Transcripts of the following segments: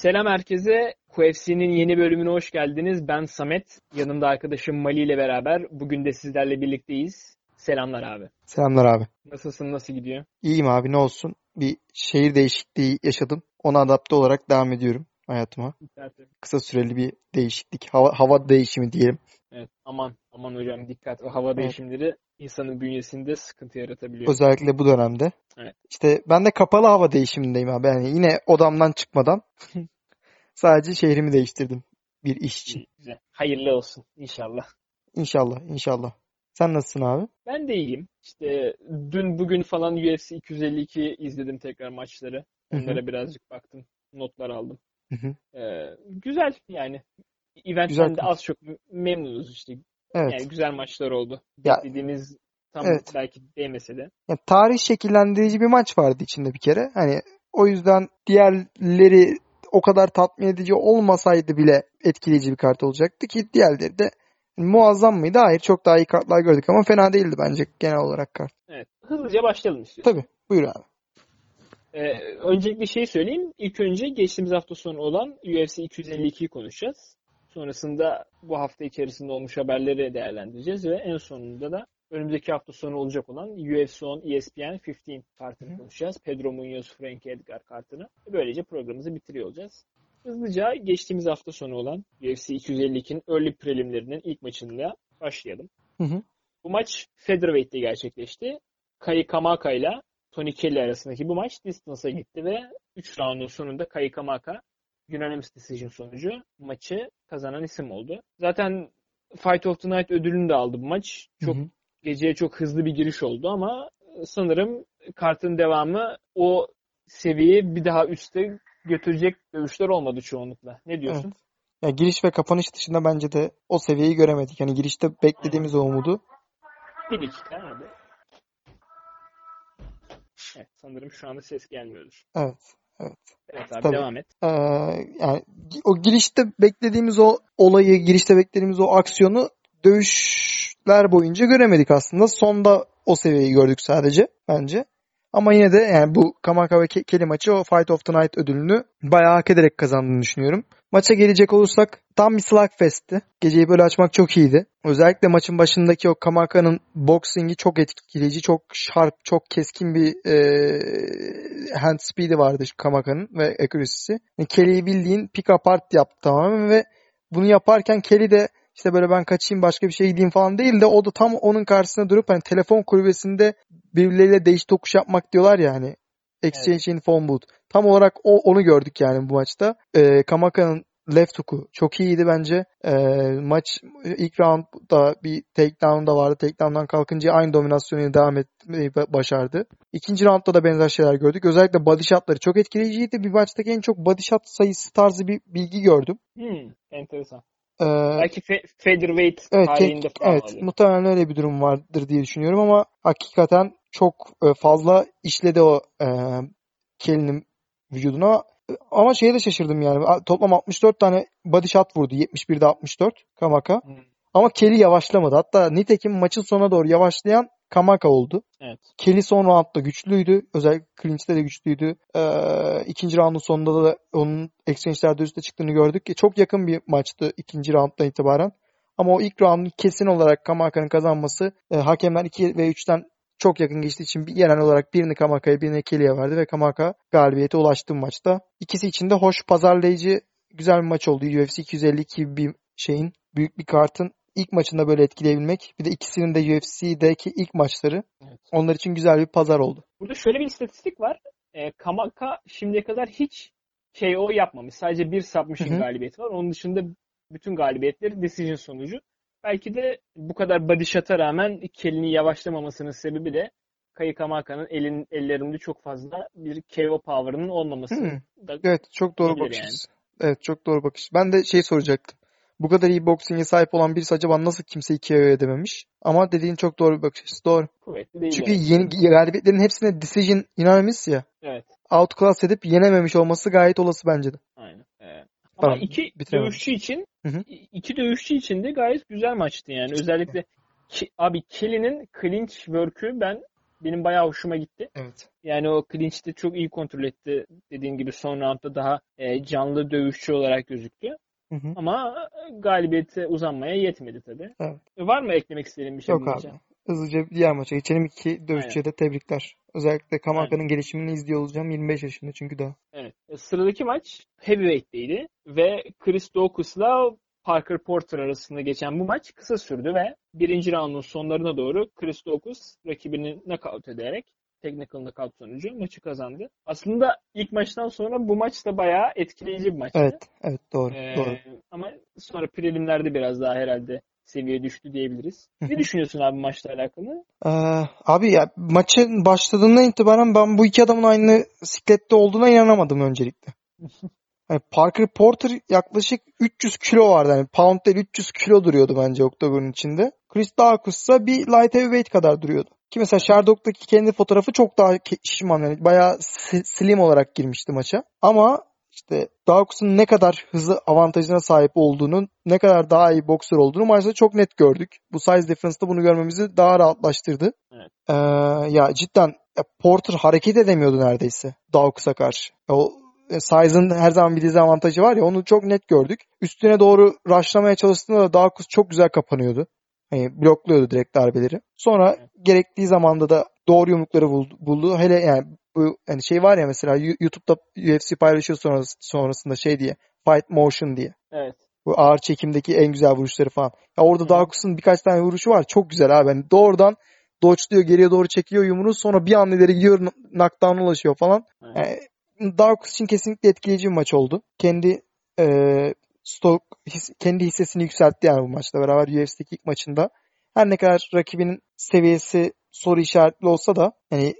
Selam herkese. QFC'nin yeni bölümüne hoş geldiniz. Ben Samet. Yanımda arkadaşım Mali ile beraber bugün de sizlerle birlikteyiz. Selamlar abi. Selamlar abi. Nasılsın? Nasıl gidiyor? İyiyim abi ne olsun. Bir şehir değişikliği yaşadım. Ona adapte olarak devam ediyorum hayatıma. Kısa süreli bir değişiklik. Hava, hava değişimi diyelim. Evet. Aman aman hocam dikkat. O hava değişimleri insanın bünyesinde sıkıntı yaratabiliyor. Özellikle bu dönemde. Evet. İşte ben de kapalı hava değişimindeyim abi. Yani yine odamdan çıkmadan sadece şehrimi değiştirdim bir iş için. Güzel. Hayırlı olsun inşallah. İnşallah, inşallah. Sen nasılsın abi? Ben de iyiyim. İşte dün bugün falan UFC 252 izledim tekrar maçları. Onlara Hı hı. birazcık baktım. Notlar aldım. Ee, güzel yani. Eventten Güzel de az çok memnunuz işte. Evet. Yani güzel maçlar oldu. Ya- Beklediğimiz tam Evet. belki değmese de. Yani tarih şekillendirici bir maç vardı içinde bir kere. Hani o yüzden diğerleri o kadar tatmin edici olmasaydı bile etkileyici bir kart olacaktı ki diğerleri de muazzam mıydı? Hayır çok daha iyi kartlar gördük ama fena değildi bence genel olarak kart. Evet. Hızlıca başlayalım istiyorum. Tabii buyur abi. Ee, öncelikle şey söyleyeyim. İlk önce geçtiğimiz hafta sonu olan UFC 252'yi konuşacağız. Sonrasında bu hafta içerisinde olmuş haberleri değerlendireceğiz ve en sonunda da önümüzdeki hafta sonu olacak olan UFC 10 ESPN 15 kartını konuşacağız. Pedro Munoz, Frankie Edgar kartını. Böylece programımızı bitiriyor olacağız. Hızlıca geçtiğimiz hafta sonu olan UFC 252'nin early prelimlerinin ilk maçında başlayalım. Hı hı. Bu maç Featherweight'te gerçekleşti. Kai Kamaka ile Tony Kelly arasındaki bu maç distance'a gitti ve 3 roundun sonunda Kai Kamaka unanimous decision sonucu maçı kazanan isim oldu. Zaten Fight of the Night ödülünü de aldı bu maç. Çok Hı hı. geceye çok hızlı bir giriş oldu ama sanırım kartın devamı o seviyeyi bir daha üste götürecek dövüşler olmadı çoğunlukla. Ne diyorsun? Ya giriş ve kapanış dışında bence de o seviyeyi göremedik. Yani girişte beklediğimiz o umudu. Bir dakika abi. Evet, sanırım şu anda ses gelmiyordur. Evet. Evet. Evet abi Tabii. devam et. Ee, yani o girişte beklediğimiz o olayı, girişte beklediğimiz o aksiyonu dövüşler boyunca göremedik aslında. Sonda o seviyeyi gördük sadece bence. Ama yine de yani bu Kamaka ve Ke- Kelly maçı o Fight of the Night ödülünü bayağı hak ederek kazandığını düşünüyorum. Maça gelecek olursak tam bir slugfest'ti. Geceyi böyle açmak çok iyiydi. Özellikle maçın başındaki o Kamaka'nın boxingi çok etkileyici, çok sharp, çok keskin bir e, hand speed'i vardı Kamaka'nın ve accuracy'si. Yani Kelly'yi bildiğin pick apart yaptı tamamen ve bunu yaparken Kelly de işte böyle ben kaçayım başka bir şey gideyim falan değil de o da tam onun karşısına durup hani telefon kulübesinde birbirleriyle değiş tokuş yapmak diyorlar ya hani exchange in phone booth. Tam olarak o onu gördük yani bu maçta. Ee, Kamaka'nın left hook'u çok iyiydi bence. Ee, maç ilk roundda bir takedown da vardı. Takedown'dan kalkınca aynı dominasyonu devam etmeyi ba- başardı. İkinci roundda da benzer şeyler gördük. Özellikle body shot'ları çok etkileyiciydi. Bir maçtaki en çok body shot sayısı tarzı bir bilgi gördüm. Hmm, enteresan. Ee, Belki fe- featherweight Evet, ke- falan evet oluyor. muhtemelen öyle bir durum vardır diye düşünüyorum ama hakikaten çok e, fazla işledi o e, Kelly'nin vücuduna. Ama şeye de şaşırdım yani. Toplam 64 tane body shot vurdu. 71'de 64 Kamaka. Hmm, Ama Kelly yavaşlamadı. Hatta nitekim maçın sonuna doğru yavaşlayan Kamaka oldu. Evet. Kelly son roundda güçlüydü. Özellikle clinch'te de güçlüydü. Ee, ikinci roundun sonunda da onun exchange'lerde üste çıktığını gördük. ki Çok yakın bir maçtı ikinci rounddan itibaren. Ama o ilk roundun kesin olarak Kamaka'nın kazanması e, hakemler 2 ve 3'ten çok yakın geçtiği için bir- genel olarak birini Kamaka'ya birini Kelly'e verdi ve Kamaka galibiyete ulaştı maçta. İkisi için de hoş pazarlayıcı güzel bir maç oldu. UFC 252 gibi bir şeyin büyük bir kartın ilk maçında böyle etkileyebilmek. Bir de ikisinin de UFC'deki ilk maçları. Evet. Onlar için güzel bir pazar oldu. Burada şöyle bir istatistik var. E, Kamaka şimdiye kadar hiç KO yapmamış. Sadece bir submission Hı hı. galibiyeti var. Onun dışında bütün galibiyetleri decision sonucu. Belki de bu kadar body shot'a rağmen Kelly'nin yavaşlamamasının sebebi de Kai Kamaka'nın elin, ellerinde çok fazla bir KO power'ının olmaması Hı. da Evet çok doğru bakış yani. Evet çok doğru bakış. Ben de şey soracaktım. Bu kadar iyi boksing'e sahip olan birisi acaba nasıl kimseyi KO edememiş? Ama dediğin çok doğru bir bakış açısı. Doğru. Kuvvetli değil. Çünkü yani. yeni galibiyetlerin hepsine decision unanimous ya. Evet. Outclass edip yenememiş olması gayet olası bence de. Aynen. Ee, ama iki bitiremedim. dövüşçü için Hı hı. iki dövüşçü için de gayet güzel maçtı yani. Özellikle Ki- abi Kelly'nin clinch work'ü ben benim bayağı hoşuma gitti. Evet. Yani o clinch'te çok iyi kontrol etti. Dediğin gibi son roundda daha e, canlı dövüşçü olarak gözüktü. Hı hı. Ama galibiyete uzanmaya yetmedi tabii. Evet. E, Var mı eklemek istediğin bir şey Yok abi. Hızlıca diğer maça geçelim. İki dövüşçüye de tebrikler. Özellikle Kamaka'nın gelişimini izliyor olacağım. 25 yaşında çünkü daha. Evet. E, Sıradaki maç heavyweight'teydi ve Chris Daukaus'la Parker Porter arasında geçen bu maç kısa sürdü ve birinci roundun sonlarına doğru Chris Daukaus rakibini knockout ederek technical knockout sonucu maçı kazandı. Aslında ilk maçtan sonra bu maç da bayağı etkileyici bir maçtı. Evet. Evet doğru. Ee, doğru. ama sonra prelimlerde biraz daha herhalde seviye düştü diyebiliriz. Ne düşünüyorsun abi maçla alakalı? Ee, abi ya maçın başladığından itibaren ben bu iki adamın aynı siklette olduğuna inanamadım öncelikle. Hani Parker Porter yaklaşık 300 kilo vardı. Yani pound değil 300 kilo duruyordu bence oktagonun içinde. Chris Daukaus ise bir light heavyweight kadar duruyordu. Ki mesela Sherdog'daki kendi fotoğrafı çok daha şişman yani bayağı slim olarak girmişti maça. Ama işte Daukaus'un ne kadar hızı avantajına sahip olduğunu, ne kadar daha iyi boksör olduğunu maçta çok net gördük. Bu size difference'da bunu görmemizi daha rahatlaştırdı. Evet. Ee, ya cidden Porter hareket edemiyordu neredeyse Daukaus'a karşı. O e, size'ın her zaman bir dezavantajı var ya onu çok net gördük. Üstüne doğru rushlamaya çalıştığında da Daukaus çok güzel kapanıyordu. Hani blokluyordu direkt darbeleri. Sonra gerektiği zamanda da doğru yumrukları buldu. Hele yani bu hani şey var ya mesela YouTube'da UFC paylaşıyor sonrası, sonrasında şey diye fight motion diye. Evet. Bu ağır çekimdeki en güzel vuruşları falan. Ya orada Hı. Daukaus'un birkaç tane vuruşu var. Çok güzel abi. Yani doğrudan dodge'luyor, geriye doğru çekiyor yumruğu. Sonra bir anda ileri gidiyor, knockdown'a ulaşıyor falan. Evet. Yani Daukaus için kesinlikle etkileyici bir maç oldu. Kendi e, stok, his- kendi hissesini yükseltti yani bu maçla beraber UFC'deki ilk maçında. Her ne kadar rakibinin seviyesi soru işaretli olsa da yani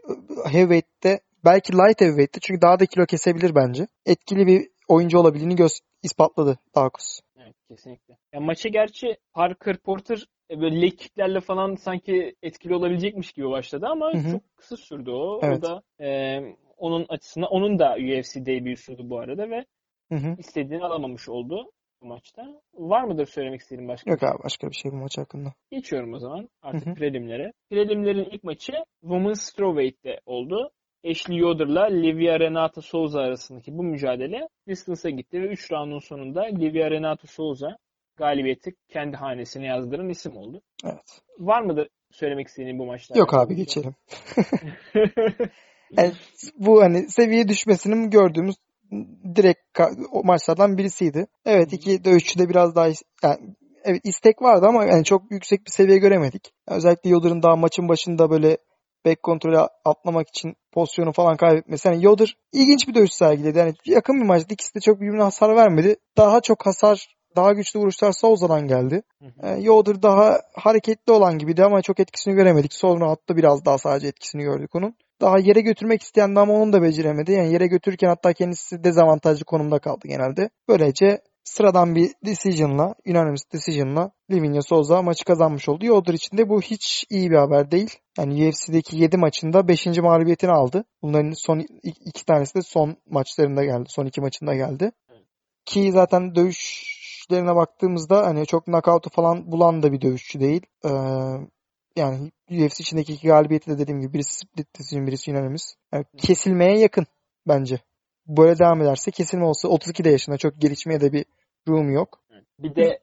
heavyweight'te belki light heavyweight'te çünkü daha da kilo kesebilir bence. Etkili bir oyuncu olabildiğini göz ispatladı Daukaus. Evet kesinlikle. Ya maçı gerçi Parker Porter e, böyle leg kicklerle falan sanki etkili olabilecekmiş gibi başladı ama Hı hı. çok kısa sürdü o. Evet. O da e, onun açısından onun da UFC debüsüydü bu arada ve Hı hı. istediğini alamamış oldu bu maçta. Var mıdır söylemek istediğin başka? Yok abi başka bir şey bu maç hakkında. Geçiyorum o zaman artık Hı hı. prelimlere. Prelimlerin ilk maçı Women's Strawweight'te oldu. Ashley Yoder'la Livia Renata Souza arasındaki bu mücadele distance'a gitti ve 3 roundun sonunda Livia Renata Souza galibiyeti kendi hanesine yazdıran isim oldu. Evet. Var mıdır söylemek istediğin bu maçla? Yok abi şey? geçelim. Yani bu hani seviye düşmesinin gördüğümüz direkt o maçlardan birisiydi. Evet iki dövüşçü de biraz daha yani evet istek vardı ama yani çok yüksek bir seviye göremedik. Özellikle Yoder'ın daha maçın başında böyle back kontrolü atlamak için pozisyonu falan kaybetmesi. Yani Yoder ilginç bir dövüş sergiledi. Yani yakın bir maçtı. İkisi de çok birbirine hasar vermedi. Daha çok hasar, daha güçlü vuruşlar Souza'dan geldi. Hı hı. E, Yoder daha hareketli olan gibiydi ama çok etkisini göremedik. Sonra hatta biraz daha sadece etkisini gördük onun. Daha yere götürmek isteyendi ama onu da beceremedi. Yani yere götürürken hatta kendisi dezavantajlı konumda kaldı genelde. Böylece sıradan bir decision'la, unanimous decision'la Livinha Souza maçı kazanmış oldu. Yoder için de bu hiç iyi bir haber değil. Yani UFC'deki 7 maçında 5. mağlubiyetini aldı. Bunların son ik- iki tanesi de son maçlarında geldi. Son iki maçında geldi. Ki zaten dövüşlerine baktığımızda hani çok knockout'u falan bulan da bir dövüşçü değil. Ee, yani UFC içindeki iki galibiyeti de dediğim gibi birisi split decision birisi unanimous. Yani kesilmeye yakın bence. Böyle devam ederse kesilme olsa 32 de yaşında çok gelişmeye de bir room yok. Bir de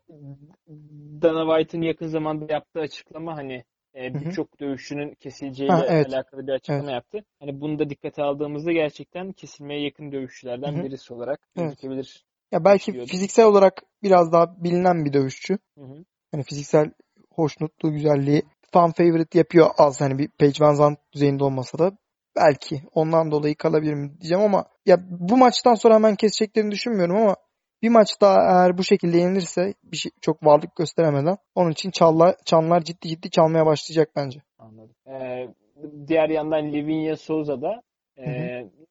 Dana White'ın yakın zamanda yaptığı açıklama hani e, birçok dövüşçünün kesileceğiyle Ha, evet. alakalı bir açıklama yaptı. Hani bunu da dikkate aldığımızda gerçekten kesilmeye yakın dövüşçülerden Hı hı. birisi olarak Evet. gözükebilir. Ya belki Düşünüyordum. fiziksel olarak biraz daha bilinen bir dövüşçü. Hı hı. Hani fiziksel hoşnutluğu, güzelliği fan favorite yapıyor az hani bir Paige Van Zandt düzeyinde olmasa da belki ondan dolayı kalabilir mi diyeceğim ama ya bu maçtan sonra hemen keseceklerini düşünmüyorum ama bir maç daha eğer bu şekilde yenilirse bir şey çok varlık gösteremeden onun için çallar, çanlar ciddi ciddi çalmaya başlayacak bence. Anladım. Ee, diğer yandan Livinha Souza da e,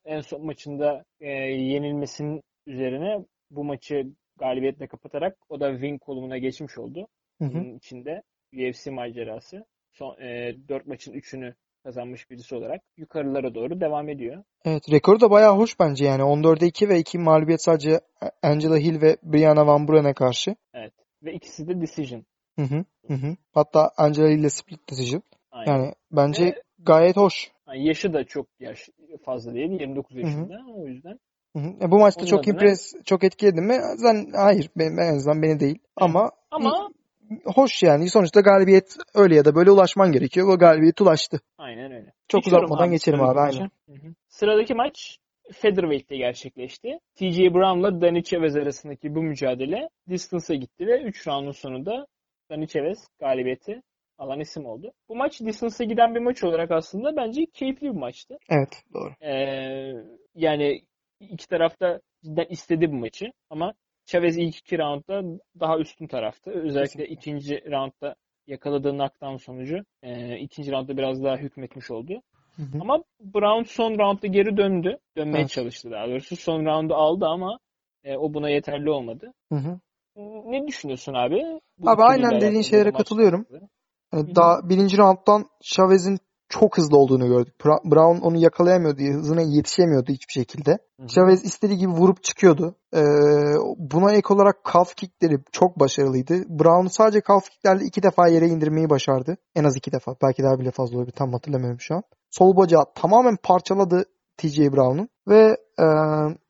en son maçında e, yenilmesinin üzerine bu maçı galibiyetle kapatarak o da win kolumuna geçmiş oldu. Hı hı. Bunun içinde UFC macerası. Son, e, 4 maçın 3'ünü kazanmış birisi olarak yukarılara doğru devam ediyor. Evet rekoru da bayağı hoş bence yani. 14'e 2 ve 2 mağlubiyet sadece Angela Hill ve Brianna Van Buren'e karşı. Evet. Ve ikisi de decision. Hı hı. Hı hı. Hatta Angela Hill ile split decision. Aynen. Yani bence Ve- gayet hoş. Yani yaşı da çok yaş fazla değil. 29 hı. yaşında. O yüzden. Hı hı. E, bu maçta Onun çok adına- impres, çok etkiledi mi? Zaten hayır. Ben, en azından beni değil. Ama Ama hoş yani. Sonuçta galibiyet öyle ya da böyle ulaşman gerekiyor. O galibiyet ulaştı. aynen öyle. Çok Geçiyorum uzatmadan geçelim sıradaki abi, aynen. Hı hı. Sıradaki maç Featherweight'te gerçekleşti. TJ Brown'la Dani Chavez arasındaki bu mücadele distance'a gitti ve 3 roundun sonunda Dani Chavez galibiyeti alan isim oldu. Bu maç distance'a giden bir maç olarak aslında bence keyifli bir maçtı. Evet doğru. Ee, yani iki tarafta cidden istedi bu maçı ama Chavez ilk iki roundda daha üstün tarafta. Özellikle Kesinlikle. ikinci roundda yakaladığı knockdown sonucu e, ikinci roundda biraz daha hükmetmiş oldu. Hı hı. Ama Brown son roundda geri döndü. Dönmeye Evet. çalıştı daha doğrusu. Son roundu aldı ama e, o buna yeterli olmadı. Hı hı. Ne düşünüyorsun abi? Bu Abi aynen dediğin şeylere katılıyorum. Hı hı. daha birinci rounddan Chavez'in çok hızlı olduğunu gördük. Brown onu yakalayamıyordu. Hızına yetişemiyordu hiçbir şekilde. Chavez istediği gibi vurup çıkıyordu. Ee, buna ek olarak calf kickleri çok başarılıydı. Brown sadece calf kicklerle iki defa yere indirmeyi başardı. En az iki defa. Belki daha bile fazla olabilir. Tam hatırlamıyorum şu an. Sol bacağı tamamen parçaladı TJ Brown'un. Ve e,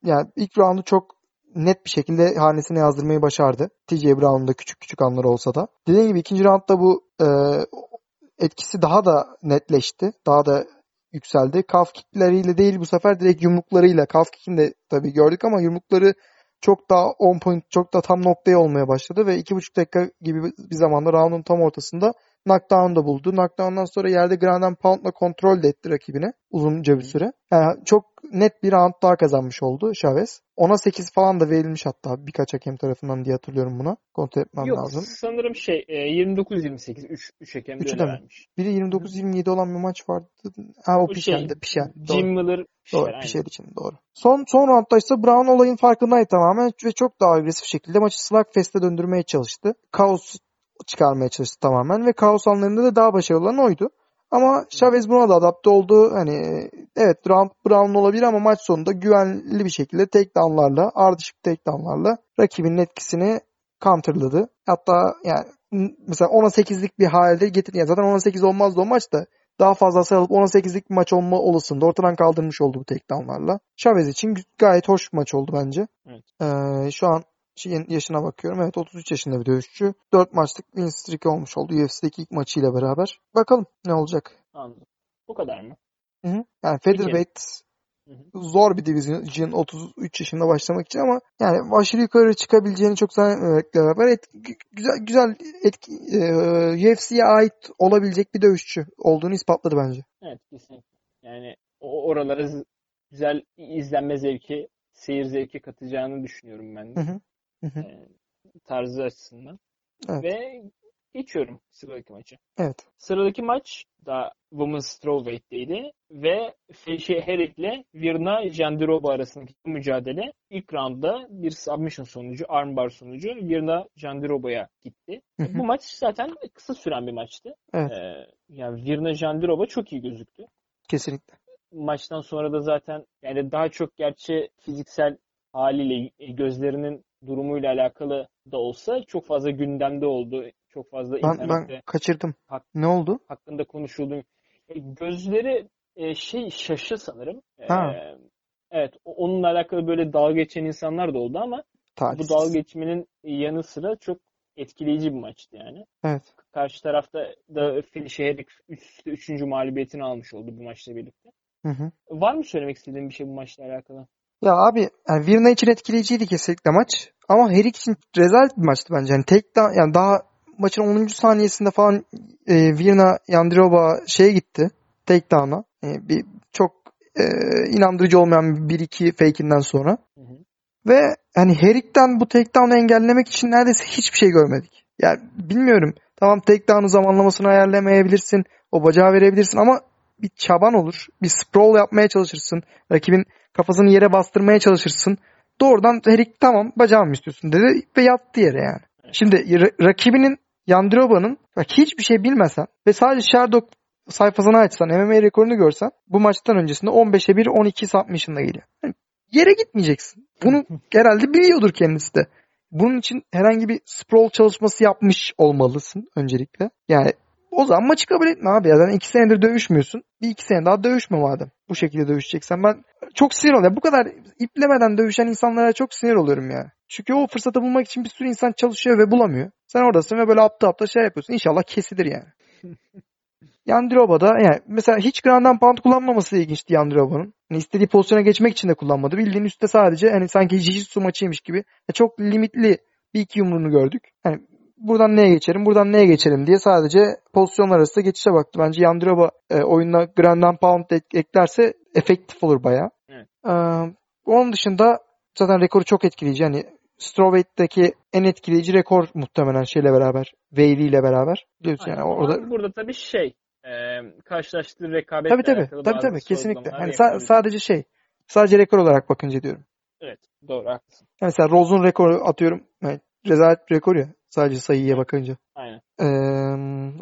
yani ilk roundu çok net bir şekilde hanesine yazdırmayı başardı. TJ Brown'un da küçük küçük anları olsa da. Dediğim gibi ikinci roundda bu e, etkisi daha da netleşti. Daha da yükseldi. Calf kickleriyle değil bu sefer direkt yumruklarıyla. Calf kick'ini de tabii gördük ama yumrukları çok daha on point, çok da tam noktaya olmaya başladı ve iki buçuk dakika gibi bir zamanda round'un tam ortasında knockdown da buldu. Knockdown'dan sonra yerde ground and pound'la kontrol de etti rakibine uzunca bir süre. Yani çok net bir round daha kazanmış oldu Chavez. Ona 8 falan da verilmiş hatta birkaç hakem tarafından diye hatırlıyorum buna. Kontrol etmem Yok lazım. sanırım şey e, 29-28 3 3 hakem de vermiş. Biri 29-27 olan bir maç vardı. Ha o O şey, Pişel'de. Pişel. Doğru. Jim Miller şey, Doğru. Pişel için doğru. Son son roundda ise Brown olayın farkındaydı tamamen ve çok daha agresif şekilde maçı slugfest'e döndürmeye çalıştı. Kaos çıkarmaya çalıştı tamamen ve kaos anlarında da daha başarılı olan oydu. Ama Chavez buna da adapte oldu. Hani evet round Brown olabilir ama maç sonunda güvenli bir şekilde takedownlarla, ardışık takedownlarla rakibinin etkisini counterladı. Hatta yani mesela 10'a 8'lik bir halde getirdi. Yani zaten 10'a 8 olmazdı o maç da daha fazla hasar alıp 10'a 8'lik bir maç olma olasılığını da ortadan kaldırmış oldu bu takedownlarla. Chavez için gayet hoş bir maç oldu bence. Evet. Ee, şu an şeyin yaşına bakıyorum. Evet 33 yaşında bir dövüşçü. 4 maçlık win streak olmuş oldu UFC'deki ilk maçıyla beraber. Bakalım ne olacak. Anladım. Bu kadar mı? Hı hı. Yani featherweight zor bir division 33 yaşında başlamak için ama yani aşırı yukarı çıkabileceğini çok zannetmemekle beraber et, gü- güzel güzel etki, e, UFC'ye ait olabilecek bir dövüşçü olduğunu ispatladı bence. Evet kesinlikle. Yani o oralara güzel izlenme zevki, seyir zevki katacağını düşünüyorum ben de. Hı hı. Ee, tarzı açısından. Evet. Ve geçiyorum sıradaki maça. Evet. Sıradaki maç da Women's Strawweight'teydi ve Felicia Herrick ile Virna Jandiroba arasındaki mücadele ilk roundda bir submission sonucu, armbar sonucu Virna Jandiroba'ya gitti. Hı hı. Bu maç zaten kısa süren bir maçtı. Evet. Ee, yani Virna Jandiroba çok iyi gözüktü. Kesinlikle. Maçtan sonra da zaten yani daha çok gerçi fiziksel haliyle e, gözlerinin durumuyla alakalı da olsa çok fazla gündemde oldu. Çok fazla Ben, internette ben kaçırdım. Hak- Ne oldu? hakkında konuşuldu. E, gözleri e, şey şaşı sanırım. E, Ha. evet o- onunla alakalı böyle dalga geçen insanlar da oldu ama bu Talihsiz. dalga geçmenin yanı sıra çok etkileyici bir maçtı yani. Evet. Karşı tarafta da Herrick üst, üçüncü mağlubiyetini almış oldu bu maçla birlikte. Hı hı. Var mı söylemek istediğin bir şey bu maçla alakalı? Ya abi yani Virna için etkileyiciydi kesinlikle maç. Ama Herrick için rezalet bir maçtı bence. Yani tek da yani daha maçın 10. saniyesinde falan e, Virna Yandiroba şeye gitti. Takedown'a. E, bir çok e, inandırıcı olmayan bir iki fake'inden sonra. Hı hı. Ve hani Herrick'ten bu takedown'u engellemek için neredeyse hiçbir şey görmedik. Yani bilmiyorum. Tamam takedown'u zamanlamasını ayarlamayabilirsin. O bacağı verebilirsin ama bir çaban olur. Bir sprawl yapmaya çalışırsın. Rakibin kafasını yere bastırmaya çalışırsın. doğrudan Herik tamam bacağımı istiyorsun dedi ve yattı yere yani. Şimdi ra- rakibinin Yandroba'nın bak hiçbir şey bilmesen ve sadece Sherdog sayfasını açsan MMA rekorunu görsen bu maçtan öncesinde 15'e 1 12 submission'la geliyor. Yani yere gitmeyeceksin. Bunu herhalde biliyordur kendisi de. Bunun için herhangi bir sprawl çalışması yapmış olmalısın öncelikle. Yani o zaman maçı kabul etme abi. Ya. Yani iki senedir dövüşmüyorsun. Bir iki sene daha dövüşme madem. Bu şekilde dövüşeceksen. Ben çok sinir oluyorum. Bu kadar iplemeden dövüşen insanlara çok sinir oluyorum ya. Çünkü o fırsatı bulmak için bir sürü insan çalışıyor ve bulamıyor. Sen oradasın ve böyle apta apta şey yapıyorsun. İnşallah kesilir yani. Yandroba'da yani mesela hiç ground pound kullanmaması ilginçti Yandroba'nın. Yani istediği pozisyona geçmek için de kullanmadı. Bildiğin üstte sadece hani sanki jiu-jitsu maçıymış gibi yani çok limitli bir iki yumruğunu gördük. Yani buradan neye geçelim, buradan neye geçelim diye sadece pozisyonlar arasında geçişe baktı. Bence Yandroba e, oyununa ground pound ek- eklerse efektif olur bayağı. Evet. Ee, onun dışında zaten rekoru çok etkileyici. Yani Strawweight'teki en etkileyici rekor muhtemelen şeyle beraber. Whaley ile beraber. Biliyorsun yani orada burada tabii şey e, karşılaştığı rekabetle Tabii tabii. alakalı Tabii tabii. Kesinlikle. Hani sa- sadece şey. Sadece rekor olarak bakınca diyorum. Evet doğru haklısın. Yani mesela Rose'un rekoru atıyorum. Yani rezalet bir rekor ya. Sadece sayıya bakınca. Aynen. Ee,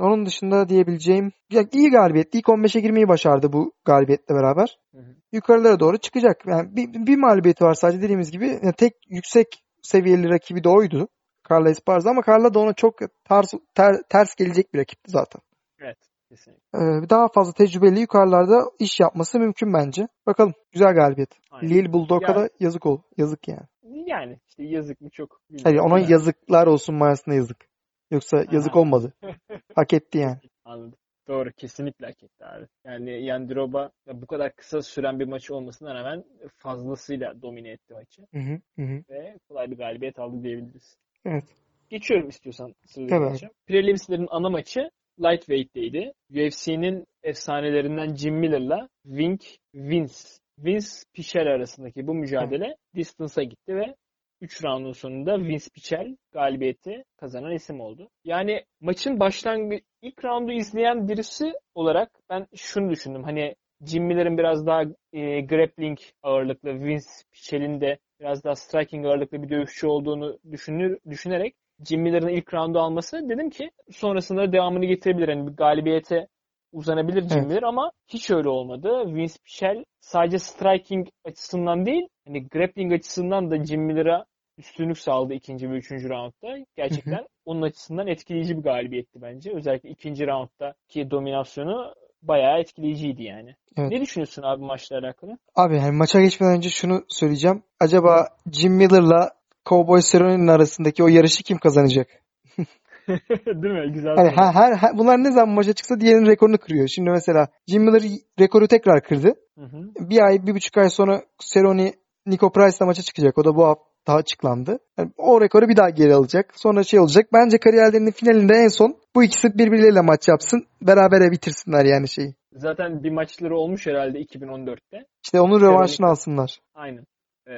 onun dışında diyebileceğim ya iyi galibiyet. İlk 15'e girmeyi başardı bu galibiyetle beraber. Hı hı. Yukarılara doğru çıkacak. Yani bir, bir mağlubiyeti var sadece dediğimiz gibi. Yani tek yüksek seviyeli rakibi de oydu. Carla Esparza ama Carla da ona çok ters, ter- ters gelecek bir rakipti zaten. Evet kesinlikle. Ee, daha fazla tecrübeli yukarılarda iş yapması mümkün bence. Bakalım güzel galibiyet. Aynen. Lille Bulldog'a Ya- da yazık ol. Yazık yani. Yani işte yazık mı çok bilmiyorum Hayır ona yazıklar olsun manasında yazık. Yoksa yazık Aha. olmadı. Hak etti yani. Anladım. Doğru kesinlikle hak etti abi. Yani Yandiroba ya bu kadar kısa süren bir maçı olmasına rağmen fazlasıyla domine etti maçı Hı hı, ve kolay bir galibiyet aldı diyebiliriz. Evet. Geçiyorum istiyorsan sıradaki abi. maça. Preliminas'lerin ana maçı Lightweight'teydi. UFC'nin efsanelerinden Jim Miller'la Wink Vince Vince Pichel arasındaki bu mücadele distance'a gitti ve 3 roundun sonunda Vince Pichel galibiyeti kazanan isim oldu. Yani maçın başlangıcı ilk roundu izleyen birisi olarak ben şunu düşündüm. Hani Jim Miller'ın biraz daha e, grappling ağırlıklı, Vince Pichel'in de biraz daha striking ağırlıklı bir dövüşçü olduğunu düşünür, düşünerek Jim Miller'ın ilk roundu alması dedim ki sonrasında devamını getirebilir. Yani bir galibiyete uzanabilir Jim Evet. Ama hiç öyle olmadı. Vince Pichel sadece striking açısından değil hani grappling açısından da Jim Miller'a üstünlük sağladı ikinci ve üçüncü roundda. Gerçekten onun açısından etkileyici bir galibiyetti bence. Özellikle ikinci rounddaki dominasyonu bayağı etkileyiciydi yani. Evet. Ne düşünüyorsun abi maçla alakalı? Abi yani maça geçmeden önce şunu söyleyeceğim. Acaba Jim Miller'la Cowboy Cerrone'nin arasındaki o yarışı kim kazanacak? Değil mi? Güzel. Hani her, her, her- bunlar ne zaman maça çıksa diğerinin rekorunu kırıyor. Şimdi mesela Jim Miller rekoru tekrar kırdı. Hı hı. Bir ay, bir buçuk ay sonra Cerrone Nico Price'la maça çıkacak. O da bu hafta açıklandı. Yani o rekoru bir daha geri alacak. Sonra şey olacak. Bence kariyerlerinin finalinde en son bu ikisi birbirleriyle maç yapsın. Berabere bitirsinler yani şeyi. Zaten bir maçları olmuş herhalde 2014'te. İşte onun rövanşını alsınlar. Aynen. Ee,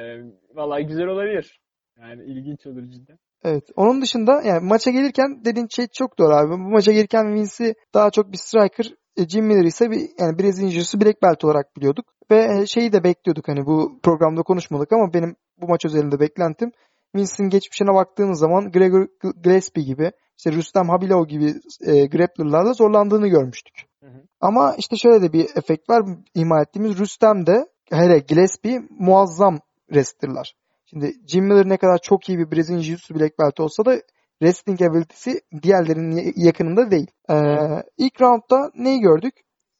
vallahi güzel olabilir. Yani ilginç olur cidden. Evet. Onun dışında yani maça gelirken dediğin şey çok doğru abi. Bu maça gelirken Vince'i daha çok bir striker, e, Jim Miller ise bir yani Jiu-Jitsu Black Belt olarak biliyorduk. Ve e, şeyi de bekliyorduk hani bu programda konuşmadık ama benim bu maç özelinde beklentim Vince'in geçmişine baktığımız zaman Gregor Gillespie gibi işte Rustem Habilov gibi e, grapplerlarla zorlandığını görmüştük. Hı hı. Ama işte şöyle de bir efekt var. ihmal ettiğimiz Rustem de hele Gillespie muazzam wrestlerlar. Şimdi Jim Miller ne kadar çok iyi bir Brezilya Jiu-Jitsu Black Belt olsa da wrestling ability'si diğerlerinin yakınında değil. Ee, ilk roundda neyi gördük?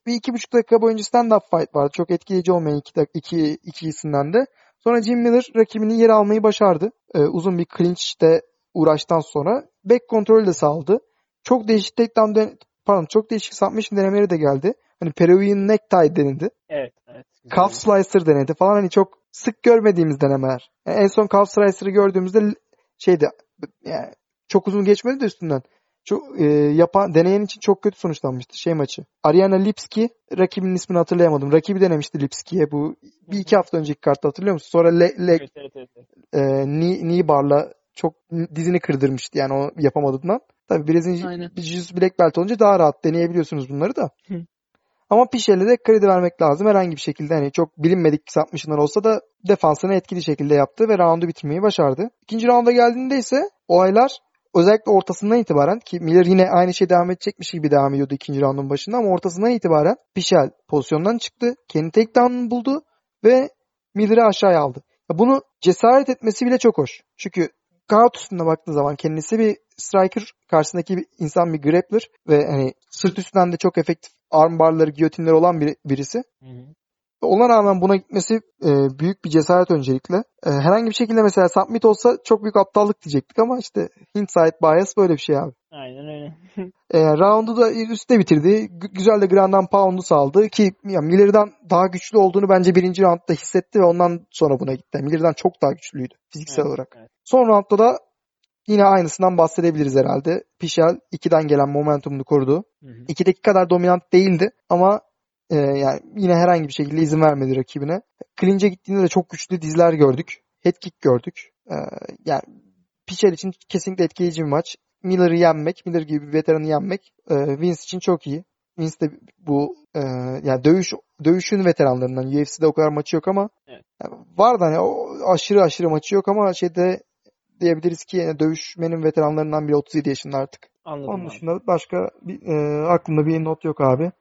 Bir iki buçuk dakika boyunca stand-up fight vardı. Çok etkileyici olmayan iki, iki, ikisinden de. Sonra Jim Miller rakibini yer almayı başardı. Ee, uzun bir clinch'te uğraştan sonra. Back kontrolü de sağladı. Çok değişik takedown pardon çok değişik submission denemeleri de geldi. Hani Peruvian necktie denildi. Evet. evet güzel Calf slicer denedi falan hani çok sık görmediğimiz denemeler. Yani en son calf slicer'ı gördüğümüzde şeydi yani çok uzun geçmedi de üstünden. Çok e, yapan deneyen için çok kötü sonuçlanmıştı şey maçı. Ariana Lipski rakibinin ismini hatırlayamadım. Rakibi denemişti Lipski'ye bu bir iki hafta önceki kartta hatırlıyor musun? Sonra le, le, Evet, evet, evet, e, knee, knee bar'la çok dizini kırdırmıştı yani o yapamadığından. Tabii Brezilya Jiu-Jitsu Black Belt olunca daha rahat deneyebiliyorsunuz bunları da. Hı. Ama Pişel'e de kredi vermek lazım. Herhangi bir şekilde hani çok bilinmedik submission'lar olsa da defansını etkili şekilde yaptı ve roundu bitirmeyi başardı. İkinci rounda geldiğinde ise olaylar özellikle ortasından itibaren ki Miller yine aynı şey devam edecekmiş gibi devam ediyordu ikinci roundun başında ama ortasından itibaren Pichel pozisyondan çıktı. Kendi takedown'ını buldu ve Miller'ı aşağıya aldı. Bunu cesaret etmesi bile çok hoş. Çünkü kağıt üstünde baktığı zaman kendisi bir striker karşısındaki bir insan bir grappler ve hani sırt üstünden de çok efektif arm barları, giyotinleri olan bir, birisi. Hı hı. Ona rağmen buna gitmesi e, büyük bir cesaret öncelikle. E, herhangi bir şekilde mesela submit olsa çok büyük aptallık diyecektik ama işte hindsight bias böyle bir şey abi. Aynen öyle. e, roundu da üstte bitirdi. G- güzel de Grand'dan pound'u saldı ki ya Miller'dan daha güçlü olduğunu bence birinci roundda hissetti ve ondan sonra buna gitti. Miller'dan çok daha güçlüydü fiziksel evet, olarak. Evet. Son roundda da Yine aynısından bahsedebiliriz herhalde. Pichel 2'den gelen momentumunu korudu. Hı hı. 2'deki kadar dominant değildi ama e, yani yine herhangi bir şekilde izin vermedi rakibine. Clinch'e gittiğinde de çok güçlü dizler gördük. Head kick gördük. E, yani Pichel için kesinlikle etkileyici bir maç. Miller'ı yenmek, Miller gibi bir veteranı yenmek e, Vince için çok iyi. Vince de bu e, yani dövüş dövüşün veteranlarından. UFC'de o kadar maçı yok ama evet. yani var da hani o aşırı aşırı maçı yok ama şeyde diyebiliriz ki yani dövüşmenin veteranlarından biri 37 yaşında artık. Anladım Onun dışında abi. başka bir, e, aklımda bir not yok abi.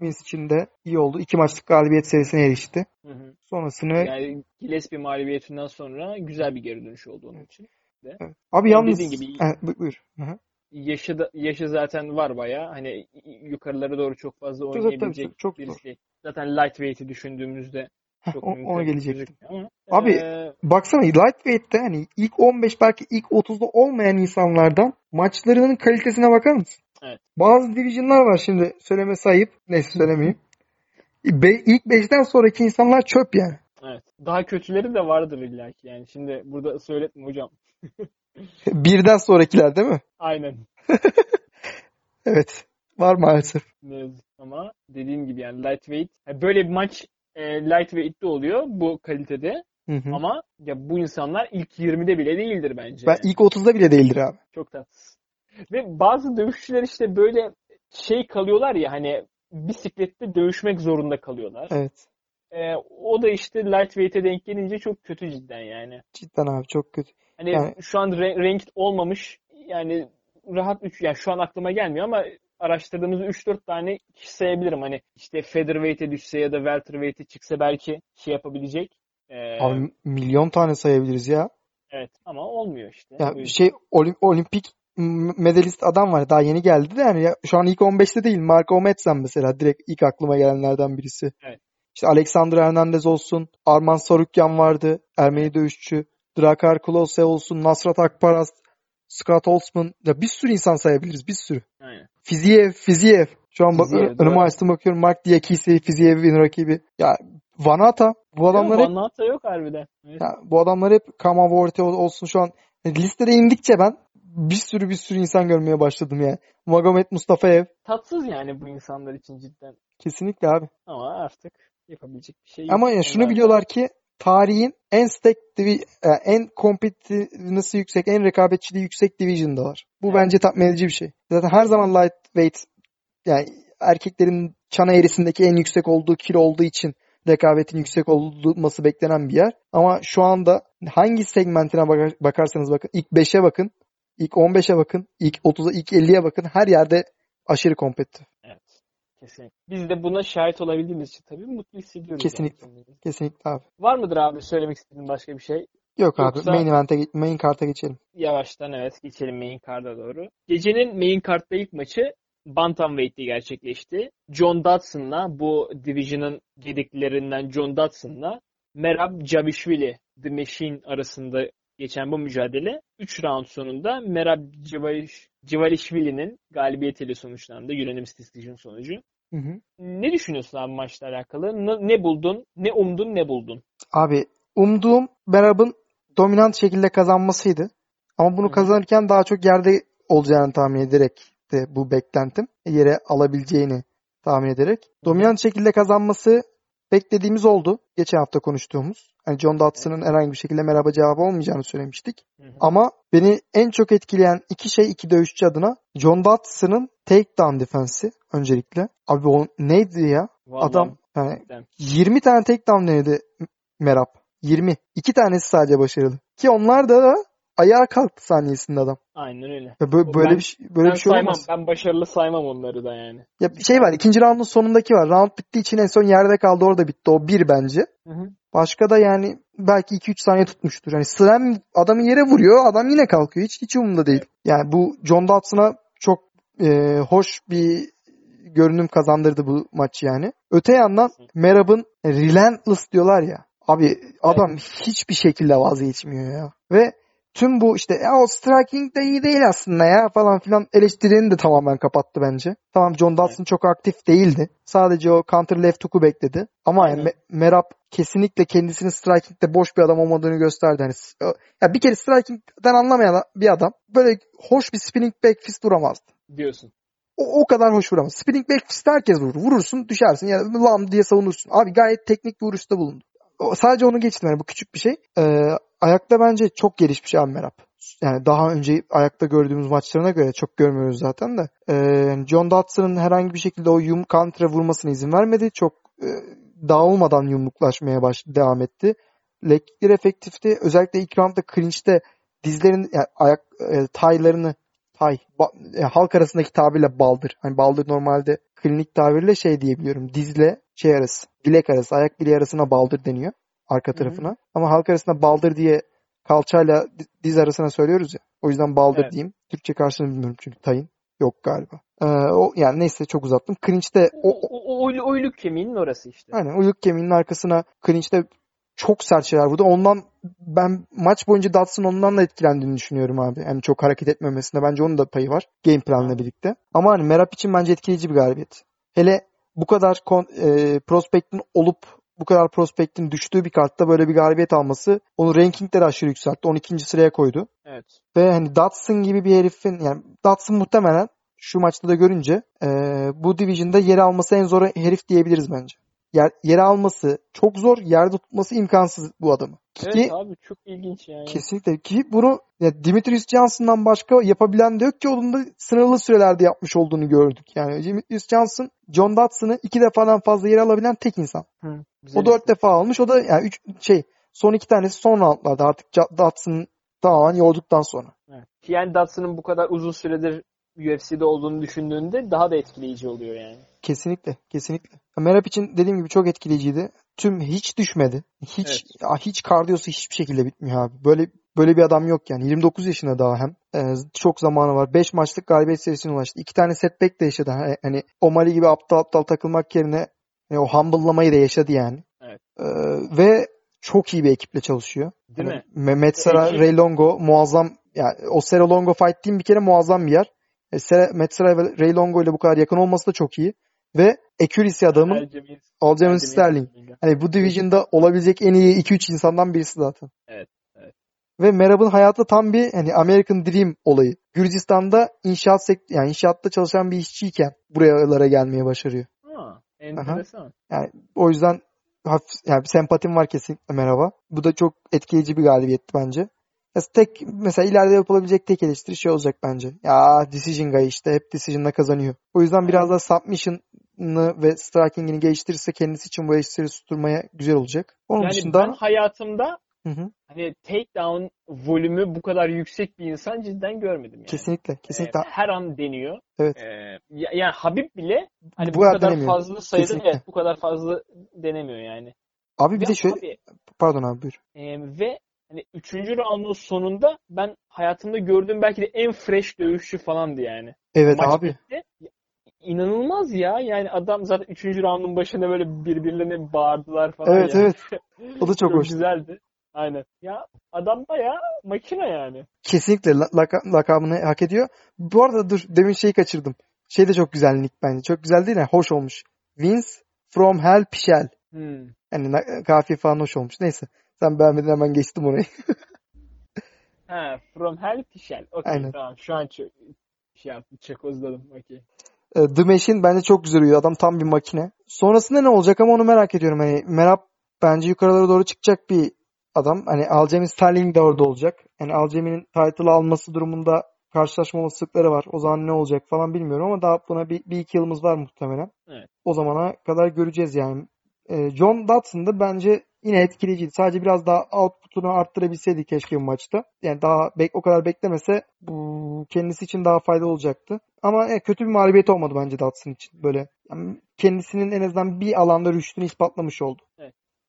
Vince için de iyi oldu. İki maçlık galibiyet serisine erişti. Hı hı. Sonrasını... Yani Gillespie mağlubiyetinden sonra güzel bir geri dönüş oldu onun için. De. Evet. Abi yani yalnız... Gibi, evet, buyur. Hı hı. Yaşı, da, yaşı zaten var baya. Hani yukarılara doğru çok fazla oynayabilecek tabii, çok birisi. Zor. Zaten lightweight'i düşündüğümüzde çok o, ona gelecek. Abi ee... baksana lightweight'te hani ilk 15 belki ilk 30'da olmayan insanlardan maçlarının kalitesine bakar mısın? Evet. Bazı division'lar var şimdi söyleme sayıp neyse söylemeyeyim. Be- ilk 5'ten sonraki insanlar çöp yani. Evet. Daha kötüleri de vardır illa ki yani. Şimdi burada söyletme hocam. Birden sonrakiler değil mi? Aynen. evet. Var maalesef. Ne yazık ama dediğim gibi yani lightweight böyle bir maç e, lightweight'te oluyor bu kalitede. Hı hı. Ama ya bu insanlar ilk 20'de bile değildir bence. Ben ilk 30'da bile değildir abi. Çok tatsız. Ve bazı dövüşçüler işte böyle şey kalıyorlar ya hani bisiklette dövüşmek zorunda kalıyorlar. Evet. Ee, o da işte lightweight'e denk gelince çok kötü cidden yani. Cidden abi çok kötü. Hani yani... şu an re- ranked olmamış yani rahat 3 yani şu an aklıma gelmiyor ama araştırdığımız 3-4 tane kişi sayabilirim. Hani işte featherweight'e düşse ya da welterweight'e çıksa belki şey yapabilecek. Ee, Abi milyon tane sayabiliriz ya. Evet ama olmuyor işte. Ya bir şey olim, olimpik medalist adam var. Daha yeni geldi de yani ya, şu an ilk 15'te değil. Marco Metzen mesela direkt ilk aklıma gelenlerden birisi. Evet. İşte Alexander Hernandez olsun, Arman Sarukyan vardı, Ermeni dövüşçü, Drakar Klose olsun, Nasrat Akparas, Scott Holtzman. Ya bir sürü insan sayabiliriz, bir sürü. Aynen. Fiziev, Fiziev. Şu an bak, önüme açtım bakıyorum. Mark Diakisi, Fiziev'in rakibi. Ya Vanata. Bu adamlar hep... Vanata yok harbiden. Evet. Ya, bu adamlar hep Kamavorte olsun şu an. Listede indikçe ben bir sürü bir sürü insan görmeye başladım yani. Magomed Mustafaev. Tatsız yani bu insanlar için cidden. Kesinlikle abi. Ama artık yapabilecek bir şey yok. Ama ya şunu biliyorlar ki tarihin en stack e, en competitiveness'ı yüksek, en rekabetçiliği yüksek division'dalar. Bu evet. bence tatmin edici bir şey. Zaten her zaman lightweight yani erkeklerin çana eğrisindeki en yüksek olduğu kilo olduğu için rekabetin yüksek olması beklenen bir yer. Ama şu anda hangi segmentine bakarsanız bakın ilk 5'e bakın, ilk 15'e bakın, ilk 30'a, ilk 50'ye bakın her yerde aşırı kompetitif. Kesinlikle. Biz de buna şahit olabildiğimiz için tabii mutlu hissediyoruz. Kesinlikle. Yani. Kesinlikle abi. Var mıdır abi söylemek istediğin başka bir şey? Yok Yoksa, abi main event'e main kart'a geçelim. Yavaştan evet geçelim main kart'a doğru. Gecenin main kart'ta ilk maçı Bantamweight'te gerçekleşti. John Dodson'la bu division'ın gediklerinden John Dodson'la Merab Javishvili The Machine arasında geçen bu mücadele 3 round sonunda Merab Civalishvili'nin galibiyetiyle sonuçlandı. Unanimous Decision sonucu. Hı hı. Ne düşünüyorsun abi maçla alakalı? Ne, ne buldun? Ne umdun? Ne buldun? Abi umduğum Merab'ın dominant şekilde kazanmasıydı. Ama bunu hı. kazanırken daha çok yerde olacağını tahmin ederek de bu beklentim. Yere alabileceğini tahmin ederek. Dominant şekilde kazanması beklediğimiz oldu. Geçen hafta konuştuğumuz. Hani John Dotson'ın herhangi bir şekilde merhaba cevabı olmayacağını söylemiştik. Hı hı. Ama beni en çok etkileyen iki şey iki dövüşçü adına John Dotson'ın takedown defensi öncelikle. Abi o neydi ya? Vallahi Adam yani cidden. 20 tane takedown denedi Merab. 20. İki tanesi sadece başarılı. Ki onlar da ayağa kalktı saniyesinde adam. Aynen öyle. Ya böyle, böyle Ben- bir şey, böyle ben bir şey saymam. olmaz. Ben başarılı saymam onları da yani. Ya şey var. ikinci roundun sonundaki var. Round bittiği için en son yerde kaldı orada bitti. O bir bence. Hı hı. Başka da yani belki 2-3 saniye tutmuştur. Yani slam adamı yere vuruyor. Adam yine kalkıyor. Hiç hiç umurunda değil. Yani bu John Dotson'a çok e, hoş bir görünüm kazandırdı bu maç yani. Öte yandan Merab'ın relentless diyorlar ya. Abi adam hiçbir şekilde vazgeçmiyor ya. Ve tüm bu işte ya o striking de iyi değil aslında ya falan filan eleştirilerini de tamamen kapattı bence. Tamam John Dodson çok aktif değildi. Sadece o counter left hook'u bekledi. Ama yani Aynen. Me- Merab kesinlikle kendisinin striking'de boş bir adam olmadığını gösterdi. Hani ya bir kere striking'den anlamayan bir adam böyle hoş bir spinning back fist vuramazdı. Diyorsun. O, o kadar hoş vuramaz. Spinning back fist herkes vurur. Vurursun düşersin ya da lam diye savunursun. Abi gayet teknik bir vuruşta bulundu. Sadece onu geçtim yani bu küçük bir şey. Ee, ayakta bence çok gelişmiş abi Merab. Yani daha önce ayakta gördüğümüz maçlarına göre çok görmüyoruz zaten de. Ee, John Dotson'ın herhangi bir şekilde o yum kontra vurmasına izin vermedi. Çok e, dağılmadan yumruklaşmaya baş devam etti. Lekler efektifti. Özellikle ilk roundda clinch'te dizlerin yani ayak e, taylarını tay ba- e, halk arasındaki tabirle baldır. Hani baldır normalde klinik tabirle şey diyebiliyorum. Dizle şey arası, bilek arası, ayak bileği arasına baldır deniyor arka hı. tarafına. Ama halk arasında baldır diye kalçayla di- diz arasına söylüyoruz ya. O yüzden baldır Evet. diyeyim. Türkçe karşılığını bilmiyorum çünkü tayın yok galiba. Ee, o yani neyse çok uzattım. Clinch'te O, o, o, uyluk kemiğinin orası işte. Aynen uyluk kemiğinin arkasına clinch'te çok sert şeyler vurdu. Ondan ben maç boyunca Dodson ondan da etkilendiğini düşünüyorum abi. Yani çok hareket etmemesinde bence onun da payı var. Game planla birlikte. Ama hani Merab için bence etkileyici bir galibiyet. Hele bu kadar kon, e, prospektin olup bu kadar prospektin düştüğü bir kartta böyle bir galibiyet alması onu rankingleri aşırı yükseltti. 12. sıraya koydu. Evet. Ve hani Dotson gibi bir herifin yani Dotson muhtemelen şu maçta da görünce e, bu division'da yer alması en zor herif diyebiliriz bence. Yer, yere alması çok zor, yerde tutması imkansız bu adamı. Ki, Evet abi çok ilginç yani. kesinlikle ki bunu ya Dimitrius Johnson'dan başka yapabilen de yok ki onun da sınırlı sürelerde yapmış olduğunu gördük. Yani Dimitrius Johnson, John Dotson'ı iki defadan fazla yere alabilen tek insan. Hı, O dört defa almış. O da yani üç, şey son iki tanesi son roundlarda artık Dotson tamamen yolduktan sonra. Evet. Yani Dotson'ın bu kadar uzun süredir UFC'de olduğunu düşündüğünde daha da etkileyici oluyor yani. Kesinlikle, kesinlikle. Merab için dediğim gibi çok etkileyiciydi. Tüm hiç düşmedi. Hiç Evet. hiç kardiyosu hiçbir şekilde bitmiyor abi. Böyle böyle bir adam yok yani. 29 yaşında daha hem. Ee, çok zamanı var. 5 maçlık galibiyet serisine ulaştı. 2 tane setback de yaşadı. Hani, hani Omali gibi aptal aptal takılmak yerine hani o humble'lamayı da yaşadı yani. Evet. Ee, ve çok iyi bir ekiple çalışıyor. Değil Hani mi? Mehmet Sara, Ray Longo muazzam yani o Sera Longo fight team bir kere muazzam bir yer. E, Sara ve Ray Longo ile bu kadar yakın olması da çok iyi. Ve accuracy adamın Aljamain- Sterling. Hani bu division'da olabilecek en iyi 2-3 insandan birisi zaten. Evet, evet. Ve Merab'ın hayatı tam bir hani American Dream olayı. Gürcistan'da inşaat sekt yani inşaatta çalışan bir işçiyken buralara gelmeye başarıyor. Ha, enteresan. O yüzden hafif yani sempatim var kesinlikle Merab'a. Bu da çok etkileyici bir galibiyetti bence. Ya tek mesela ileride yapılabilecek tek eleştiri şey olacak bence. Ya decision guy işte hep decision'la kazanıyor. O yüzden biraz daha submission'ını ve striking'ini geliştirirse kendisi için bu eleştiri susturmaya güzel olacak. Onun Yani dışında ben hayatımda Hı hı, hani takedown volümü bu kadar yüksek bir insan cidden görmedim yani. kesinlikle kesinlikle Ee, her an deniyor. Evet. Ee, ya- yani Habib bile hani Bu bu, kadar kadar denemiyor. fazla sayıda Kesinlikle. evet bu kadar fazla denemiyor yani. Abi bir Ve de şöyle abi, pardon abi buyur. e, ve hani üçüncü roundun sonunda ben hayatımda gördüğüm belki de en fresh dövüşçü falandı yani. Evet Maç abi. bitti. İnanılmaz ya. Yani adam zaten üçüncü roundun başında böyle birbirlerine bağırdılar falan. Evet yani. evet. O da çok Çok hoş. güzeldi. Aynen. Ya adam bayağı makine yani. Kesinlikle la- laka- lakabını hak ediyor. Bu arada dur demin şeyi kaçırdım. Şey de çok güzel nick bence. Çok güzel değil mi? Hoş olmuş. Vince from Hell Pichel. Hmm. Yani kafiye falan hoş olmuş. Neyse. Sen beğenmedin hemen geçtim orayı. Ha, from hell to shell. Okey Aynen. tamam. Şu an çok şey yaptım. Çakozladım. Okey. E, The Machine bence çok güzel uyuyor. Adam tam bir makine. Sonrasında ne olacak ama onu merak ediyorum. Hani Merab bence yukarılara doğru çıkacak bir adam. Hani Aljamain Sterling de orada olacak. Yani Aljamain'in title alması durumunda karşılaşma olasılıkları var. O zaman ne olacak falan bilmiyorum ama daha buna bir, bir iki yılımız var muhtemelen. Evet. O zamana kadar göreceğiz yani. E, John Dodson da bence yine etkileyiciydi. Sadece biraz daha output'unu arttırabilseydi keşke bu maçta. Yani daha bek o kadar beklemese bu kendisi için daha faydalı olacaktı. Ama e, kötü bir mağlubiyet olmadı bence Dodson için. Böyle yani kendisinin en azından bir alanda rüştünü ispatlamış oldu.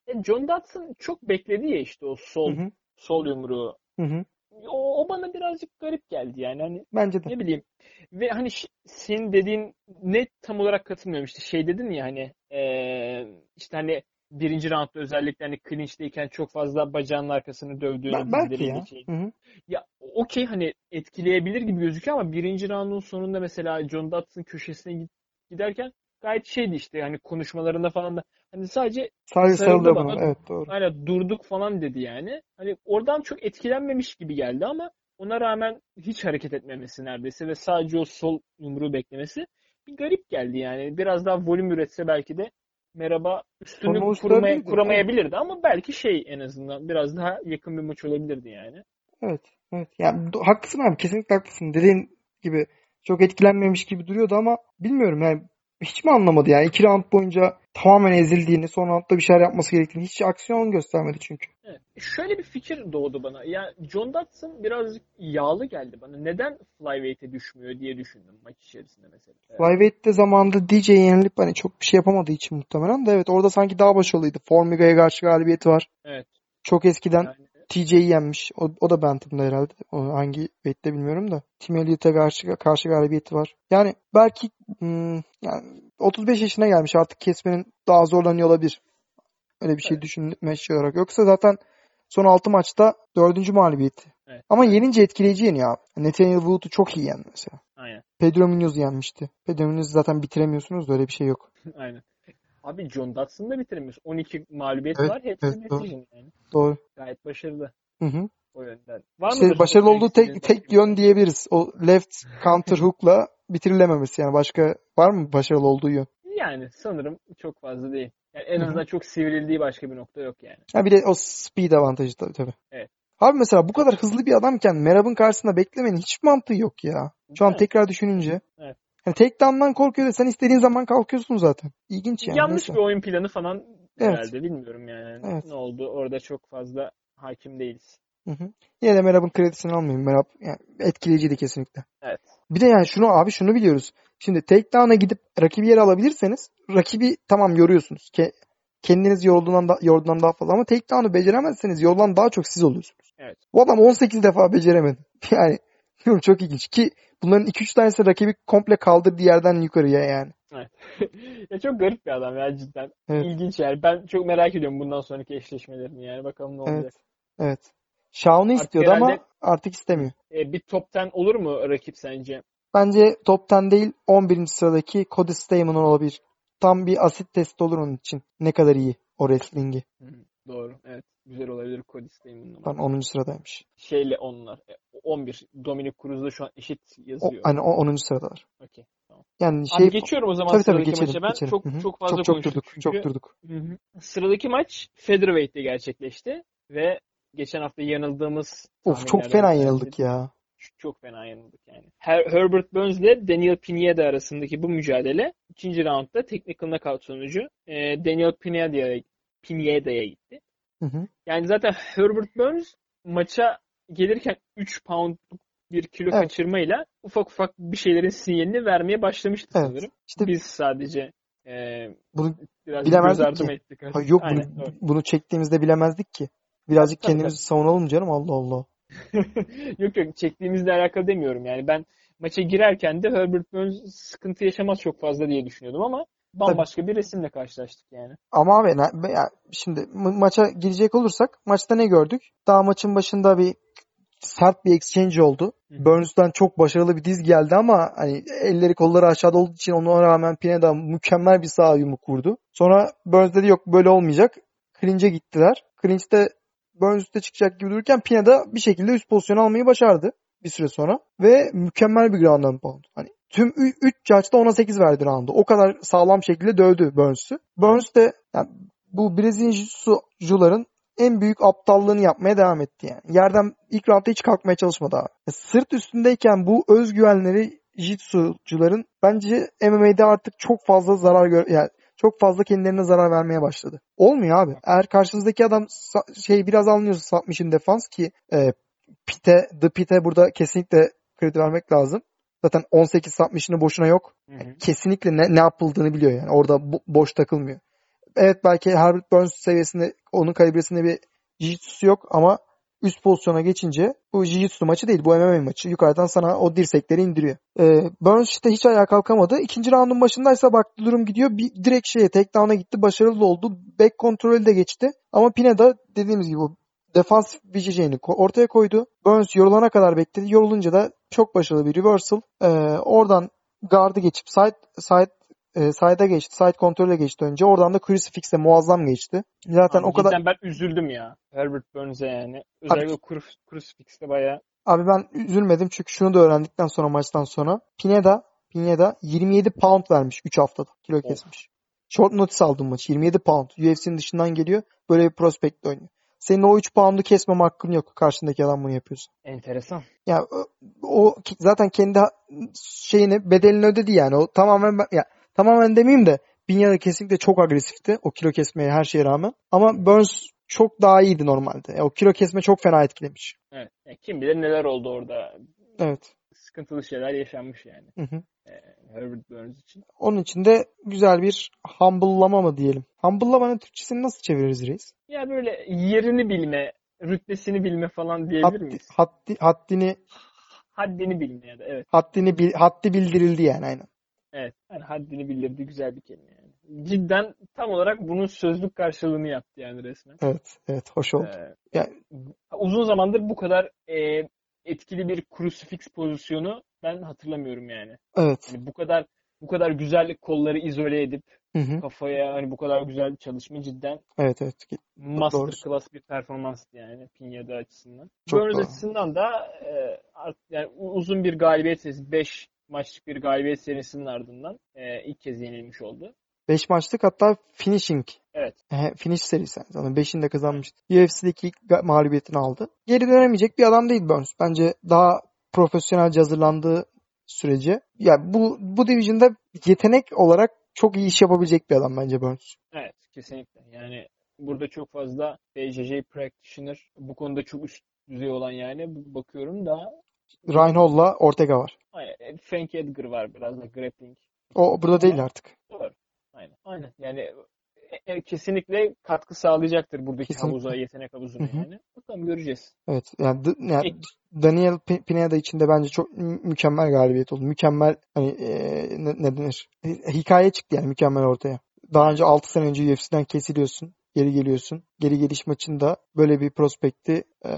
E, John Dodson çok bekledi ya işte o sol Hı hı. sol yumruğu. Hı hı. O, o bana birazcık garip geldi yani. Hani Bence de. ne bileyim. Ve hani ş- senin dediğin ne tam olarak katılmıyorum işte şey dedin ya hani eee, işte hani birinci roundda özellikle hani clinch'teyken çok fazla bacağının arkasını dövdüğünü Ben- belki ya. şey- Hı hı. Ya okey hani etkileyebilir gibi gözüküyor ama birinci roundun sonunda mesela John Dodson köşesine giderken gayet şeydi işte hani konuşmalarında falan da hani sadece Sadece Sarıldı bana. bana. Evet doğru. Hala durduk falan dedi yani. Hani oradan çok etkilenmemiş gibi geldi ama ona rağmen hiç hareket etmemesi neredeyse ve sadece o sol yumruğu beklemesi bir garip geldi yani. Biraz daha volüm üretse belki de merhaba üstünü kurmaya, kuramayabilirdi ama belki şey en azından biraz daha yakın bir maç olabilirdi yani. Evet. Evet. Yani haklısın abi. Kesinlikle haklısın. Dediğin gibi çok etkilenmemiş gibi duruyordu ama bilmiyorum yani hiç mi anlamadı yani? iki round boyunca tamamen ezildiğini, son roundda bir şeyler yapması gerektiğini hiç aksiyon göstermedi çünkü. Evet. Şöyle bir fikir doğdu bana. Ya John Dodson birazcık yağlı geldi bana. Neden flyweight'e düşmüyor diye düşündüm maç içerisinde mesela. Flyweight'te zamanında DJ yenilip hani çok bir şey yapamadığı için muhtemelen de evet orada sanki daha başarılıydı. Formiga'ya karşı galibiyeti var. Evet. Çok eskiden Yani TJ'yi yenmiş. O, o da Bantam'da herhalde. O hangi weight'te bilmiyorum da. Tim Elliott'a karşı, karşı galibiyeti var. Yani belki hmm, yani 35 yaşına gelmiş artık kesmenin daha zorlanıyor olabilir. Öyle bir şey Evet. düşünme şey olarak. Yoksa zaten son 6 maçta 4. mağlubiyeti. Evet. Ama yenince etkileyici yeniyor abi. Nathaniel Wood'u çok iyi yendi mesela. aynen. Pedro Munoz'u yenmişti. Pedro Munoz'u zaten bitiremiyorsunuz da öyle bir şey yok. Aynen. Abi John Dodson'ı da bitiremiyorsun. 12 mağlubiyet Evet, var. Hepsi evet, doğru. yani. Doğru. Gayet başarılı Hı hı. o yönden. Var mıdır başarılı olduğu tek istediğiniz tek bir yön şey? diyebiliriz. O left counter hook'la bitirilememesi yani başka var mı başarılı olduğu yön? Yani sanırım çok fazla değil. Yani en azından çok sivrildiği başka bir nokta yok yani. Ha bir de o speed avantajı tabii tabii. Evet. Abi mesela bu kadar hızlı bir adamken Merab'ın karşısında beklemenin hiç mantığı yok ya. Şu an mi? tekrar düşününce. Evet. Hani takedown'dan korkuyor da sen istediğin zaman kalkıyorsun zaten. İlginç yani. Yanlış Neyse. bir oyun planı falan Evet. herhalde bilmiyorum yani. Evet. Ne oldu orada çok fazla hakim değiliz. Hı hı. Yine de Merab'ın kredisini almayayım. Merab yani etkileyiciydi kesinlikle. Evet. Bir de yani şunu abi şunu biliyoruz. Şimdi takedown'a gidip rakibi yere alabilirseniz rakibi tamam yoruyorsunuz. Ke kendiniz yorulduğundan, da, yorduğundan daha fazla ama takedown'u beceremezseniz yorulan daha çok siz oluyorsunuz. Evet. Bu adam 18 defa beceremedi. Yani çok ilginç ki bunların 2-3 tanesi rakibi komple kaldırdığı yerden yukarıya yani. ya çok garip bir adam ya cidden. Evet. İlginç yani. Ben çok merak ediyorum bundan sonraki eşleşmelerini yani. Bakalım ne olacak. Evet. Evet. Shawn'u istiyordu ama artık istemiyor. E, bir top 10 olur mu rakip sence? Bence top 10 değil 11. sıradaki Cody Stamen olabilir. Tam bir asit testi olur onun için. Ne kadar iyi o wrestling'i. Doğru. Evet. Güzel olabilir Cody Staman'ın ama. Tam 10. sıradaymış. Şeyle onlar. e, 11. Dominic Cruz'da şu an eşit O, yazıyor. hani o 10. sıradalar. Okey. Tamam. Yani Abi şey geçiyorum o zaman tabii tabii geçelim. maça. Ben geçelim. çok çok fazla çok, çok durduk. çünkü. Çok durduk. Hı hı. Sıradaki maç Featherweight'te gerçekleşti ve geçen hafta yanıldığımız Of çok fena yenildik ya. Çok fena yanıldık yani. Her Herbert Burns ile Daniel Pineda arasındaki bu mücadele ikinci roundda technical knockout sonucu e, Daniel Pineda'ya Pineda'ya gitti. Hı hı. Yani zaten Herbert Burns maça gelirken 3 poundluk bir kilo Evet. kaçırmayla ufak ufak bir şeylerin sinyalini vermeye başlamıştı Evet. sanırım. İşte Biz sadece e, bunu biraz Bilemezdik ki. ettik? Ha, yok Aynen, bunu, doğru. bunu çektiğimizde bilemezdik ki. Birazcık Tabii, kendimizi savunalım canım Allah Allah. yok yok çektiğimizle alakalı demiyorum yani. Ben maça girerken de Herbert Burns sıkıntı yaşamaz çok fazla diye düşünüyordum ama bambaşka bir resimle karşılaştık yani. Ama abi ya şimdi ma- maça girecek olursak maçta ne gördük? Daha maçın başında bir sert bir exchange oldu. Hı. Burns'tan çok başarılı bir diz geldi ama hani elleri kolları aşağıda olduğu için ona rağmen Pineda mükemmel bir sağ yumruk vurdu. Sonra Burns dedi yok böyle olmayacak. Clinch'e gittiler. Clinch'te Burns üstte çıkacak gibi dururken Pineda bir şekilde üst pozisyon almayı başardı bir süre sonra. Ve mükemmel bir ground and pound. Hani tüm 3 judge da ona 8 verdi roundu. O kadar sağlam şekilde dövdü Burns'ü. Burns de yani bu Brezilya jiu en büyük aptallığını yapmaya devam etti yani. Yerden ilk roundda hiç kalkmaya çalışmadı abi. Sırt üstündeyken bu özgüvenleri jitsucuların bence MMA'de artık çok fazla zarar gör yani çok fazla kendilerine zarar vermeye başladı. Olmuyor abi. Eğer karşınızdaki adam şey biraz anlıyorsa submission defans ki e, Pite, The Pite burada kesinlikle kredi vermek lazım. Zaten 18 submission'ı boşuna yok. Yani kesinlikle ne, ne yapıldığını biliyor yani. Orada bo- boş takılmıyor. Evet belki Herbert Burns seviyesinde onun kalibresinde bir jiu yok ama üst pozisyona geçince bu jiu maçı değil bu MMA maçı. Yukarıdan sana o dirsekleri indiriyor. Ee, Burns işte hiç ayağa kalkamadı. İkinci roundun başındaysa baktı durum gidiyor. Bir direkt şeye takedown'a gitti. Başarılı oldu. Back kontrolü de geçti. Ama Pineda dediğimiz gibi defans vijeceğini ortaya koydu. Burns yorulana kadar bekledi. Yorulunca da çok başarılı bir reversal. Ee, oradan gardı geçip side, side e, side'a geçti. Side kontrole geçti önce. Oradan da Crucifix'e muazzam geçti. Zaten Abi o kadar... Ben üzüldüm ya. Herbert Burns'e yani. Özellikle Abi, Crucifix'te bayağı. Abi ben üzülmedim çünkü şunu da öğrendikten sonra maçtan sonra. Pineda, Pineda 27 pound vermiş 3 haftada. Kilo of. kesmiş. Short notice aldım maçı. 27 pound. UFC'nin dışından geliyor. Böyle bir prospekt oynuyor. Senin o 3 pound'u kesmem hakkın yok karşındaki adam bunu yapıyorsa. Enteresan. Ya o zaten kendi şeyini bedelini ödedi yani. O tamamen ya tamamen demeyeyim de Binyada kesinlikle çok agresifti o kilo kesmeye her şeye rağmen. Ama Burns çok daha iyiydi normalde. O kilo kesme çok fena etkilemiş. Evet. Kim bilir neler oldu orada. Evet. Sıkıntılı şeyler yaşanmış yani. Hı hı. Ee, Herbert Burns için. Onun için de güzel bir humble'lama mı diyelim. Humble'lamanın Türkçesini nasıl çeviririz reis? Ya böyle yerini bilme, rütbesini bilme falan diyebilir Haddi, miyiz? Haddi, haddini haddini bilme ya da evet. Haddini bil, haddi bildirildi yani aynen. Evet. Yani haddini bildirdi güzel bir kelime yani. Cidden tam olarak bunun sözlük karşılığını yaptı yani resmen. Evet. Evet. Hoş oldu. Ee, yani... Uzun zamandır bu kadar e, etkili bir crucifix pozisyonu ben hatırlamıyorum yani. Evet. Yani bu kadar bu kadar güzel kolları izole edip hı hı. kafaya hani bu kadar güzel bir çalışma cidden evet evet master Doğru. class bir performans yani Pinya'da açısından. Burns açısından da e, yani uzun bir galibiyet serisi 5 maçlık bir galibiyet serisinin ardından e, ilk kez yenilmiş oldu. 5 maçlık hatta finishing. Evet. E, finish serisi. Zaten 5'ini de kazanmıştı. UFC'deki ilk mağlubiyetini aldı. Geri dönemeyecek bir adam değil Burns. Bence daha profesyonelce hazırlandığı sürece. Yani bu bu division'da yetenek olarak çok iyi iş yapabilecek bir adam bence Burns. Evet kesinlikle. Yani burada çok fazla BJJ practitioner bu konuda çok üst düzey olan yani bakıyorum da Reinhold'la Ortega var. Aynen. E, Frank Edgar var biraz da grappling. O burada değil artık. Doğru. Aynen. Aynen. Yani e, e, kesinlikle katkı sağlayacaktır buradaki Kesinlikle. havuza, yetenek havuzuna Hı-hı. yani. Bakalım göreceğiz. Evet. Yani, yani Daniel Pineda için de bence çok mükemmel galibiyet oldu. Mükemmel hani e, ne, ne denir? Hikaye çıktı yani mükemmel ortaya. Daha önce 6 sene önce UFC'den kesiliyorsun. Geri geliyorsun. Geri geliş maçında böyle bir prospekti e,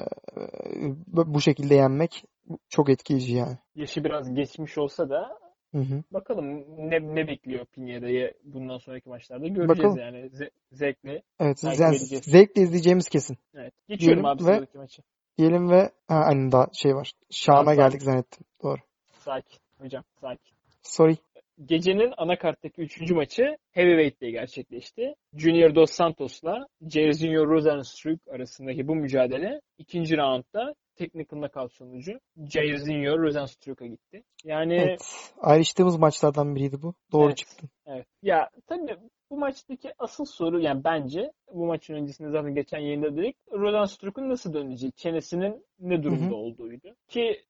bu şekilde yenmek çok etkileyici yani. Yaşı biraz geçmiş olsa da Hı hı. Bakalım ne ne bekliyor Pinheiro'yu bundan sonraki maçlarda göreceğiz Bakalım. yani. Ze- zevkle. Evet, yani zevkle izleyeceğimiz kesin. Evet. Geçiyorum Diyelim abi ve, sıradaki maçı. Diyelim ve ha, aynı daha şey var. Şam'a geldik zannettim. Doğru. Sakin hocam sakin. Sorry. Gecenin anakarttaki üçüncü maçı Heavyweight'te gerçekleşti. Junior Dos Santos'la Jairzinho Rozenstruik arasındaki bu mücadele ikinci roundda technical knockout sonucu Jairzinho Rozenstruik'a gitti. Yani evet. ayrıştığımız maçlardan biriydi bu. Doğru evet, çıktın. Evet. Ya tabii bu maçtaki asıl soru yani bence bu maçın öncesinde zaten geçen yayında dedik Rozenstruik'un nasıl döneceği, çenesinin ne durumda Hı-hı. olduğuydu. Ki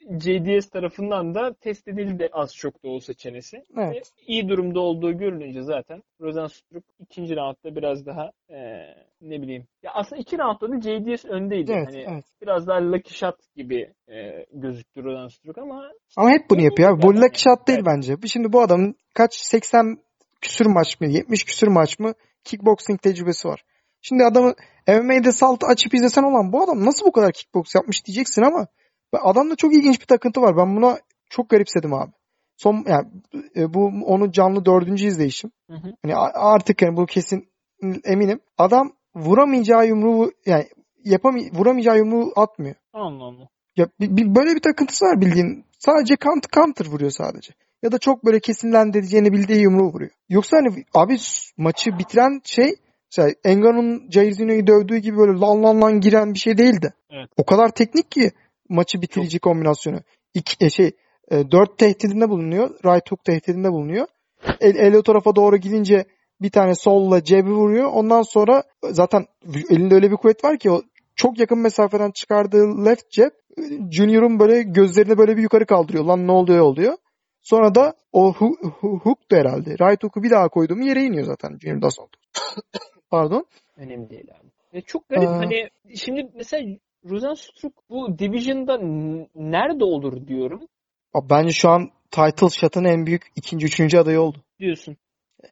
JDS tarafından da test edildi az çok da olsa çenesi. Evet. Ve iyi durumda olduğu görününce zaten Rosenstruck ikinci roundda biraz daha e, ne bileyim. Ya aslında iki roundda da JDS öndeydi. Evet, hani evet. Biraz daha lucky shot gibi e, gözüktü Rosenstruck ama ama hep bunu yapıyor abi. Bu lucky shot değil evet. bence. Şimdi bu adamın kaç 80 küsür maç mı 70 küsür maç mı kickboxing tecrübesi var. Şimdi adamı MMA'de salt açıp izlesen olan bu adam nasıl bu kadar kickbox yapmış diyeceksin ama Adamda çok ilginç bir takıntı var. Ben buna çok garipsedim abi. Son yani e, bu onu canlı dördüncü izleyişim. Hı hı. Hani artık yani bu kesin eminim. Adam vuramayacağı yumruğu yani yapamay vuramayacağı yumruğu atmıyor. Allah Allah. Ya böyle bir takıntısı var bildiğin. Sadece counter, counter vuruyor sadece. ya da çok böyle kesinlendireceğini bildiği yumruğu vuruyor. Yoksa hani abi maçı bitiren şey mesela Engano'nun Jair Zino'yu dövdüğü gibi böyle lan lan lan giren bir şey değildi. Evet. O kadar teknik ki maçı bitirici kombinasyonu. İki, e, şey e, dört tehdidinde bulunuyor. Right hook tehdidinde bulunuyor. El, el o tarafa doğru gidince bir tane solla cebi vuruyor. Ondan sonra zaten elinde öyle bir kuvvet var ki o çok yakın mesafeden çıkardığı left jab Junior'un böyle gözlerini böyle bir yukarı kaldırıyor. Lan ne oluyor oluyor. Sonra da o hu, hu, hook da herhalde. Right hook'u bir daha koyduğum yere iniyor zaten Junior Santos. Pardon. Önemli değil abi. Ve çok garip Aa. hani şimdi mesela Rosenstruck bu Division'da nerede olur diyorum Bence şu an title shot'ın en büyük ikinci, üçüncü adayı oldu. diyorsun.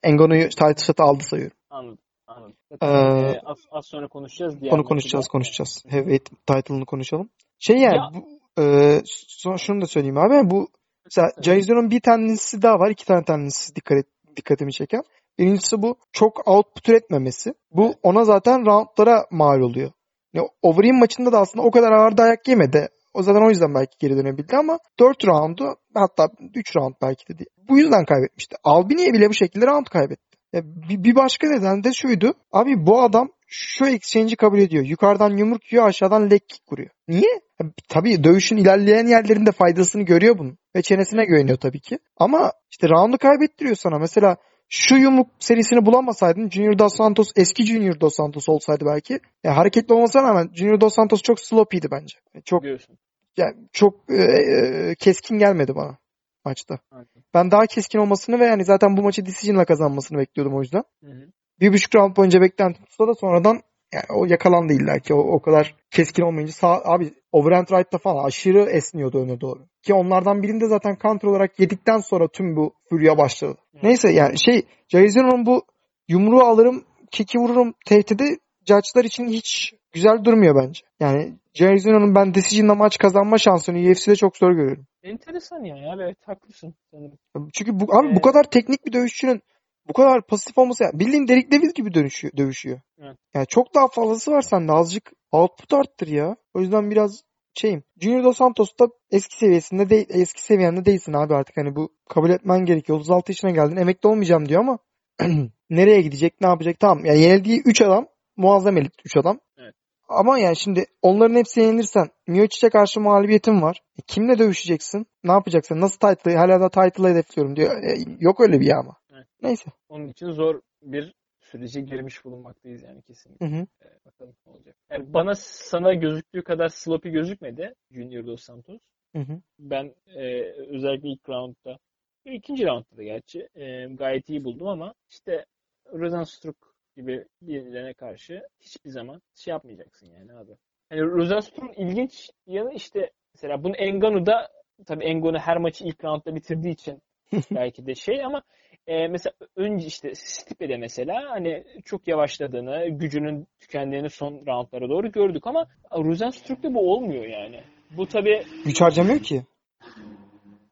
Engonu'yu title shot'a aldı sayıyorum. Anladım. Anladım. Ee, az, az sonra konuşacağız. diğer Onu konuşacağız, da. konuşacağız. Heavyweight title'ını konuşalım. Şey yani Ya- bu, e, sonra şunu da söyleyeyim abi. Bu mesela Evet. Jaizo'nun bir tanesi daha var. iki tane tanesi dikkat dikkatimi çeken. Birincisi bu çok output üretmemesi. Bu ona zaten roundlara mal oluyor. Yani Overeem maçında da aslında o kadar ağır dayak yemedi. O zaten o yüzden belki geri dönebildi ama 4 roundu hatta 3 round belki de değil. Bu yüzden kaybetmişti. Albini'ye bile bu şekilde round kaybetti. Ya bir, başka neden de şuydu. Abi bu adam şu exchange'i kabul ediyor. Yukarıdan yumruk yiyor aşağıdan leg kick vuruyor. Niye? Ya, Tabii dövüşün ilerleyen yerlerinde faydasını görüyor bunun. Ve çenesine güveniyor tabii ki. Ama işte roundu kaybettiriyor sana. Mesela şu yumruk serisini bulamasaydın Junior Dos Santos eski Junior Dos Santos olsaydı belki. Ya hareketli olmasına rağmen Junior Dos Santos çok sloppy'di bence. Çok diyorsun. yani çok e, e, keskin gelmedi bana maçta. Anladım. Ben daha keskin olmasını ve yani zaten bu maçı decision'la kazanmasını bekliyordum o yüzden. Hı hı. Bir buçuk round boyunca beklentim tutsa da sonradan yani o yakalandı illa ki o, o kadar keskin olmayınca sağ, abi overhand right'ta falan aşırı esniyordu öne doğru. Ki onlardan birinde zaten counter olarak yedikten sonra tüm bu furya başladı. Evet. Neyse yani şey Jair Zeno'nun bu yumruğu alırım kiki vururum tehdidi judge'lar için hiç güzel durmuyor bence. Yani Jair Zeno'nun ben decision'la maç kazanma şansını UFC'de çok zor görüyorum. Enteresan ya. ya. Evet haklısın sanırım. Çünkü bu, abi bu Evet. kadar teknik bir dövüşçünün bu kadar pasif olması yani bildiğin Derek Lewis gibi dönüşüyor, dövüşüyor. Evet. Yani çok daha fazlası var sende azıcık output arttır ya. O yüzden biraz şeyim. Junior Dos Santos da eski seviyesinde değil, eski seviyende değilsin abi artık hani bu kabul etmen gerekiyor. 36 yaşına geldin emekli olmayacağım diyor ama nereye gidecek ne yapacak tamam. Yani yenildiği 3 adam muazzam elit 3 adam. Evet. Ama yani şimdi onların hepsi yenilirsen Miocic'e karşı mağlubiyetin var. E, kimle dövüşeceksin? Ne yapacaksın? Nasıl title? Hala da title'ı hedefliyorum diyor. E, yok öyle bir ya ama. Neyse. Onun için zor bir sürece girmiş bulunmaktayız yani kesinlikle. Hı hı. Ee, bakalım ne olacak. Yani bana sana gözüktüğü kadar sloppy gözükmedi Junior Dos Santos. Hı hı. Ben e, özellikle ilk roundda, ikinci roundda da gerçi e, gayet iyi buldum ama işte Rosenstruck gibi birilerine karşı hiçbir zaman şey yapmayacaksın yani abi. Yani Rosenstruck'un ilginç yanı işte mesela bunu Engano'da tabii Engano her maçı ilk roundda bitirdiği için belki de şey ama e, mesela önce işte Stipe'de mesela hani çok yavaşladığını, gücünün tükendiğini son roundlara doğru gördük ama Rosenstruck'ta bu olmuyor yani. Bu tabii Güç harcamıyor ki.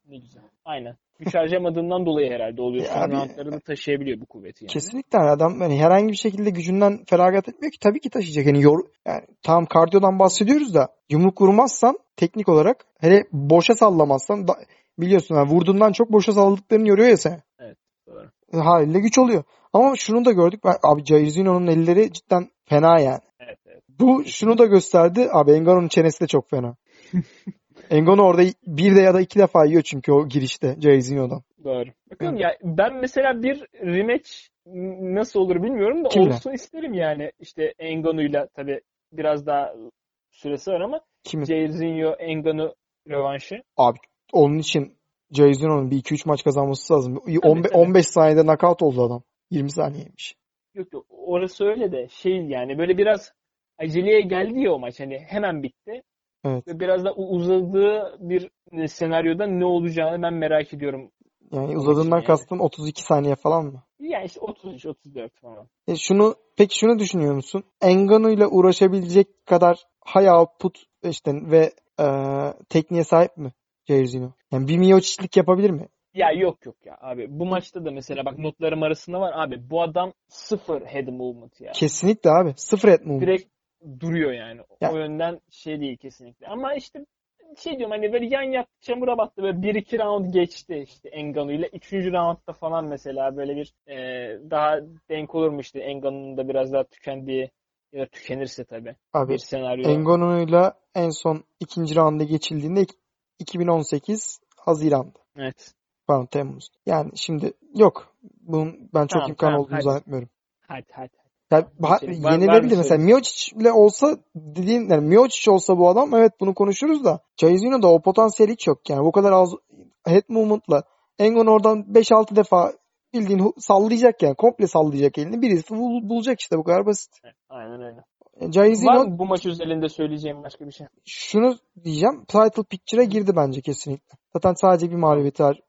ne güzel. Aynen. Güç harcamadığından dolayı herhalde oluyor. Ya Son roundlarını taşıyabiliyor bu kuvveti yani. Kesinlikle adam hani herhangi bir şekilde gücünden feragat etmiyor ki tabii ki taşıyacak. Yani yor yani tam kardiyodan bahsediyoruz da yumruk vurmazsan teknik olarak hele boşa sallamazsan da, biliyorsun yani vurduğundan çok boşa salladıklarını yoruyor ya sen. Doğru. Haliyle güç oluyor. Ama şunu da gördük. Abi Jair Zino'nun elleri cidden fena yani. Evet, evet. Bu şunu da gösterdi. Abi Engano'nun çenesi de çok fena. Engano orada bir de ya da iki defa yiyor çünkü o girişte Jair Zino'dan. Doğru. Bakalım ya ben mesela bir rematch nasıl olur bilmiyorum da Kimle? olsun isterim yani. İşte Engano'yla tabii biraz daha süresi var ama Kimin? Jairzinho Engano rövanşı. Abi onun için Jair Zino'nun bir 2-3 maç kazanması lazım. 15, tabii. 15 saniyede knockout oldu adam. 20 saniyeymiş. Yok yok orası öyle de şey yani böyle biraz aceleye geldi ya o maç hani hemen bitti. Evet. Ve biraz da uzadığı bir e, senaryoda ne olacağını ben merak ediyorum. Yani uzadığından yani. kastın 32 saniye falan mı? Yani işte 33 34 falan. E şunu peki şunu düşünüyor musun? Engano ile uğraşabilecek kadar high output işte ve e, tekniğe sahip mi Jair Zino? Yani bir Miocic'lik yapabilir mi? Ya yok yok ya abi. Bu maçta da mesela bak notlarım arasında var abi. Bu adam sıfır head movement ya. Kesinlikle abi. Sıfır et movement. Direkt duruyor yani. Ya- O yönden şey değil kesinlikle. Ama işte şey diyorum hani böyle yan yattı çamura battı böyle bir iki round geçti işte Engano ile. Üçüncü roundda falan mesela böyle bir e, daha denk olur mu işte Engano'nun da biraz daha tükendiği ya da tükenirse tabii Abi bir senaryo. Engonu'yla en son ikinci rounda geçildiğinde ik- 2018 Haziran'da. Evet. Pardon Temmuz. Yani şimdi yok. Bunun ben çok Tamam, imkan tamam, olduğunu hadi. zannetmiyorum. Hadi hadi. Yani var yenilebilir mesela. şey. Miocic'le olsa dediğin yani Miocic olsa bu adam evet bunu konuşuruz da Jairzinho'da o potansiyel hiç yok. Yani bu kadar az head movement'la Engon oradan 5-6 defa bildiğin sallayacak yani. Komple sallayacak elini. Birisi bul- bulacak işte bu kadar basit. Aynen öyle. E, Jairzinho Var mı bu maç özelinde söyleyeceğim başka bir şey? şunu diyeceğim. Title picture'a girdi bence kesinlikle. Zaten sadece bir mağlubiyeti var.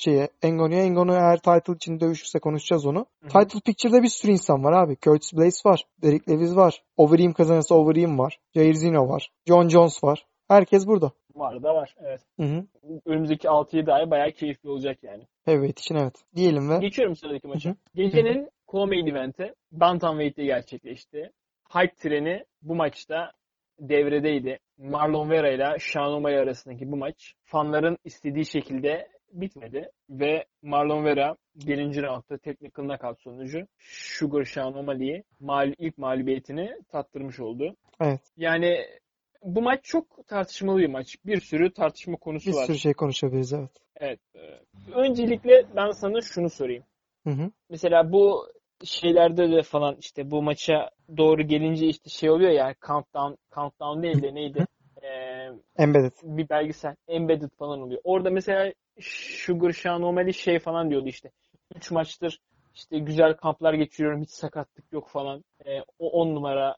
Şeye Engonu'ya. Engonu eğer title için dövüşürse konuşacağız onu. Hı hı. Title picture'da bir sürü insan var abi. Curtis Blaze var. Derek Lewis var. Overeem kazanırsa Overeem var. Jair Zino var. John Jones var. Herkes burada. Var da var. Evet. Hı hı. Önümüzdeki 6-7 ay bayağı keyifli olacak yani. Evet için evet. Diyelim ve Geçiyorum sıradaki maça. Gecenin co-main eventi Bantamweight'te gerçekleşti. Hype treni bu maçta devredeydi. Marlon Vera ile Sean O'Malley arasındaki bu maç fanların istediği şekilde bitmedi ve Marlon Vera birinci roundda teknik knockout sonucu Sugar Sean O'Malley'i mal ilk mağlubiyetini tattırmış oldu. evet. Yani bu maç çok tartışmalı bir maç. Bir sürü tartışma konusu Bir var. sürü şey konuşabiliriz evet. Evet. Öncelikle ben sana şunu sorayım. Hı hı. Mesela bu şeylerde de falan işte bu maça doğru gelince işte şey oluyor ya countdown countdown değil de neydi? Ee, Embedded. bir belgesel embedded falan oluyor. Orada mesela Sugar Sean O'Malley şey falan diyordu işte. 3 maçtır işte güzel kamplar geçiriyorum hiç sakatlık yok falan. Ee, o 10 numara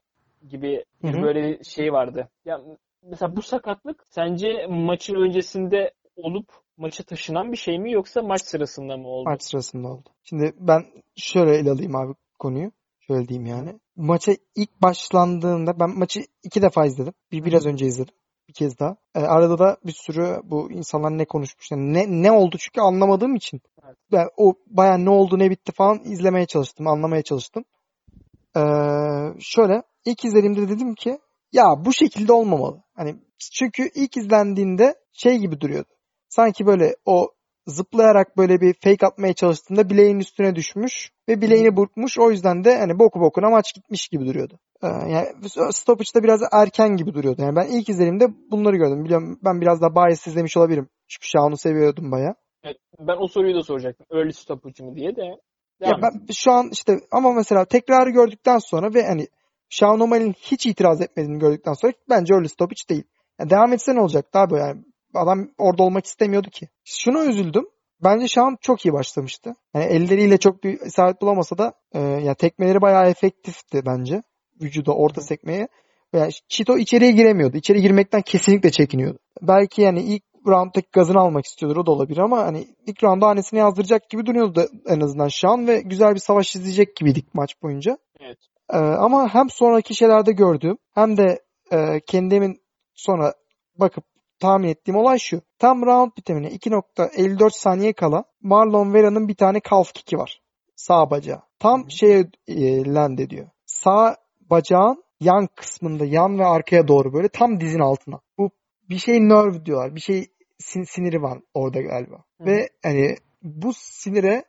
gibi bir Hı hı. böyle şey vardı. Ya mesela bu sakatlık sence maçın öncesinde olup maça taşınan bir şey mi yoksa maç sırasında mı oldu? Maç sırasında oldu. Şimdi ben şöyle ele alayım abi konuyu. Şöyle diyeyim yani. Maça ilk başlandığında ben maçı iki defa izledim. Bir biraz önce izledim. Bir kez daha. E, arada da bir sürü bu insanlar ne konuşmuş. Yani ne, ne oldu çünkü anlamadığım için. Ben o baya ne oldu ne bitti falan izlemeye çalıştım. Anlamaya çalıştım. E, şöyle ilk izlediğimde dedim ki ya bu şekilde olmamalı. Hani çünkü ilk izlendiğinde şey gibi duruyordu. Sanki böyle o zıplayarak böyle bir fake atmaya çalıştığında bileğin üstüne düşmüş ve bileğini burkmuş. O yüzden de hani boku bokuna maç gitmiş gibi duruyordu. Ee, yani stoppage'da biraz erken gibi duruyordu. Yani ben ilk izlediğimde bunları gördüm. Biliyorum ben biraz daha bias izlemiş olabilirim. Çünkü Shaun'u seviyordum baya. Evet, ben o soruyu da soracaktım. Early stoppage mı diye de. Ya ben şu an işte ama mesela tekrarı gördükten sonra ve hani Shaun O'Malley'nin hiç itiraz etmediğini gördükten sonra bence early stoppage değil. Yani devam etse ne olacak daha böyle yani adam orada olmak istemiyordu ki. Şuna üzüldüm. Bence Shaun çok iyi başlamıştı. Yani elleriyle çok bir isabet bulamasa da e, ya tekmeleri bayağı efektifti bence. Vücuda orta sekmeye. Yani Chito içeriye giremiyordu. İçeri girmekten kesinlikle çekiniyordu. Belki yani ilk round'daki gazını almak istiyordur o da olabilir ama hani ilk roundda hanesini yazdıracak gibi duruyordu da en azından Shaun ve güzel bir savaş izleyecek gibiydik maç boyunca. Evet. Ee, ama hem sonraki şeylerde gördüğüm hem de e, kendimin sonra bakıp tahmin ettiğim olay şu. Tam round bitimine 2.54 saniye kala Marlon Vera'nın bir tane calf kick'i var. Sağ bacağı. Tam şeye e, land ediyor. Sağ bacağın yan kısmında yan ve arkaya doğru böyle tam dizin altına. Bu bir şey nerve diyorlar. Bir şey sin- siniri var orada galiba. Hı. Ve hani bu sinire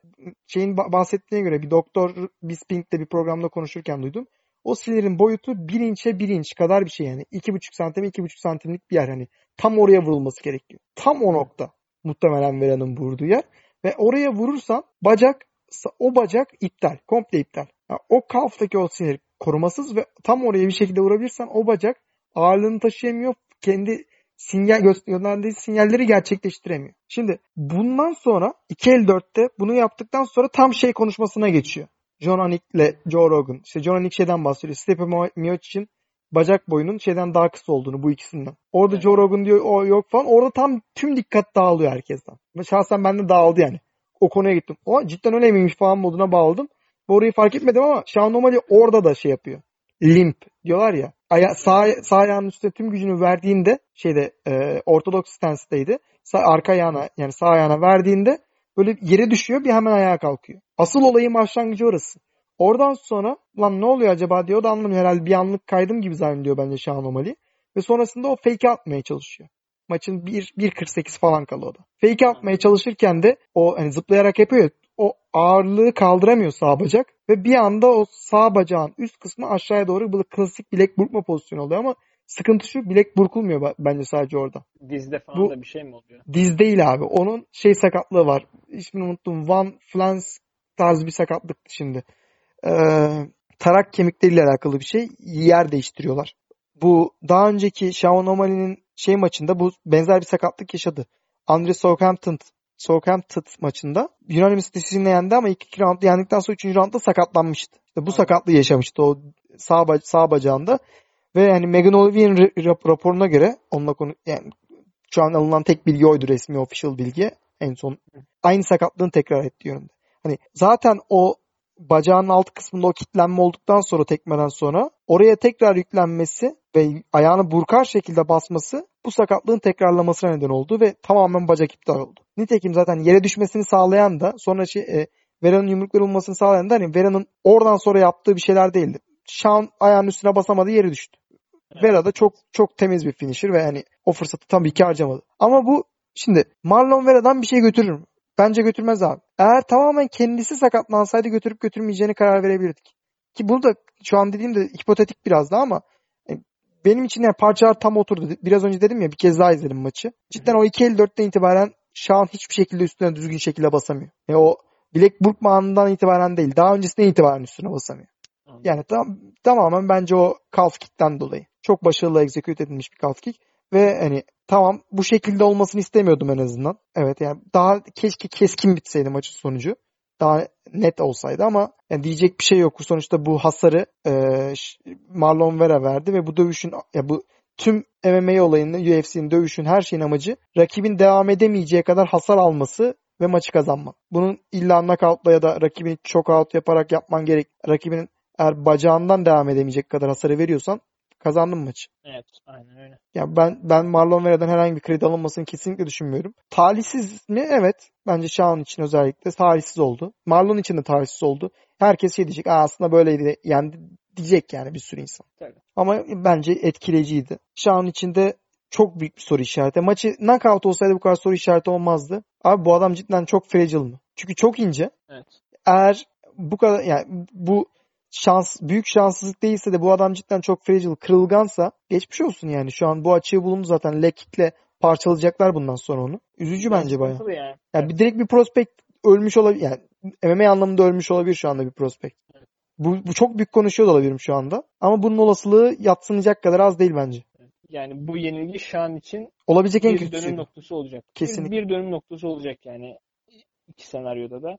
şeyin ba- bahsettiğine göre bir doktor Bisping'de bir programda konuşurken duydum. O sinirin boyutu 1 inçe 1 inç kadar bir şey yani. 2,5 santim 2,5 santimlik bir yer hani. Tam oraya vurulması gerekiyor. Tam o nokta muhtemelen Vera'nın vurduğu yer. Ve oraya vurursan bacak o bacak iptal. Komple iptal. Yani o kalftaki o sinir korumasız ve tam oraya bir şekilde vurabilirsen o bacak ağırlığını taşıyamıyor. Kendi sinyal gö- gönderdiği sinyalleri gerçekleştiremiyor. Şimdi bundan sonra 2.54'te bunu yaptıktan sonra tam şey konuşmasına geçiyor. John Anik Joe Rogan. İşte John Anik şeyden bahsediyor. Stipe Miocic'in bacak boyunun şeyden daha kısa olduğunu bu ikisinden. Orada Evet. Joe Rogan diyor o yok falan. Orada tam tüm dikkat dağılıyor herkesten. Şahsen bende dağıldı yani. O konuya gittim. O cidden öyle miymiş falan moduna bağladım. Bu orayı fark etmedim ama Sean O'Malley orada da şey yapıyor. Limp diyorlar ya. Aya, sağ, sağ ayağının üstüne tüm gücünü verdiğinde şeyde e, ortodoks stance'daydı. Sağ, arka ayağına yani sağ ayağına verdiğinde böyle yere düşüyor bir hemen ayağa kalkıyor. Asıl olayın başlangıcı orası. Oradan sonra lan ne oluyor acaba diyor da anlamıyor herhalde bir anlık kaydım gibi zannediyor bence Sean O'Malley. Ve sonrasında o fake'i atmaya çalışıyor. Maçın 1 1.48 falan kalıyordu. Fake atmaya çalışırken de o hani zıplayarak yapıyor. ya, O ağırlığı kaldıramıyor sağ bacak ve bir anda o sağ bacağın üst kısmı aşağıya doğru böyle klasik bilek burkma pozisyonu oluyor ama sıkıntı şu bilek burkulmuyor bence sadece orada. Dizde falan Bu- da bir şey mi oluyor? Diz değil abi. Onun şey sakatlığı var. İsmini unuttum. Van Flans tarzı bir sakatlık şimdi. Ee, tarak kemikleriyle alakalı bir şey. Yer değiştiriyorlar. Bu daha önceki Sean O'Malley'nin şey maçında bu benzer bir sakatlık yaşadı. Andre Southampton Southampton maçında Unanimous decision'la yendi ama ilk iki roundda yendikten sonra üçüncü roundda sakatlanmıştı. İşte bu sakatlığı yaşamıştı o sağ, ba- sağ bacağında. Ve yani Megan Olivier rap- raporuna göre onunla konu yani şu an alınan tek bilgi oydu resmi official bilgi. En son aynı sakatlığını tekrar ettiği yönünde. Hani zaten o bacağın alt kısmında o kitlenme olduktan sonra tekmeden sonra oraya tekrar yüklenmesi ve ayağını burkar şekilde basması bu sakatlığın tekrarlamasına neden oldu ve tamamen bacak iptal oldu. Nitekim zaten yere düşmesini sağlayan da sonra şey, e, Vera'nın yumrukları bulmasını sağlayan da hani Vera'nın oradan sonra yaptığı bir şeyler değildi. Şan ayağının üstüne basamadı yere düştü. Evet. Vera da çok çok temiz bir finisher ve hani o fırsatı tabii ki harcamadı. Ama bu şimdi Marlon Vera'dan bir şey götürür mü? Bence götürmez abi. Eğer tamamen kendisi sakatlansaydı götürüp götürmeyeceğini karar verebilirdik. Ki bunu da şu an dediğim de hipotetik biraz daha ama e, benim için yani parçalar tam oturdu. Biraz önce dedim ya bir kez daha izledim maçı. Cidden o 2.54'ten itibaren Şahan hiçbir şekilde üstüne düzgün şekilde basamıyor. E o burkma anından itibaren değil. Daha öncesinden itibaren üstüne basamıyor. Yani tam, tamamen bence o calf kick'ten dolayı. Çok başarılı execute edilmiş bir calf kick. Ve hani tamam bu şekilde olmasını istemiyordum en azından. Evet yani daha keşke keskin bitseydi maçın sonucu. Daha net olsaydı ama yani diyecek bir şey yok. Sonuçta bu hasarı e, Marlon Vera verdi ve bu dövüşün ya bu tüm MMA olayının, UFC'nin dövüşün her şeyin amacı rakibin devam edemeyeceği kadar hasar alması ve maçı kazanmak. Bunun illa knockoutla ya da rakibini çok out yaparak yapman gerek. Rakibinin eğer bacağından devam edemeyecek kadar hasarı veriyorsan kazandın maçı. Evet, aynen öyle. Yani ben ben Marlon Vera'dan herhangi bir kredi alınmasını kesinlikle düşünmüyorum. Talihsiz mi? Evet. Bence Şahan için özellikle talihsiz oldu. Marlon için de talihsiz oldu. Herkes şey diyecek. Aa, aslında böyleydi. Yani diyecek yani bir sürü insan. Tabii. Ama bence etkileyiciydi. Şahan için de çok büyük bir soru işareti. Maçı knockout olsaydı bu kadar soru işareti olmazdı. Abi bu adam cidden çok fragile mı? Çünkü çok ince. Evet. Eğer bu kadar yani bu şans büyük şanssızlık değilse de bu adam cidden çok fragile, kırılgansa geçmiş olsun yani. Şu an bu açığı bulundu zaten. Leg kick'le parçalayacaklar bundan sonra onu. Üzücü bence bayağı. Yani. Yani bir direkt bir prospekt ölmüş olabilir. Yani MMA anlamında ölmüş olabilir şu anda bir prospekt. Bu, bu çok büyük konuşuyor da olabilirim şu anda. Ama bunun olasılığı yatsınacak kadar az değil bence. Yani bu yenilgi Şahan için Olabilecek en bir kötüsü. dönüm noktası olacak. Bir- Kesinlikle. Bir, dönüm noktası olacak yani iki senaryoda da.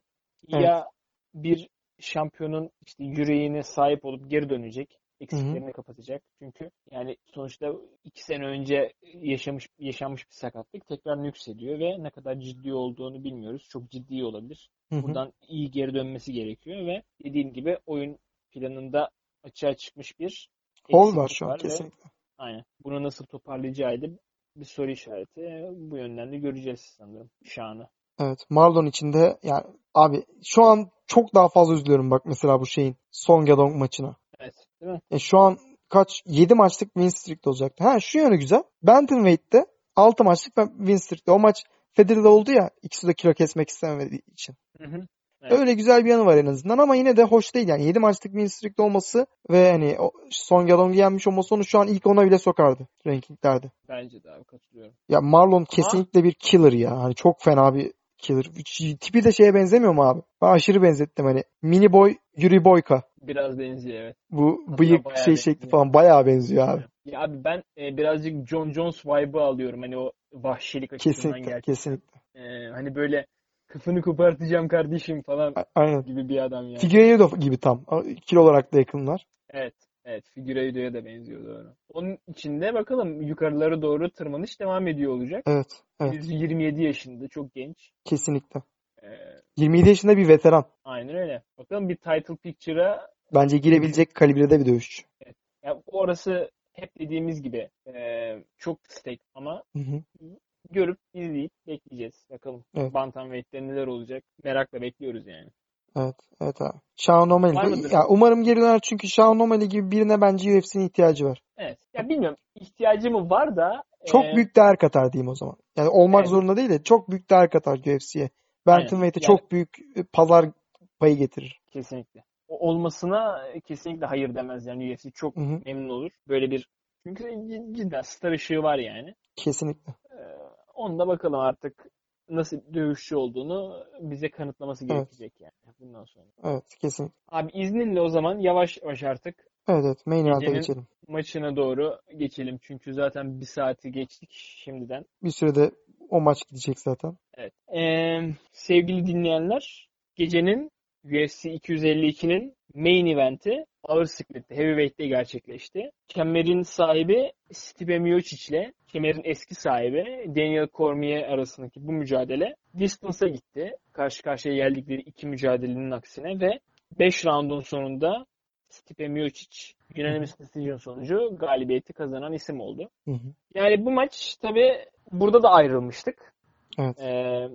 Evet. Ya bir şampiyonun işte yüreğine sahip olup geri dönecek. Eksiklerini kapatacak. Çünkü yani sonuçta iki sene önce yaşamış yaşanmış bir sakatlık tekrar nüksediyor ve ne kadar ciddi olduğunu bilmiyoruz. Çok ciddi olabilir. Hı hı. Buradan iyi geri dönmesi gerekiyor ve dediğim gibi oyun planında açığa çıkmış bir Hol var şu an ve kesinlikle. Aynen. Bunu nasıl toparlayacağıydı bir soru işareti. Bu yönden de göreceğiz sanırım Şan'ı. Evet. Marlon için de yani abi şu an çok daha fazla üzülüyorum bak mesela bu şeyin Song Yadong maçına. Evet. Değil mi? E şu an kaç 7 maçlık win streak olacaktı. Ha şu yönü güzel. Bantamweight'te 6 maçlık win streak'te. O maç Federer'de oldu ya ikisi de kilo kesmek istemediği için. Hı hı. Evet. Öyle güzel bir yanı var en azından ama yine de hoş değil yani. 7 maçlık win streak'te olması ve hani o Song Yadong'u yenmiş olması onu şu an ilk ona bile sokardı rankinglerde. Bence de abi katılıyorum. Ya Marlon kesinlikle bir killer ya. Hani çok fena bir killer. Tipi de şeye benzemiyor mu abi? Ben aşırı benzettim hani. Mini boy, Yuri Boyka. Biraz benziyor evet. Bu Aslında bıyık şey şekli falan bayağı benziyor abi. Ya abi ben e, birazcık John Jones vibe'ı alıyorum. Hani o vahşilik açısından Kesinlikle, gerçekten. kesinlikle. E, hani böyle kafanı kopartacağım kardeşim falan A- Aynen. gibi bir adam yani. Figueiredo gibi tam. Kilo olarak da yakınlar. Evet. Evet. Figueiredo'ya da benziyor doğru. Onun içinde bakalım yukarılara doğru tırmanış devam ediyor olacak. Evet, evet. 27 yaşında çok genç. Kesinlikle. E, 27 yaşında bir veteran. aynen öyle. Bakalım bir title picture'a Bence girebilecek kalibrede bir dövüşçü. ya orası hep dediğimiz gibi e, çok stake ama Hı hı. görüp izleyip bekleyeceğiz. Bakalım Evet. Bantamweight'te neler olacak. Merakla bekliyoruz yani. Evet, evet abi. Sean O'Malley. Ya umarım geri döner çünkü Sean O'Malley gibi birine bence UFC'nin ihtiyacı var. Evet. Ya bilmiyorum ihtiyacı mı var da Çok Ee, büyük değer katar diyeyim o zaman. Yani olmak Evet. zorunda değil de çok büyük değer katar UFC'ye. Bantamweight'e Yani- çok büyük e, pazar payı getirir. Kesinlikle. O olmasına kesinlikle hayır demez yani UFC çok Hı hı. memnun olur. Böyle bir çünkü cid- cidden star ışığı var yani. Kesinlikle. Ee, onu da bakalım artık nasıl dövüşçü olduğunu bize kanıtlaması Evet. gerekecek yani bundan sonra. Evet kesinlikle. Abi izninle o zaman yavaş yavaş artık Evet evet. Main event'e geçelim. maçına doğru geçelim. Çünkü zaten bir saati geçtik şimdiden. Bir sürede o maç gidecek zaten. Evet. Ee, sevgili dinleyenler, gecenin UFC 252'nin main eventi ağır siklette, heavyweight'te gerçekleşti. Kemerin sahibi Stipe Miocic ile kemerin eski sahibi Daniel Cormier arasındaki bu mücadele distance'a gitti. Karşı karşıya geldikleri iki mücadelenin aksine ve 5 roundun sonunda Stipe Miocic unanimous decision sonucu galibiyeti kazanan isim oldu. Hı hı. Yani bu maç tabi burada da ayrılmıştık. Evet. Ee,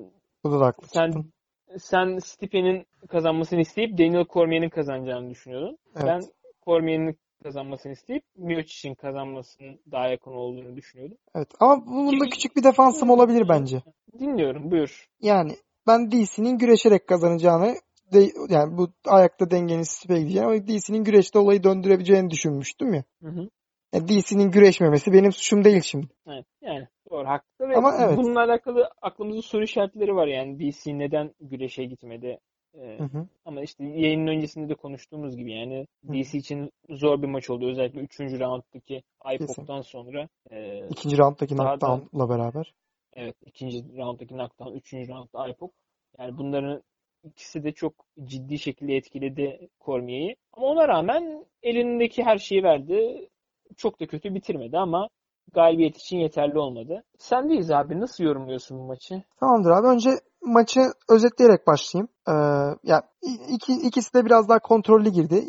Burada da haklı sen çıktın. Sen Stipe'nin kazanmasını isteyip Daniel Cormier'in kazanacağını düşünüyordun. Evet. Ben Cormier'in kazanmasını isteyip Miocic'in kazanmasının daha yakın olduğunu düşünüyordum. Evet. Ama bunun da Ki- küçük bir defansım olabilir bence. Dinliyorum, buyur. Yani ben DC'nin güreşerek kazanacağını de, yani bu ayakta dengenin Stipe gideceğini ama DC'nin güreşte olayı döndürebileceğini düşünmüştüm ya. Hı hı. Yani DC'nin güreşmemesi benim suçum değil şimdi. Evet, yani doğru, haklı ve Ama evet. bununla alakalı aklımızda soru işaretleri var yani DC neden güreşe gitmedi? Ee, Hı hı. Ama işte yayının öncesinde de konuştuğumuz gibi yani Hı. DC için zor bir maç oldu. Özellikle 3. rounddaki IPOP'tan sonra e, İkinci rounddaki knockdown'la beraber. evet ikinci rounddaki knockdown, üçüncü roundda IPOP. Yani bunların ikisi de çok ciddi şekilde etkiledi Cormier'i. Ama ona rağmen elindeki her şeyi verdi. Çok da kötü bitirmedi ama galibiyet için yeterli olmadı. Sendeyiz abi. Nasıl yorumluyorsun bu maçı? Tamamdır abi. Önce maçı özetleyerek başlayayım. Ee, ya iki, ikisi de biraz daha kontrollü girdi.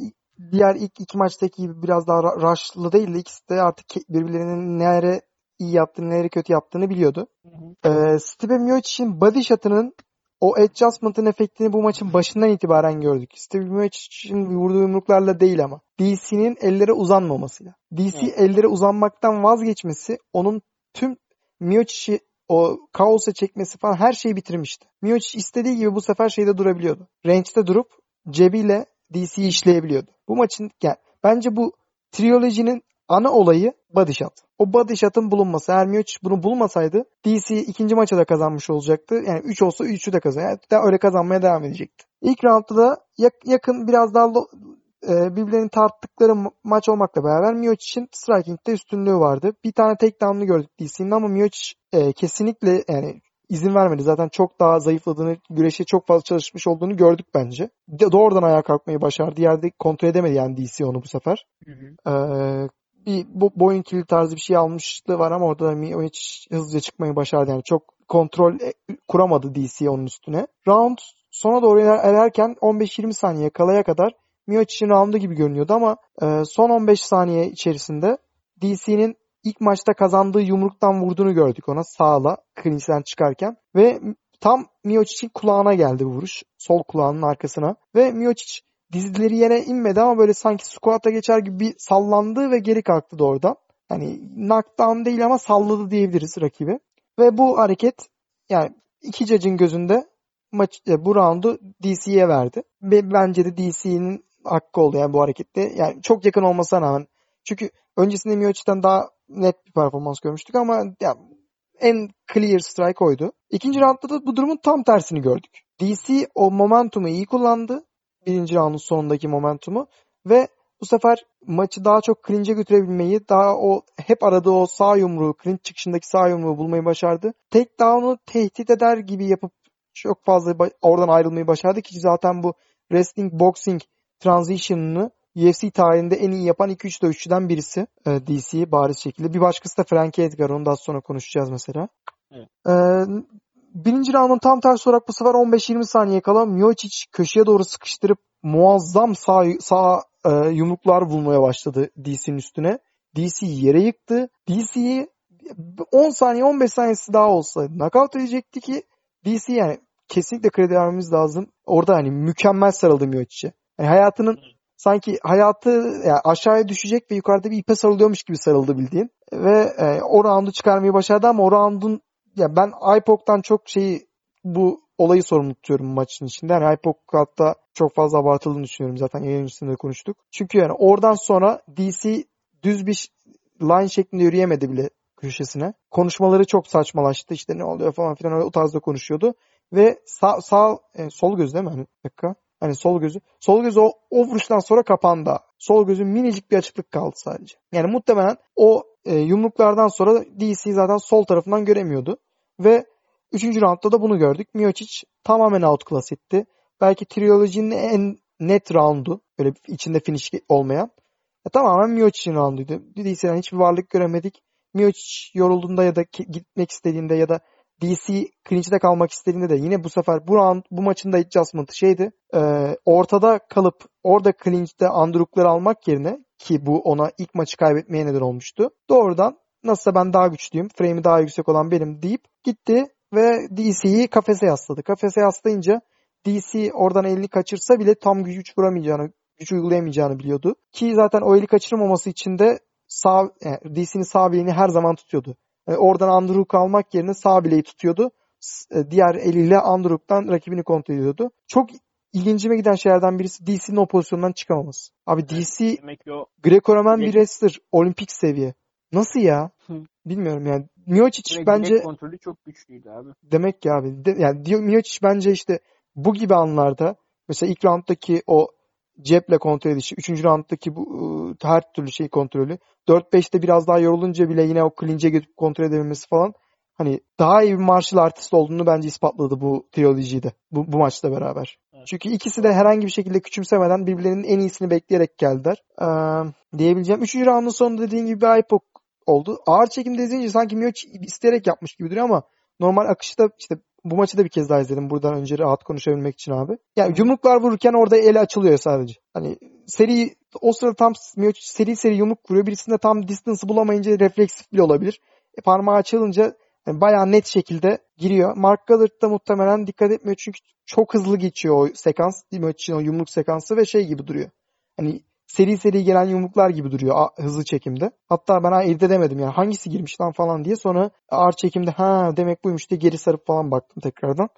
Diğer ilk iki maçtaki gibi biraz daha rush'lı değil de ikisi de artık birbirlerinin nere iyi yaptığını, nereye kötü yaptığını biliyordu. Hı hı. Ee, Stipe Miocic'in body shot'ının o adjustment'ın efektini bu maçın başından itibaren gördük. Stipe Miocic'in vurduğu yumruklarla değil ama. DC'nin ellere uzanmamasıyla. DC Evet. ellere uzanmaktan vazgeçmesi onun tüm Miocic'i o kaosa çekmesi falan her şeyi bitirmişti. Miocic istediği gibi bu sefer şeyde durabiliyordu. Range'de durup cebiyle DC'yi işleyebiliyordu. Bu maçın yani bence bu Trilogy'nin ana olayı body shot. O body shot'ın bulunması. Eğer bunu bulmasaydı DC ikinci maça da kazanmış olacaktı. Yani 3 olsa 3'ü de kazan. Yani daha öyle kazanmaya devam edecekti. İlk roundda da yak- yakın biraz daha e, birbirlerinin tarttıkları ma- maç olmakla beraber Miocic'in striking'de üstünlüğü vardı. Bir tane takedown'ını gördük DC'nin ama Miocic e, kesinlikle yani izin vermedi. Zaten çok daha zayıfladığını, güreşe çok fazla çalışmış olduğunu gördük bence. De, doğrudan ayağa kalkmayı başardı. Yerde kontrol edemedi yani DC onu bu sefer. Hı hı. Ee, bir bo boyun kilit tarzı bir şey almışlığı var ama orada da Miocic hızlıca çıkmayı başardı. Yani çok kontrol e, kuramadı DC onun üstüne. Round sona doğru ilerlerken 15-20 saniye kalaya kadar Miocic'in roundu gibi görünüyordu ama e, son 15 saniye içerisinde DC'nin ilk maçta kazandığı yumruktan vurduğunu gördük ona sağla clinch'ten çıkarken ve tam Miocic'in kulağına geldi bu vuruş. Sol kulağının arkasına ve Miocic dizleri yere inmedi ama böyle sanki squat'a geçer gibi bir sallandı ve geri kalktı doğrudan. Hani knockdown değil ama salladı diyebiliriz rakibi. Ve bu hareket yani iki judge'ın gözünde maç e, bu roundu DC'ye verdi. Ve bence de DC'nin hakkı oldu yani bu harekette. Yani çok yakın olmasına rağmen. Çünkü öncesinde Miocic'ten daha net bir performans görmüştük ama ya, en clear strike oydu. İkinci roundda da bu durumun tam tersini gördük. DC o momentumu iyi kullandı. Birinci roundun sonundaki momentumu ve bu sefer maçı daha çok clinch'e götürebilmeyi, daha o hep aradığı o sağ yumruğu, clinch çıkışındaki sağ yumruğu bulmayı başardı. Takedown'u tehdit eder gibi yapıp çok fazla oradan ayrılmayı başardı ki zaten bu wrestling boxing transition'ını UFC tarihinde en iyi yapan 2-3 dövüşçüden birisi e, DC bariz şekilde. Bir başkası da Frankie Edgar. Onu daha sonra konuşacağız mesela. Evet. E, birinci roundun tam tersi olarak bu sefer 15-20 saniye kala Miocic köşeye doğru sıkıştırıp muazzam sağ, sağ e, yumruklar bulmaya başladı DC'nin üstüne. DC yere yıktı. DC'yi 10 saniye 15 saniyesi daha olsaydı knockout edecekti ki DC yani kesinlikle kredi vermemiz lazım. Orada hani mükemmel sarıldı Miocic'e. Yani hayatının sanki hayatı yani aşağıya düşecek ve yukarıda bir ipe sarılıyormuş gibi sarıldı bildiğin. Ve e, o roundu çıkarmayı başardı ama o roundun ya ben IPOC'tan çok şeyi bu olayı sorumlu tutuyorum maçın içinde. Yani IPOC hatta çok fazla abartıldığını düşünüyorum zaten yayın öncesinde konuştuk. Çünkü yani oradan sonra DC düz bir line şeklinde yürüyemedi bile köşesine. Konuşmaları çok saçmalaştı. İşte ne oluyor falan filan o tarzda konuşuyordu. Ve sağ, sağ e, sol göz değil mi? Hani, dakika. Hani sol gözü. Sol gözü o, o vuruştan sonra kapandı. Sol gözün minicik bir açıklık kaldı sadece. Yani muhtemelen o e, yumruklardan sonra DC zaten sol tarafından göremiyordu. Ve 3. roundda da bunu gördük. Miocic tamamen outclass etti. Belki Trilogy'nin en net roundu. Böyle içinde finish olmayan. Ya, tamamen Miocic'in rounduydu. DC'den hiçbir varlık göremedik. Miocic yorulduğunda ya da gitmek istediğinde ya da DC clinch'te kalmak istediğinde de yine bu sefer bu round, bu maçın da adjustment'ı şeydi. E, ortada kalıp orada clinch'te underhook'ları almak yerine ki bu ona ilk maçı kaybetmeye neden olmuştu. Doğrudan nasılsa ben daha güçlüyüm, frame'i daha yüksek olan benim deyip gitti ve DC'yi kafese yasladı. Kafese yaslayınca DC oradan elini kaçırsa bile tam güç vuramayacağını, güç uygulayamayacağını biliyordu. Ki zaten o eli kaçırmaması için de sağ, yani DC'nin sağ bileğini her zaman tutuyordu. Yani oradan underhook almak yerine sağ bileği tutuyordu. E, diğer eliyle underhook'tan rakibini kontrol ediyordu. Çok ilgincime giden şeylerden birisi DC'nin o pozisyondan çıkamaması. Abi DC Greco-Roman bir wrestler. Olimpik seviye. Nasıl ya? Bilmiyorum yani. Miocic Direkt bence kontrolü çok güçlüydü abi. Demek ki abi. De, yani Miocic bence işte bu gibi anlarda mesela ilk rounddaki o ceple kontrol edişi, 3. rounddaki bu ıı, her türlü şey kontrolü, 4-5'te biraz daha yorulunca bile yine o clinch'e gidip kontrol edebilmesi falan hani daha iyi bir martial artist olduğunu bence ispatladı bu trilogy'de. Bu, bu maçla beraber. Evet. Çünkü ikisi de herhangi bir şekilde küçümsemeden birbirlerinin en iyisini bekleyerek geldiler. Ee, diyebileceğim. Üçüncü roundun sonunda dediğin gibi bir IPOC oldu. Ağır çekimde izleyince sanki Miocic isteyerek yapmış gibi duruyor ama normal akışta işte bu maçı da bir kez daha izledim buradan önce rahat konuşabilmek için abi. Yani yumruklar vururken orada eli açılıyor sadece. Hani seri o sırada tam Miocic seri seri yumruk vuruyor. Birisinde tam distance'ı bulamayınca refleksif bile olabilir. E, parmağı açılınca yani bayağı net şekilde giriyor. Mark Goddard da muhtemelen dikkat etmiyor çünkü çok hızlı geçiyor o sekans. Miocic'in o yumruk sekansı ve şey gibi duruyor. Hani seri seri gelen yumruklar gibi duruyor hızlı çekimde. Hatta ben ayırt edemedim yani hangisi girmiş lan falan diye sonra ağır çekimde ha demek buymuş diye geri sarıp falan baktım tekrardan.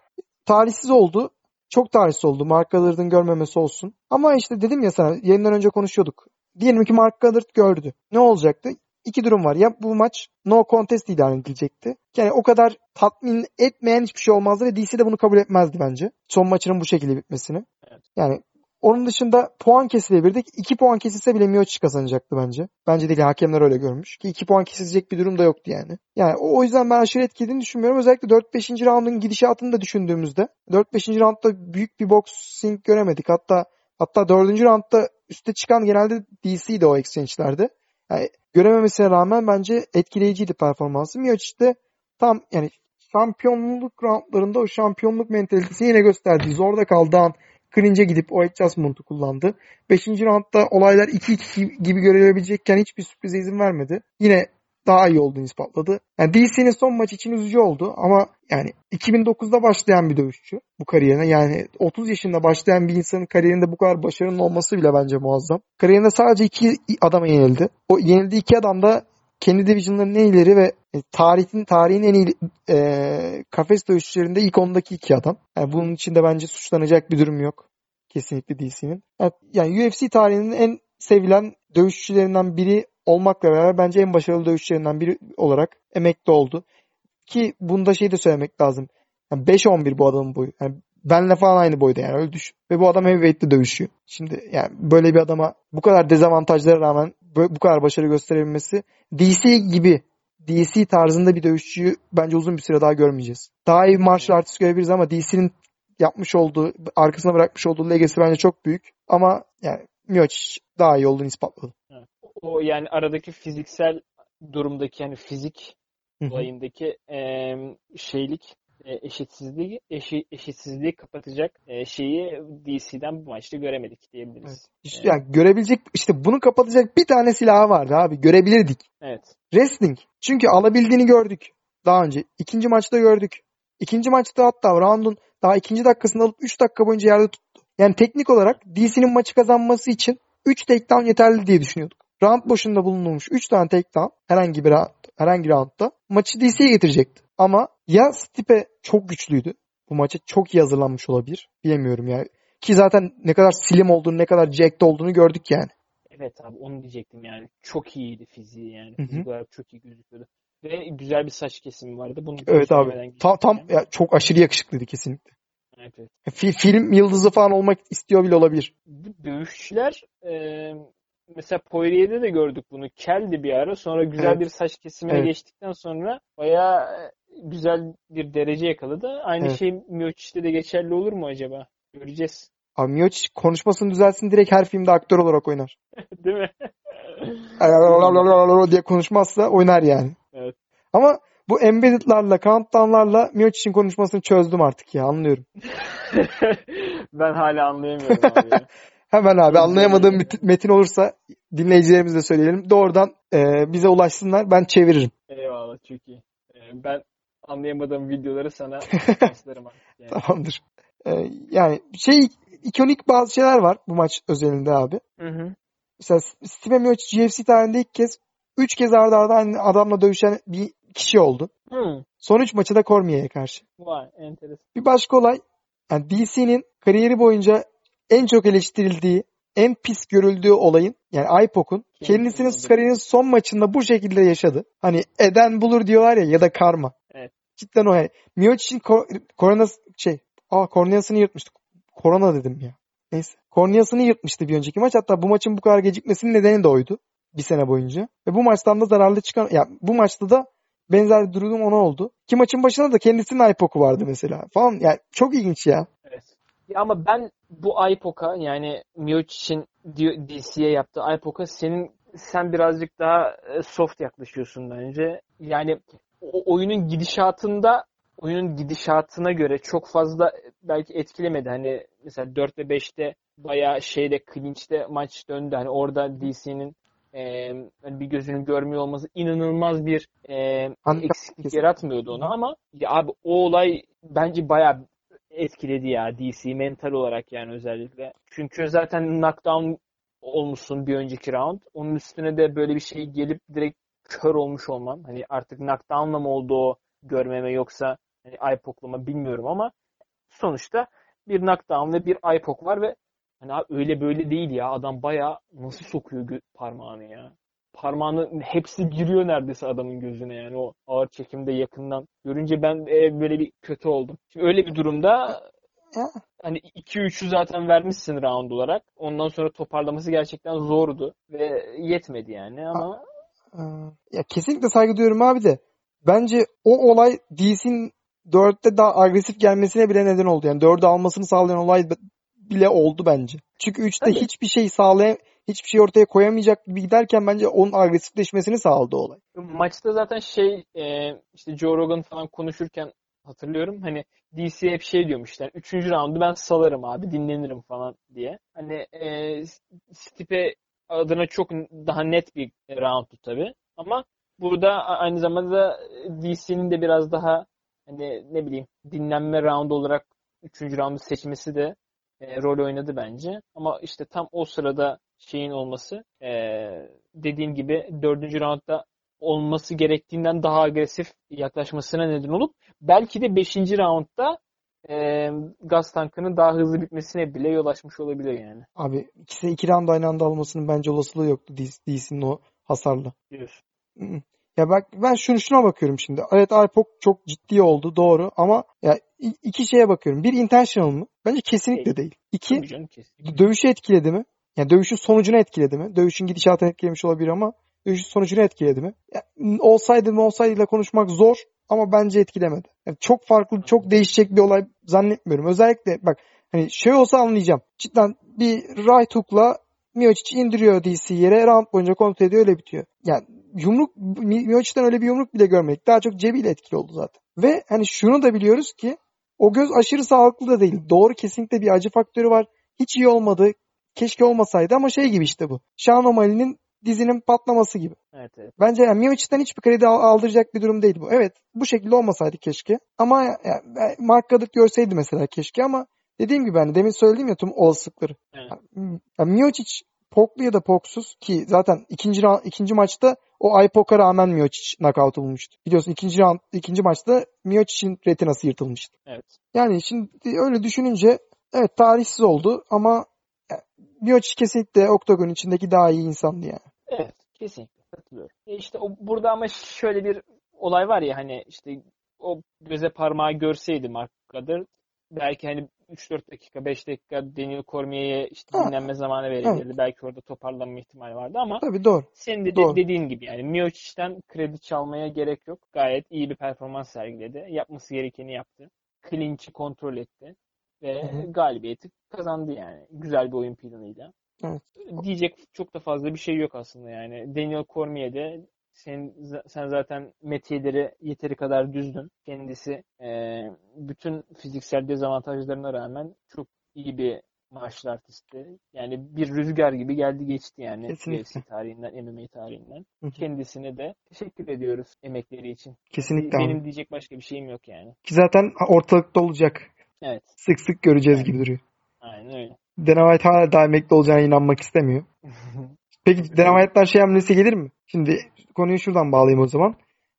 Talihsiz oldu. Çok talihsiz oldu. Mark Gallard'ın görmemesi olsun. Ama işte dedim ya sana yayından önce konuşuyorduk. Diyelim ki Mark Gallard gördü. Ne olacaktı? İki durum var. Ya bu maç no contest ilan edilecekti. Yani o kadar tatmin etmeyen hiçbir şey olmazdı ve DC de bunu kabul etmezdi bence. Son maçının bu şekilde bitmesini. Evet. Yani onun dışında puan kesilebilirdik. 2 puan kesilse bile Miocic kazanacaktı bence. Bence değil hakemler öyle görmüş. Ki 2 puan kesilecek bir durum da yoktu yani. Yani o, o yüzden ben aşırı etkilediğini düşünmüyorum. Özellikle 4-5. roundun gidişatını da düşündüğümüzde. 4-5. roundda büyük bir boxing göremedik. Hatta hatta 4. roundda üste çıkan genelde DC'di o exchange'lerde. Yani görememesine rağmen bence etkileyiciydi performansı. Miocic de tam yani şampiyonluk roundlarında o şampiyonluk mentalitesini yine gösterdi. Zorda kaldığı an Cringe'e gidip o adjustment'ı kullandı. 5. roundda olaylar 2-2 gibi görülebilecekken hiçbir sürprize izin vermedi. Yine daha iyi olduğunu ispatladı. Yani DC'nin son maç için üzücü oldu ama yani 2009'da başlayan bir dövüşçü bu kariyerine. Yani 30 yaşında başlayan bir insanın kariyerinde bu kadar başarılı olması bile bence muazzam. Kariyerinde sadece iki adama yenildi. O yenildiği iki adam da kendi division'ların en ileri ve e, tarihin tarihin en iyi e, kafes dövüşçülerinde ilk ondaki iki adam. Yani bunun içinde bence suçlanacak bir durum yok. Kesinlikle DC'nin. Yani UFC tarihinin en sevilen dövüşçülerinden biri olmakla beraber bence en başarılı dövüşçülerinden biri olarak emekli oldu. Ki bunda şey de söylemek lazım. Yani 5-11 bu adamın boyu. Yani benle falan aynı boyda yani öyle düşün. Ve bu adam heavyweight'te dövüşüyor. Şimdi yani böyle bir adama bu kadar dezavantajlara rağmen bu kadar başarı gösterebilmesi DC gibi DC tarzında bir dövüşçüyü bence uzun bir süre daha görmeyeceğiz. Daha iyi martial artist görebiliriz ama DC'nin yapmış olduğu, arkasına bırakmış olduğu legacy bence çok büyük. Ama yani Miocic daha iyi olduğunu ispatladı. O yani aradaki fiziksel durumdaki yani fizik olayındaki e, şeylik eşitsizliği eşi, eşitsizliği kapatacak e, şeyi DC'den bu maçta göremedik diyebiliriz. Evet. İşte yani görebilecek işte bunu kapatacak bir tane silahı vardı abi. Görebilirdik. Evet. Wrestling. Çünkü alabildiğini gördük daha önce. İkinci maçta gördük. İkinci maçta hatta round'un daha ikinci dakikasında alıp 3 dakika boyunca yerde tuttu. Yani teknik olarak DC'nin maçı kazanması için 3 takedown yeterli diye düşünüyorduk. Round başında bulunmuş 3 tane takedown herhangi bir round, herhangi roundda maçı DC'ye getirecekti. Ama ya Stipe çok güçlüydü. Bu maça çok iyi hazırlanmış olabilir. Bilemiyorum yani. Ki zaten ne kadar slim olduğunu, ne kadar jacked olduğunu gördük yani. Evet abi onu diyecektim yani. Çok iyiydi fiziği yani. Fizik olarak çok iyi gözüküyordu. Ve güzel bir saç kesimi vardı. Bunu Evet abi. söylemeden Tam, geçmeyeceğim. ya, çok aşırı yakışıklıydı kesinlikle. Evet. Fi- film yıldızı falan olmak istiyor bile olabilir. Bu dövüşçüler e, mesela Poirier'de de gördük bunu. Keldi bir ara. Sonra güzel Evet. bir saç kesimine Evet. geçtikten sonra bayağı e, güzel bir derece yakaladı. Aynı Evet. şey Miocic'te de geçerli olur mu acaba? Göreceğiz. Abi Miocic konuşmasını düzelsin direkt her filmde aktör olarak oynar. Değil mi? diye konuşmazsa oynar yani. Evet. Ama bu embedded'larla, countdown'larla Miocic'in konuşmasını çözdüm artık ya anlıyorum. ben hala anlayamıyorum abi. Hemen abi anlayamadığım bir metin olursa dinleyicilerimize söyleyelim. Doğrudan e, bize ulaşsınlar ben çeviririm. Eyvallah çok iyi. E, ben anlayamadığım videoları sana artık. Yani. Tamamdır. E, yani şey ikonik bazı şeyler var bu maç özelinde abi. Hı hı. Mesela Stipe Miocic UFC tarihinde ilk kez 3 kez arda arda aynı adamla dövüşen bir kişi oldu. Hı. Son 3 maçı da Cormier'e karşı. Vay enteresan. Bir başka olay yani DC'nin kariyeri boyunca en çok eleştirildiği, en pis görüldüğü olayın yani IPOC'un kendisinin kariyerinin son maçında bu şekilde yaşadı. Hani eden bulur diyorlar ya ya da karma. Evet. Cidden o yani. Miocic'in ko- korona şey aa korneasını yırtmıştı. Korona dedim ya. Neyse. Korneasını yırtmıştı bir önceki maç. Hatta bu maçın bu kadar gecikmesinin nedeni de oydu. Bir sene boyunca. Ve bu maçtan da zararlı çıkan ya bu maçta da benzer bir durum ona oldu. Ki maçın başında da kendisinin IPOC'u vardı mesela falan. Yani çok ilginç ya. Ya ama ben bu IPOC'a yani Miocic'in DC'ye yaptığı IPOC'a senin sen birazcık daha e, soft yaklaşıyorsun bence. Yani o oyunun gidişatında oyunun gidişatına göre çok fazla belki etkilemedi. Hani mesela 4 ve 5'te bayağı şeyde clinch'te maç döndü. Hani orada DC'nin e, hani bir gözünün görmüyor olması inanılmaz bir e, eksiklik yaratmıyordu ona ama ya abi o olay bence bayağı etkiledi ya DC mental olarak yani özellikle. Çünkü zaten knockdown olmuşsun bir önceki round. Onun üstüne de böyle bir şey gelip direkt kör olmuş olman. Hani artık knockdown'la mı oldu o görmeme yoksa hani IPOC'lama bilmiyorum ama sonuçta bir knockdown ve bir IPOC var ve hani öyle böyle değil ya. Adam bayağı nasıl sokuyor parmağını ya. Parmağını hepsi giriyor neredeyse adamın gözüne yani o ağır çekimde yakından. Görünce ben e, böyle bir kötü oldum. Şimdi öyle bir durumda hani 2-3'ü zaten vermişsin round olarak. Ondan sonra toparlaması gerçekten zordu ve yetmedi yani ama Ee, Ya kesinlikle saygı duyuyorum abi de. Bence o olay DC'nin 4'te daha agresif gelmesine bile neden oldu. Yani 4'ü almasını sağlayan olay bile oldu bence. Çünkü 3'te Tabii. hiçbir şey sağlay hiçbir şey ortaya koyamayacak gibi giderken bence onun agresifleşmesini sağladı olay. maçta zaten şey e, işte Joe Rogan falan konuşurken hatırlıyorum. Hani DC hep şey diyormuş yani 3. roundu ben salarım abi dinlenirim falan diye. Hani e, Stipe adına çok daha net bir roundtu tabii. Ama burada aynı zamanda DC'nin de biraz daha hani ne bileyim dinlenme roundu olarak 3. roundu seçmesi de e, rol oynadı bence. Ama işte tam o sırada şeyin olması e, dediğim gibi 4. roundda olması gerektiğinden daha agresif yaklaşmasına neden olup belki de 5. roundda e, gaz tankının daha hızlı bitmesine bile yol açmış olabilir yani. Abi ikisi iki round aynı anda almasının bence olasılığı yoktu DC'nin o hasarla. Diyorsun. Ya bak ben şunu şuna bakıyorum şimdi. Evet Alpok çok ciddi oldu doğru ama ya iki şeye bakıyorum. Bir intentional mı? Bence kesinlikle Değil. değil. İki canım kesin. dövüşü etkiledi mi? Yani dövüşün sonucunu etkiledi mi? Dövüşün gidişatını etkilemiş olabilir ama dövüşün sonucunu etkiledi mi? Ya, olsaydı mı olsaydıyla konuşmak zor ama bence etkilemedi. Yani çok farklı, çok değişecek bir olay zannetmiyorum. Özellikle bak hani şey olsa anlayacağım. Cidden bir right hook'la Miocic indiriyor DC yere round boyunca kontrol ediyor öyle bitiyor. Yani yumruk Mi- Miocic'ten öyle bir yumruk bile görmedik. Daha çok cebiyle etkili oldu zaten. Ve hani şunu da biliyoruz ki o göz aşırı sağlıklı da değil. Doğru kesinlikle bir acı faktörü var. Hiç iyi olmadı. Keşke olmasaydı ama şey gibi işte bu. Sean O'Malley'nin dizinin patlaması gibi. Evet evet. Bence yani Miocic'ten hiçbir kredi al- aldıracak bir durum değil bu. Evet bu şekilde olmasaydı keşke. Ama ya, ya, Mark Goddard görseydi mesela keşke ama dediğim gibi hani demin söylediğim ya tüm olasılıkları. Evet. Ya, Miocic poklu ya da poksuz ki zaten ikinci ikinci maçta o Aypok'a rağmen Miocic knockout bulmuştu. Biliyorsun ikinci round, ikinci maçta Miocic'in retinası yırtılmıştı. Evet. Yani şimdi öyle düşününce evet tarihsiz oldu ama yani Miocic kesinlikle oktagon içindeki daha iyi insandı yani. Evet. Kesinlikle katılıyorum. E işte o, burada ama şöyle bir olay var ya hani işte o göze parmağı görseydi Mark Goddard belki hani 3-4 dakika 5 dakika Daniel Cormier'e işte Ha. dinlenme zamanı verebilirdi. Belki orada toparlanma ihtimali vardı ama Tabii doğru. senin de Doğru. dediğin gibi yani Miocic'ten kredi çalmaya gerek yok. Gayet iyi bir performans sergiledi. Yapması gerekeni yaptı. Clinch'i kontrol etti ve galibiyeti kazandı yani. Güzel bir oyun planıyla. Evet. Diyecek çok da fazla bir şey yok aslında yani. Daniel Cormier de sen, sen zaten metiyeleri yeteri kadar düzdün. Kendisi e, bütün fiziksel dezavantajlarına rağmen çok iyi bir martial artisti. Yani bir rüzgar gibi geldi geçti yani Kesinlikle. UFC tarihinden, MMA tarihinden. Kendisine de teşekkür ediyoruz emekleri için. Kesinlikle abi. Benim diyecek başka bir şeyim yok yani. Ki zaten ortalıkta olacak. Evet. Sık sık göreceğiz gibi duruyor. Aynen öyle. Dana White hala da emekli olacağına inanmak istemiyor. Peki Dana White'dan şey hamlesi gelir mi? Şimdi konuyu şuradan bağlayayım o zaman.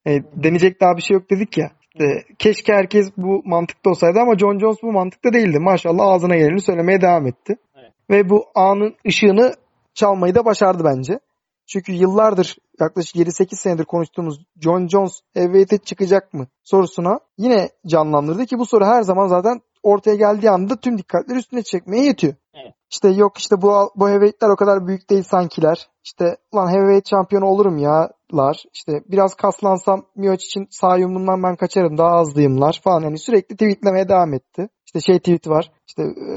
E, deneyecek daha bir şey yok dedik ya. E, keşke herkes bu mantıkta olsaydı ama John Jones bu mantıkta değildi. Maşallah ağzına geleni söylemeye devam etti. Evet. Ve bu anın ışığını çalmayı da başardı bence. Çünkü yıllardır yaklaşık 7-8 senedir konuştuğumuz John Jones heavyweight'e çıkacak mı sorusuna yine canlandırdı ki bu soru her zaman zaten ortaya geldiği anda tüm dikkatleri üstüne çekmeye yetiyor. Evet. İşte yok işte bu bu heavyweight'ler o kadar büyük değil sankiler. İşte lan heavyweight şampiyonu olurum yalar. İşte biraz kaslansam Miocic için sağ yumruğundan ben kaçarım daha hızlıyımlar falan. Yani sürekli tweetlemeye devam etti. İşte şey tweet var. İşte e,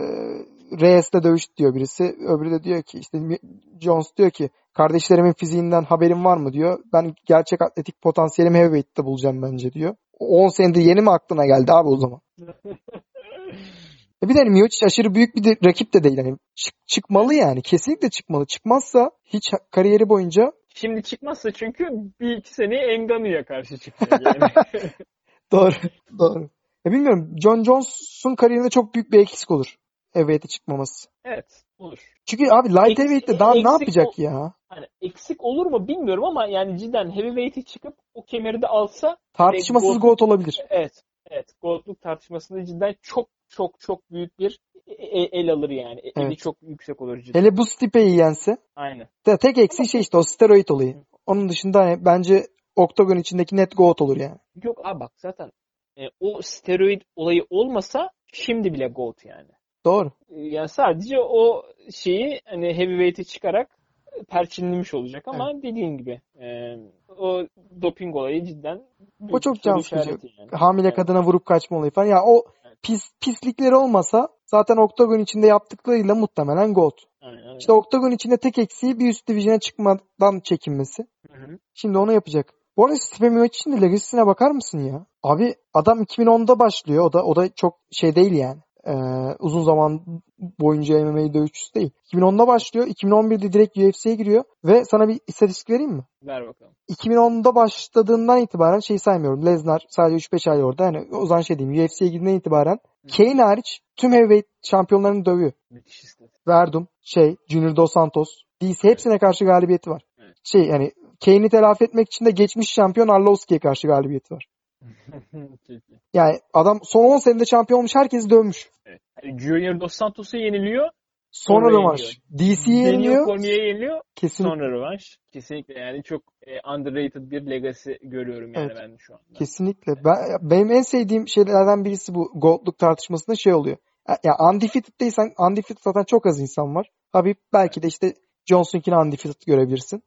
Reyes'le dövüş diyor birisi. Öbürü de diyor ki işte Jones diyor ki kardeşlerimin fiziğinden haberin var mı diyor. Ben gerçek atletik potansiyelimi heavyweight'te bulacağım bence diyor. 10 senedir yeni mi aklına geldi abi o zaman? E bir de hani Miocic aşırı büyük bir de, rakip de değil. Hani çık- çıkmalı yani. Kesinlikle çıkmalı. Çıkmazsa hiç kariyeri boyunca Şimdi çıkmazsa çünkü bir iki seneye Engano'ya karşı çıkacak yani. doğru. doğru. Ya bilmiyorum. John Jones'un kariyerinde çok büyük bir eksik olur. Heavyweight'e çıkmaması. evet olur. Çünkü abi light Eksik- heavyweight'te daha ne yapacak o- ya? Hani eksik olur mu bilmiyorum ama yani cidden heavyweight'e çıkıp o kemeri de alsa Tartışmasız Gold- GOAT olabilir. evet evet goldluk tartışmasında cidden çok çok çok büyük bir e- el alır yani. Eli Evet. çok yüksek olur cidden. Hele bu Stipe'yi yense. Aynen. De tek eksiği şey işte o steroid olayı. Onun dışında hani bence Octagon içindeki net GOAT olur yani. Yok abi bak zaten e, o steroid olayı olmasa şimdi bile gold yani. Doğru. E, Yani sadece o şeyi hani heavyweight'e çıkarak perçinlemiş olacak ama dediğin gibi e, o doping olayı cidden O çok can sıkıcı. yani. Hamile Evet. kadına vurup kaçma olayı falan. Ya o Evet. pis pislikleri olmasa zaten Octagon içinde yaptıklarıyla muhtemelen GOAT. Aynen öyle. İşte Octagon içinde tek eksiği bir üst division'a çıkmadan çekinmesi. Hı hı. Şimdi onu yapacak. Bu arada Stipe Miocic'in de legacy'sine bakar mısın ya? Abi adam 2010'da başlıyor. O da o da çok şey değil yani. Ee, uzun zaman boyunca MMA dövüşçüsü değil. 2010'da başlıyor. 2011'de direkt UFC'ye giriyor. Ve sana bir istatistik vereyim mi? Ver bakalım. 2010'da başladığından itibaren şey saymıyorum. Lesnar sadece 3-5 ay orada. Yani o zaman şey diyeyim. UFC'ye girdiğinden itibaren Kane hariç tüm heavyweight şampiyonlarını dövüyor. Müthiş istatistik. Verdum, şey, Junior Dos Santos, DC hepsine karşı galibiyeti var. Evet. Şey yani Kane'i telafi etmek için de geçmiş şampiyon Arlovski'ye karşı galibiyeti var. Yani adam son 10 senede şampiyon olmuş herkesi dövmüş. Evet. Yani Junior Dos Santos'u yeniliyor. Sonra Sonra rövanş. DC'ye yeniliyor. Cormier'e yeniliyor. Kesinlikle. Sonra rövanş. Kesinlikle yani çok e, underrated bir legacy görüyorum yani Evet. ben şu anda. Kesinlikle. Ben, benim en sevdiğim şeylerden birisi bu Gold'luk tartışmasında şey oluyor. Ya ya undefeated değilsen undefeated zaten çok az insan var. Habib belki de işte Johnson'kini undefeated görebilirsin.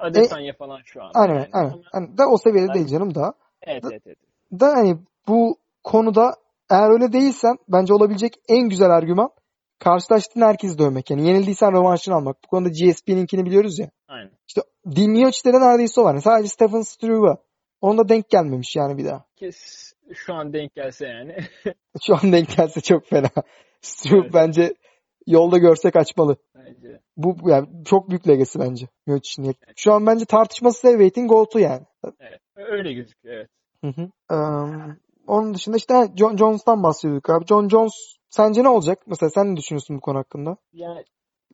Adesanya falan şu anda. Aynen yani. aynen. Hani da o seviyede değil canım da. Evet evet evet. Da hani bu konuda eğer öyle değilsen bence olabilecek en güzel argüman karşılaştığın herkesi dövmek. Yani yenildiysen rövanşını almak. Bu konuda GSP'ninkini biliyoruz ya. Aynen. İşte Dimioc'te de neredeyse o var. Yani sadece Stephen Struve. Ona da denk gelmemiş yani bir daha. Kes şu an denk gelse yani. Şu an denk gelse çok fena. Struve Evet. bence yolda görse kaçmalı. Bence. Bu yani çok büyük legası bence. Miocic'in. Şu an bence tartışması heavyweight'in GOAT'u yani. Evet. Öyle gözüküyor evet. Hı hı. Eee, onun dışında işte John Jones'tan bahsediyorduk abi. John Jones sence ne olacak? Mesela sen ne düşünüyorsun bu konu hakkında? Yani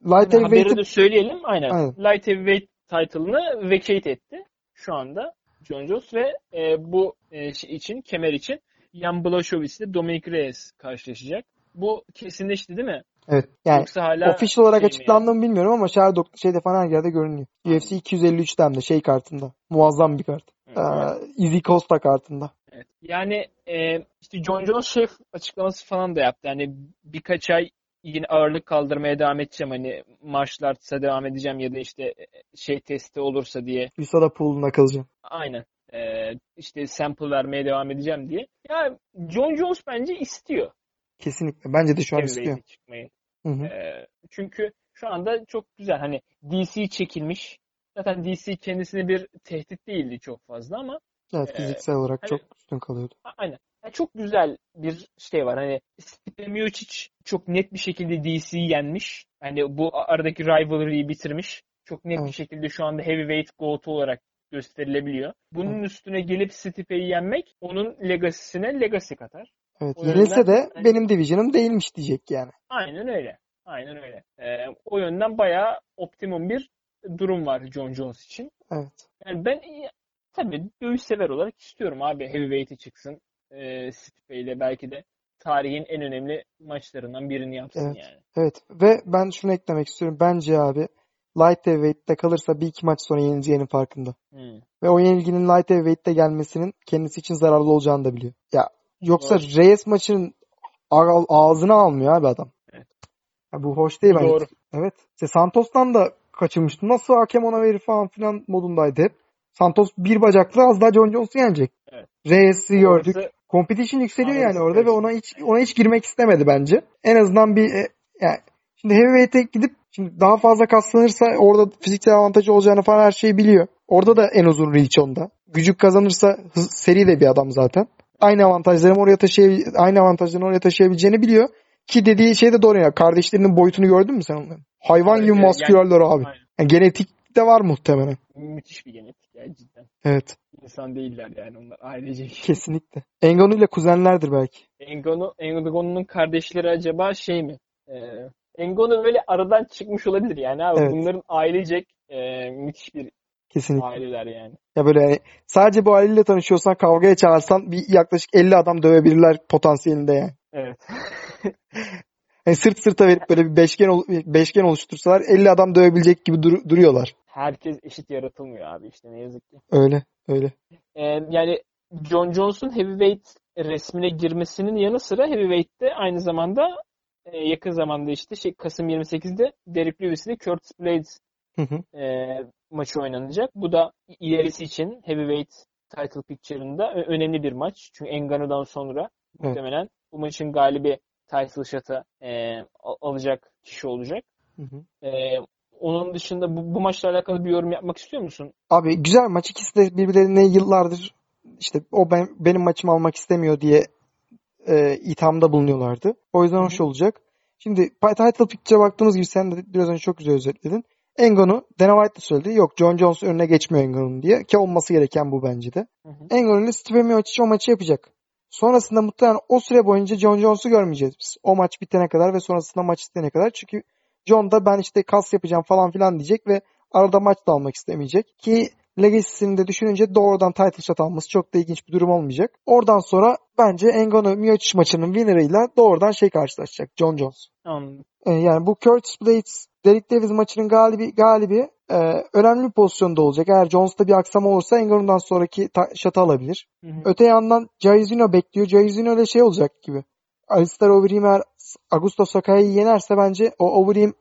Light Haberi Heavyweight'i de söyleyelim. Aynen. Aynen. Light Heavyweight title'ını vacate etti şu anda John Jones ve e, bu e, şey için, kemer için Jan Blachowicz ile Dominic Reyes karşılaşacak. Bu kesinleşti değil mi? evet yani Yoksa hala official olarak şey açıklandı mı bilmiyorum ama Sherdog şeyde falan her yerde görünüyor. UFC 253'ten de şey kartında. Muazzam bir kart. Yani? Ee, Easy Costa kartında. Evet. Yani e, işte John Jones şey açıklaması falan da yaptı. Yani birkaç ay yine ağırlık kaldırmaya devam edeceğim. Hani martial arts'a devam edeceğim ya da işte e, şey testi olursa diye. USADA pool'una kalacağım. Aynen. E, işte sample vermeye devam edeceğim diye. Ya John Jones bence istiyor Kesinlikle. Bence de şu an istiyor. çıkmayı. Hı hı. E, çünkü şu anda çok güzel. Hani DC çekilmiş. Zaten DC kendisine bir tehdit değildi çok fazla ama Evet Ee, fiziksel olarak hani- çok üstün kalıyordu. Aynen. Yani çok güzel bir şey var. Hani Stipe Miocic çok net bir şekilde DC'yi yenmiş. Hani bu aradaki rivalry'yi bitirmiş. Çok net bir Evet. şekilde şu anda heavyweight GOAT olarak gösterilebiliyor. Bunun üstüne gelip Stipe'yi yenmek onun legacy'sine legacy katar. Evet. O Yenilse yönden- de benim division'ım değilmiş diyecek yani. Aynen öyle. Aynen öyle. Ee, o yönden bayağı optimum bir durum var John Jones için. Evet. Yani ben tabii dövüş sever olarak istiyorum abi heavyweight'e çıksın. E, Stipe ile belki de tarihin en önemli maçlarından birini yapsın Evet. yani. Evet. Ve ben şunu eklemek istiyorum. Bence abi Light Heavyweight'te kalırsa bir iki maç sonra yenileceğinin farkında. Hmm. Ve o yenilginin Light Heavyweight'te gelmesinin kendisi için zararlı olacağını da biliyor. Ya yoksa Doğru. Reyes maçının ağ- ağzına almıyor abi adam. Evet. Ya bu hoş değil bence. Doğru. Evet. İşte Santos'tan da kaçırmıştı. Nasıl hakem ona verir falan filan modundaydı hep. Santos bir bacaklı az daha John Jones'u yenecek. Evet. Reyes'i gördük. Competition yükseliyor Anladım. yani orada ve ona hiç ona hiç girmek istemedi bence. En azından bir e, yani şimdi heavyweight'e gidip şimdi daha fazla kaslanırsa orada fiziksel avantajı olacağını falan her şeyi biliyor. Orada da en uzun reach onda. Gücü kazanırsa hız, seri de bir adam zaten. Aynı avantajlarını oraya taşıyabil aynı avantajlarını oraya taşıyabileceğini biliyor. Ki dediği şey de doğru ya. Kardeşlerinin boyutunu gördün mü sen onların? Hayvan Evet, gibi evet. maskülerler abi. Aynen. Yani genetik de var muhtemelen. Müthiş bir genetik ya cidden. Evet. İnsan değiller yani onlar ailecek. Kesinlikle. Engano ile kuzenlerdir belki. Engano, Engano'nun kardeşleri acaba şey mi? Ee, Engano böyle aradan çıkmış olabilir yani abi. Evet. Bunların ailecek e, müthiş bir Kesinlikle. aileler yani. Ya böyle yani sadece bu aileyle tanışıyorsan kavgaya çağırsan bir yaklaşık 50 adam dövebilirler potansiyelinde yani. Evet. Yani sırt sırta verip böyle bir beşgen beşgen oluştursalar 50 adam dövebilecek gibi dur- duruyorlar. Herkes eşit yaratılmıyor abi işte ne yazık ki. Öyle öyle. Ee, yani John Jones'un heavyweight resmine girmesinin yanı sıra heavyweight'te aynı zamanda e, yakın zamanda işte şey Kasım 28'de Derek Lewis ile Curtis Blades Hı hı. e, maçı oynanacak. Bu da ilerisi için heavyweight title picture'ında önemli bir maç. Çünkü Engano'dan sonra Evet. muhtemelen bu maçın galibi title shot'ı e, al- alacak kişi olacak. Hı hı. E, onun dışında bu, bu maçla alakalı bir yorum yapmak istiyor musun? Abi güzel maç. İkisi de birbirlerine yıllardır işte o ben, benim maçımı almak istemiyor diye e, ithamda bulunuyorlardı. O yüzden Hı hı. hoş olacak. Şimdi title picture'a baktığımız gibi sen de biraz önce çok güzel özetledin. Engano, Dana White de söyledi. Yok John Jones önüne geçmiyor Engano'nun diye. Ki olması gereken bu bence de. Engano ile Stipe Miocic o maçı yapacak. Sonrasında muhtemelen o süre boyunca John Jones'u görmeyeceğiz biz. O maç bitene kadar ve sonrasında maç istene kadar. Çünkü John da ben işte kas yapacağım falan filan diyecek ve arada maç da almak istemeyecek. Ki Legacy'sini de düşününce doğrudan title shot alması çok da ilginç bir durum olmayacak. Oradan sonra bence Engano Miocic maçının winner'ıyla doğrudan şey karşılaşacak. John Jones. Anladım. Ee, yani bu Curtis Blades Derek Davis maçının galibi galibi e, önemli bir pozisyonda olacak. Eğer Jones'ta bir aksama olursa Engano'dan sonraki şatı alabilir. Hı hı. Öte yandan Jairzinho bekliyor. Jairzinho ile şey olacak gibi. Alistair Overeem eğer Augusto Sakai'yi yenerse bence o Overeem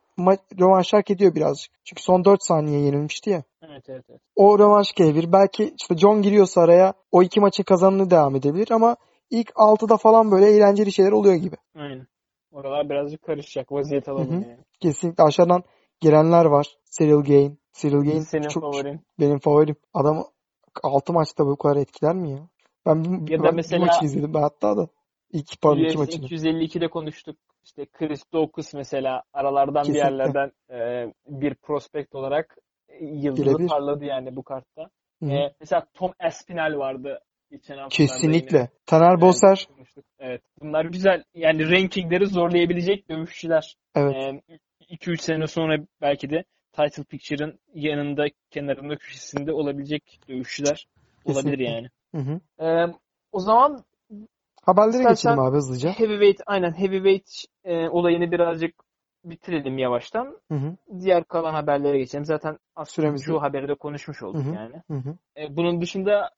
rövanş hak ediyor birazcık. Çünkü son 4 saniye yenilmişti ya. Evet evet evet. O rövanş gelebilir. Belki işte John giriyorsa araya o iki maçın kazanını devam edebilir ama ilk 6'da falan böyle eğlenceli şeyler oluyor gibi. Aynen. Oralar birazcık karışacak. Vaziyet alalım yani. Kesinlikle aşağıdan girenler var. Cyril Gain. Cyril Gain Senin çok favorin. benim favorim. Adam 6 maçta bu kadar etkiler mi ya? Ben bir, Ya da ben mesela- bir maçı izledim ben hatta da. İki pardon iki maçını. 252'de konuştuk. İşte Chris Daukaus mesela aralardan bir Kesinlikle. yerlerden e, bir prospekt olarak e, yıldızı parladı yani bu kartta. Hı. E, mesela Tom Aspinall vardı geçen haftalarda Kesinlikle. yine. Taner Evet, Boser. Evet. Bunlar güzel. Yani rankingleri zorlayabilecek dövüşçüler. Evet. E, 2-3 sene sonra belki de title picture'ın yanında, kenarında, köşesinde olabilecek dövüşçüler olabilir Kesinlikle. yani. Hı hı. Ee, o zaman Haberlere geçelim abi hızlıca. heavyweight, aynen heavyweight e, olayını birazcık bitirelim yavaştan. Hı hı. Diğer kalan haberlere geçelim. Zaten aslında Süremiz şu haberi de konuşmuş olduk Hı hı. yani. Hı hı. E, bunun dışında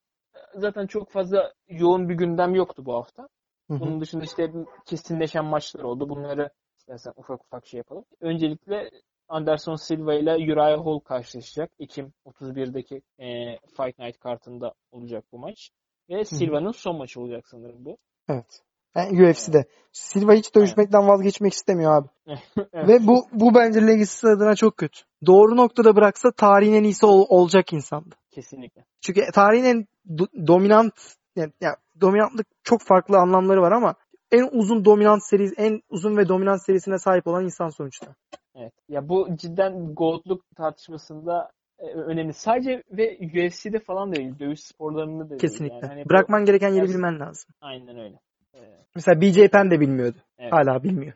zaten çok fazla yoğun bir gündem yoktu bu hafta. Hı hı. Bunun dışında işte kesinleşen maçlar oldu. Bunları istersen ufak ufak şey yapalım. Öncelikle Anderson Silva ile Uriah Hall karşılaşacak. Ekim 31'deki e, Fight Night kartında olacak bu maç. Ve Silva'nın son maçı olacak sanırım bu. Evet. Yani UFC'de. Silva hiç dövüşmekten vazgeçmek istemiyor abi. Evet. Ve bu bu bence Legacy adına çok kötü. Doğru noktada bıraksa tarihin en iyisi ol- olacak insandı. Kesinlikle. Çünkü tarihin en do- dominant yani, yani dominantlık çok farklı anlamları var ama en uzun dominant seri, en uzun ve dominant serisine sahip olan insan sonuçta. Evet. Ya bu cidden GOAT'luk tartışmasında e, önemli. Sadece ve UFC'de falan değil. Dövüş sporlarında da. Kesinlikle. Yani hani bu- Bırakman gereken yeri bilmen lazım. Aynen öyle. Ee, Mesela BJ Penn de bilmiyordu. evet. Hala bilmiyor.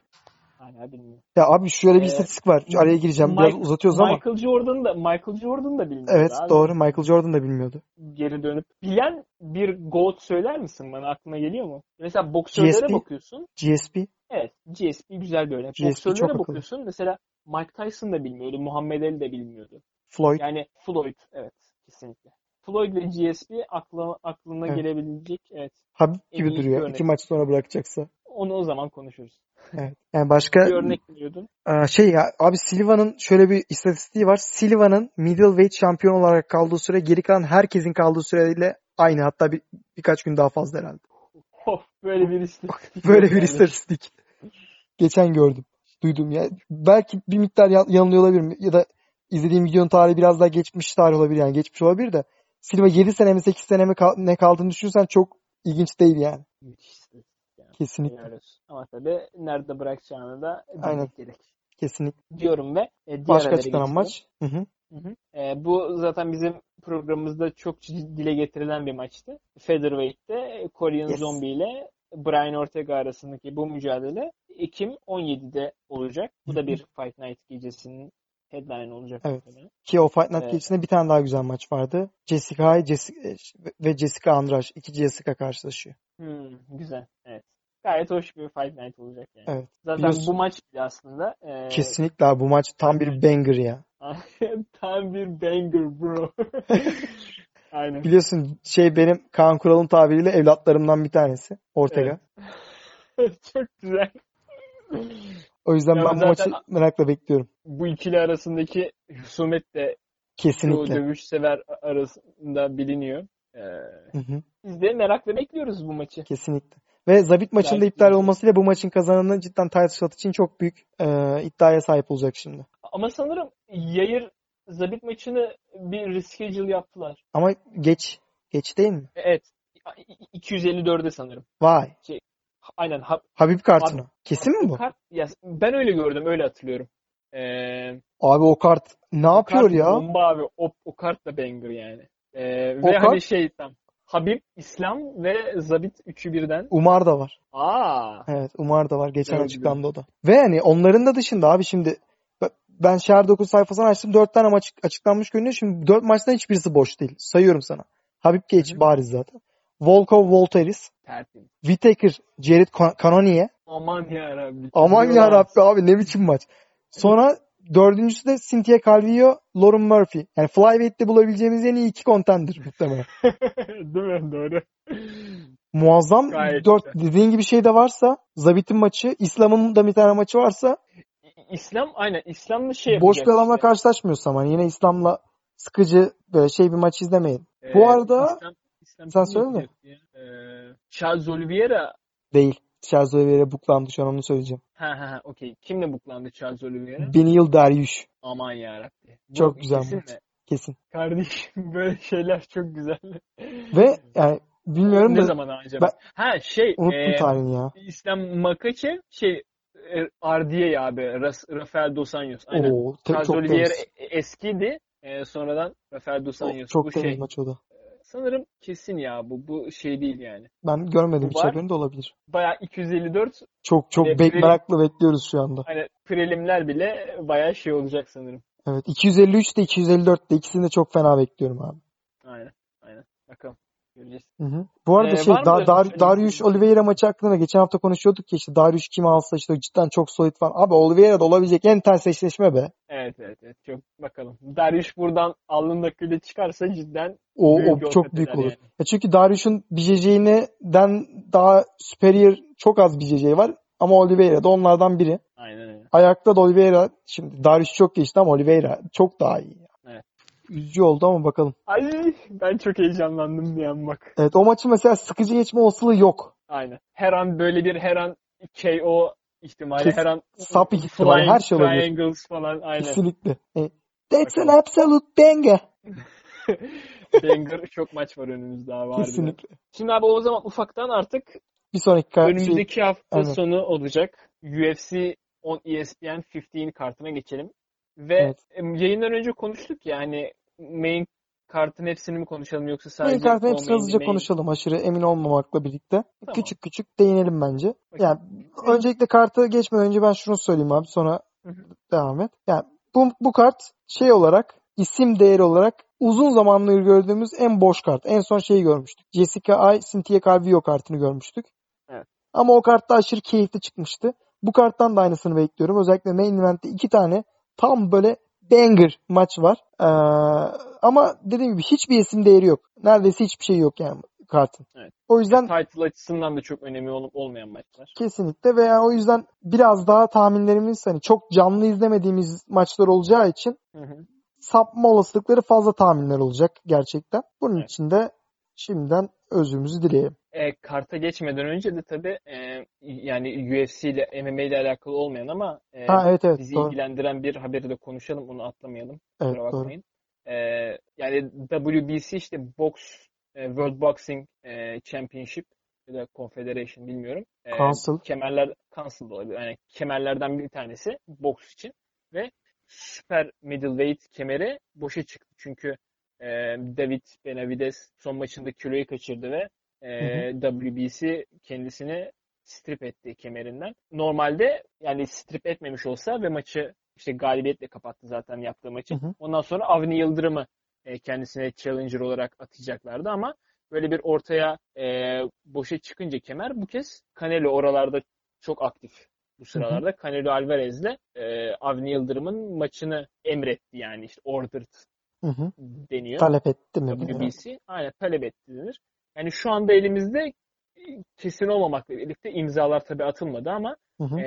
Hala bilmiyorum. Ya abi şöyle bir Ee, istatistik var. Araya gireceğim. Biraz Mike- uzatıyoruz ama. Michael Jordan da Michael Jordan da bilmiyor. Evet abi. doğru. Michael Jordan da bilmiyordu. Geri dönüp bilen bir GOAT söyler misin bana? Aklına geliyor mu? Mesela boksörlere GSP. bakıyorsun. GSP. Evet. GSP güzel bir örnek. GSP Boksörlere akıllı. bakıyorsun. Mesela Mike Tyson da bilmiyordu. Muhammed Ali de bilmiyordu. Floyd. Yani Floyd. Evet. Kesinlikle. Floyd ve GSP akla, aklına Evet. gelebilecek. Evet. Habib gibi duruyor. örnek. İki maç sonra bırakacaksa. Onu o zaman konuşuruz. Evet. Yani başka Bir örnek biliyordun. Aa, şey ya abi Silva'nın şöyle bir istatistiği var. Silva'nın middleweight şampiyon olarak kaldığı süre geri kalan herkesin kaldığı süreyle aynı. Hatta bir, birkaç gün daha fazla herhalde. Of böyle bir istatistik. Böyle bir istatistik. Geçen gördüm. Duydum ya. Belki bir miktar ya- yanılıyor olabilirim. Ya da izlediğim videonun tarihi biraz daha geçmiş tarih olabilir yani. Geçmiş olabilir de. Silva 7 sene mi 8 sene mi kal- ne kaldığını düşünürsen çok ilginç değil yani. Müthiş istatistik yani. Kesinlikle. Ama tabii nerede bırakacağını da bilmek gerek. Kesinlikle. Diyorum ve e, Başka açıklanan maç. Hı hı. Hı hı. E, bu zaten bizim programımızda çok dile getirilen bir maçtı. Featherweight'te Korean Yes. Zombie ile Brian Ortega arasındaki bu mücadele Ekim 17'de olacak. Bu da bir Fight Night gecesinin headline olacak. Evet. Ki o Fight Night Evet. gecesinde bir tane daha güzel maç vardı. Jessica Jessica, ve Jessica Andrade. iki Jessica karşılaşıyor. Hmm, güzel. Evet. Gayet hoş bir Fight Night olacak yani. Evet. Zaten Biliyorsun- bu maç bile aslında e, Kesinlikle abi bu maç tam bir banger ya. tam bir banger bro. Aynen. Biliyorsun şey benim Kaan Kural'ın tabiriyle evlatlarımdan bir tanesi. Ortega. Çok güzel. O yüzden Ya ben bu maçı merakla bekliyorum. Bu ikili arasındaki husumet de çoğu Kesinlikle. dövüş sever arasında biliniyor. Ee, Hı hı, biz de merakla bekliyoruz bu maçı. kesinlikle. Ve Zabit maçında Belki- iptal olmasıyla bu maçın kazananı cidden title shot için çok büyük e, iddiaya sahip olacak şimdi. Ama sanırım Yayır Zabit maçını bir reschedule yaptılar. Ama geç. Geç değil mi? Evet. 254'e sanırım. Vay. Aynen. Ha, Habib kartına. Kesin mi bu? kart, ya, ben öyle gördüm. Öyle hatırlıyorum. Ee, Abi o kart ne o yapıyor kart ya? Bomba abi. O, o kart da banger yani. Ee, O ve kart- hani şey tam. Habib, İslam ve Zabit üçü birden. Umar da var. Aa. Evet Umar da var. Geçen Evet, açıklandı o da. Ve hani onların da dışında abi şimdi ben Şehir 9 sayfasını açtım. 4 tane maç açıklanmış görünüyor. Şimdi 4 maçtan hiçbirisi boş değil. Sayıyorum sana. Habib geç bariz zaten. Volkov Volteris. Tertemiz. Whittaker Jared Cannonier. Aman yarabbi. Aman Diyorlar. ya Rabbi abi ne biçim maç. Sonra dördüncüsü de Cynthia Calvillo, Lauren Murphy. Yani Flyweight'te bulabileceğimiz en iyi iki contender muhtemelen. Değil mi? Doğru. Muazzam Gayet dört dediğin gibi şey de varsa Zabit'in maçı, İslam'ın da bir tane maçı varsa İslam aynen İslam'la şey boş bir adamla işte. karşılaşmıyorsam hani yine İslam'la sıkıcı böyle şey bir maç izlemeyin. Ee, Bu arada- İslam, İslam Sen söyle mi? Ee, Charles Oliveira Değil. Charles Oliveira buklandı şu an onu söyleyeceğim. ha ha ha okey. Kimle buklandı Charles Oliveira? Benil Dariush. Aman yarabbi. Bu Çok güzel kesin maç. mi? Kesin. Kardeşim böyle şeyler çok güzel. Ve yani bilmiyorum ne da zaman acaba? Ha şey unuttum e, tarihini ya. İslam Makachev şey Ardiye abi Rafael Dos Anjos. Aynen. Oo, te- Charles Oliveira eskiydi. E, sonradan Rafael Dos Anjos. Çok Bu temiz şey maç o da. Sanırım kesin ya bu. Bu şey değil yani. Ben görmedim Bu hiç haberini de olabilir. Bayağı 254 Çok çok Hani bek prelim- merakla bekliyoruz şu anda. hani prelimler bile bayağı şey olacak sanırım. Evet 253 de 254 de ikisini de çok fena bekliyorum abi. Aynen. Aynen. Bakalım. Hı hı. Bu arada Ee, şey Dar, Dar? Darius Oliveira maçı hakkında geçen hafta konuşuyorduk ya işte Darius kim alsa işte cidden çok solid falan. Abi Oliveira da olabilecek en ters eşleşme be. Evet evet evet. Çok bakalım. Darius buradan alnında küle çıkarsa cidden O, büyük o çok büyük olur. yani. Ya çünkü Darius'un BJJ'den daha superior çok az BJJ var. Ama Oliveira da onlardan biri. Aynen öyle. Ayakta da Oliveira şimdi Darius çok geçti ama Oliveira çok daha iyi. Evet. Üzücü oldu ama bakalım. Ay ben çok heyecanlandım bir an bak. Evet o maçı mesela sıkıcı geçme olasılığı yok. Aynen. Her an böyle bir her an KO ihtimali, Kes- her an sap ihtimali, flying her şey olabilir. triangles falan aynen. Kesinlikle. E, That's an absolute banger. Banger çok maç var önümüzde abi harbiden. Kesinlikle. Şimdi abi o zaman ufaktan artık Bir sonraki kar- şey, önümüzdeki hafta aynen. sonu olacak. UFC on ESPN 15 kartına geçelim. Ve Evet. yayından önce konuştuk ya hani main kartın hepsini mi konuşalım yoksa main sadece kartın o hepsini main- hızlıca main- konuşalım aşırı emin olmamakla birlikte. Tamam. Küçük küçük değinelim bence. Bakayım. Yani öncelikle kartı geçmeden önce ben şunu söyleyeyim abi sonra Hı hı. devam et. Yani bu, bu kart şey olarak isim değeri olarak uzun zamandır gördüğümüz en boş kart. En son şeyi görmüştük. Jessica Ay, Cynthia Calvillo kartını görmüştük. Evet. Ama o kartta aşırı keyifli çıkmıştı. Bu karttan da aynısını bekliyorum. Özellikle main event'te iki tane tam böyle banger maç var. Ee, ama dediğim gibi hiçbir isim değeri yok. Neredeyse hiçbir şey yok yani kartın. Evet. O yüzden Title açısından da çok önemi olup olmayan maçlar. Kesinlikle ve yani o yüzden biraz daha tahminlerimiz hani çok canlı izlemediğimiz maçlar olacağı için Hı hı. sapma olasılıkları fazla tahminler olacak gerçekten. Bunun Evet. için de şimdiden özrümüzü dileyelim. E, karta geçmeden önce de tabii e, yani UFC ile MMA ile alakalı olmayan ama e, Ha evet evet bizi doğru. ilgilendiren bir haberi de konuşalım. Onu atlamayalım. Evet bakmayın. E, yani WBC işte Box e, World Boxing e, Championship ya da Confederation bilmiyorum. E, Council. kemerler Council olabilir. Yani kemerlerden bir tanesi boks için ve süper middleweight kemeri boşa çıktı. Çünkü e, David Benavides son maçında kiloyu kaçırdı ve e, WBC kendisini strip etti kemerinden. Normalde yani strip etmemiş olsa ve maçı işte galibiyetle kapattı zaten yaptığı maçı. Hı hı. Ondan sonra Avni Yıldırım'ı e, kendisine challenger olarak atacaklardı ama böyle bir ortaya e, boşa çıkınca kemer bu kez Canelo oralarda çok aktif bu sıralarda. Canelo Alvarez'le e, Avni Yıldırım'ın maçını emretti yani işte ordered Hı hı. deniyor. Talep etti mi? WBC. Aynen talep etti denir. Yani şu anda elimizde e, kesin olmamakla birlikte imzalar tabii atılmadı ama Hı hı. e,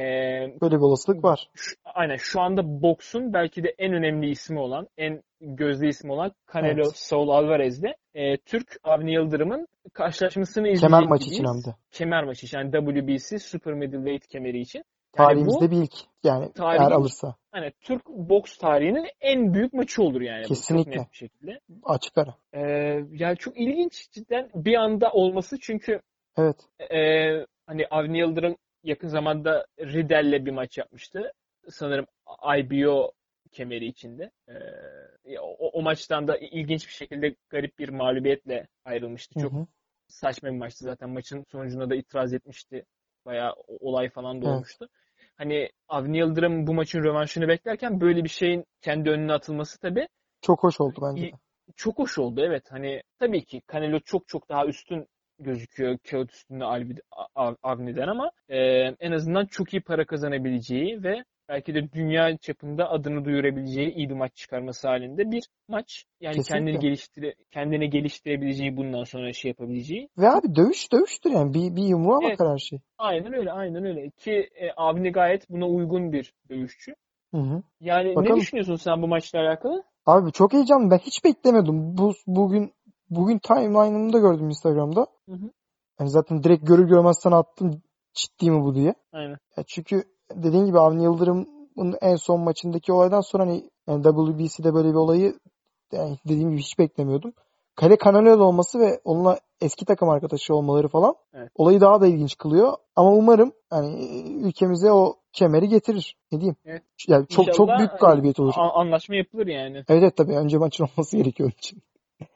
Böyle bir olasılık var. şu- aynen şu anda boksun belki de en önemli ismi olan, en gözde ismi olan Canelo Evet. Saul Alvarez'le e, Türk Avni Yıldırım'ın karşılaşmasını izleyecek Kemer maçı için hem de. Kemer maçı için. Yani WBC Super Middleweight kemeri için. Yani Tarihimizde bu bir ilk. Yani Tarihin- eğer alırsa. hani Türk boks tarihinin en büyük maçı olur yani. bu, Kesinlikle. Net bir şekilde. Açık ara. Ee, yani çok ilginç cidden bir anda olması çünkü Evet. ee, hani Avni Yıldırım yakın zamanda Riddell'le bir maç yapmıştı. Sanırım IBO kemeri içinde. Ee, o, o maçtan da ilginç bir şekilde garip bir mağlubiyetle ayrılmıştı. Hı Çok hı. saçma bir maçtı zaten. Maçın sonucuna da itiraz etmişti. Bayağı olay falan da Evet. Hani Avni Yıldırım bu maçın rövanşını beklerken böyle bir şeyin kendi önüne atılması tabii Çok hoş oldu bence de. çok hoş oldu evet. Hani tabii ki Canelo çok çok daha üstün gözüküyor kağıt üstünde Avni'den ama e, en azından çok iyi para kazanabileceği ve belki de dünya çapında adını duyurabileceği iyi bir maç çıkarması halinde bir maç. Yani Kesinlikle. kendini geliştire kendini geliştirebileceği bundan sonra şey yapabileceği. Ve abi dövüş dövüştür yani. Bir, bir yumruğa Evet. bakar her şey. Aynen öyle, aynen öyle. Ki e, Avni gayet buna uygun bir dövüşçü. Hı hı. Yani Bakalım. ne düşünüyorsun sen bu maçla alakalı? Abi çok heyecanlı. Ben hiç beklemiyordum. Bu bugün bugün timeline'ımda gördüm Instagram'da. Hı hı. Yani zaten direkt görür görmez sana attım ciddi mi bu diye. Aynen. Ya çünkü dediğin gibi Avni Yıldırım'ın en son maçındaki olaydan sonra hani yani WBC'de böyle bir olayı yani dediğim gibi hiç beklemiyordum. Kale Canelo olması ve onunla eski takım arkadaşı olmaları falan Evet. olayı daha da ilginç kılıyor. Ama umarım yani ülkemize o kemeri getirir. Ne diyeyim? Evet. Yani çok çok İnşallah büyük galibiyet olur. anlaşma yapılır yani. Evet evet tabii önce maçın olması gerekiyor onun için.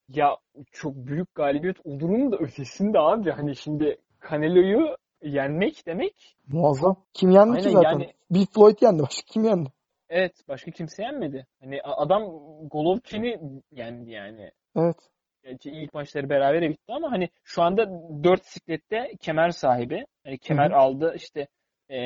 Ya çok büyük galibiyet olurun da ötesinde abi. Hani şimdi Canelo'yu yenmek demek Muazzam. Kim yendi ki Aynen zaten? yani- Big Floyd yendi. Başka kim yendi? evet başka kimse yenmedi. Hani adam Golovkin'i yendi yani. Evet. Gerçi ilk maçları berabere bitti ama hani şu anda 4 siklette kemer sahibi. Hani kemer Hı hı. aldı işte e,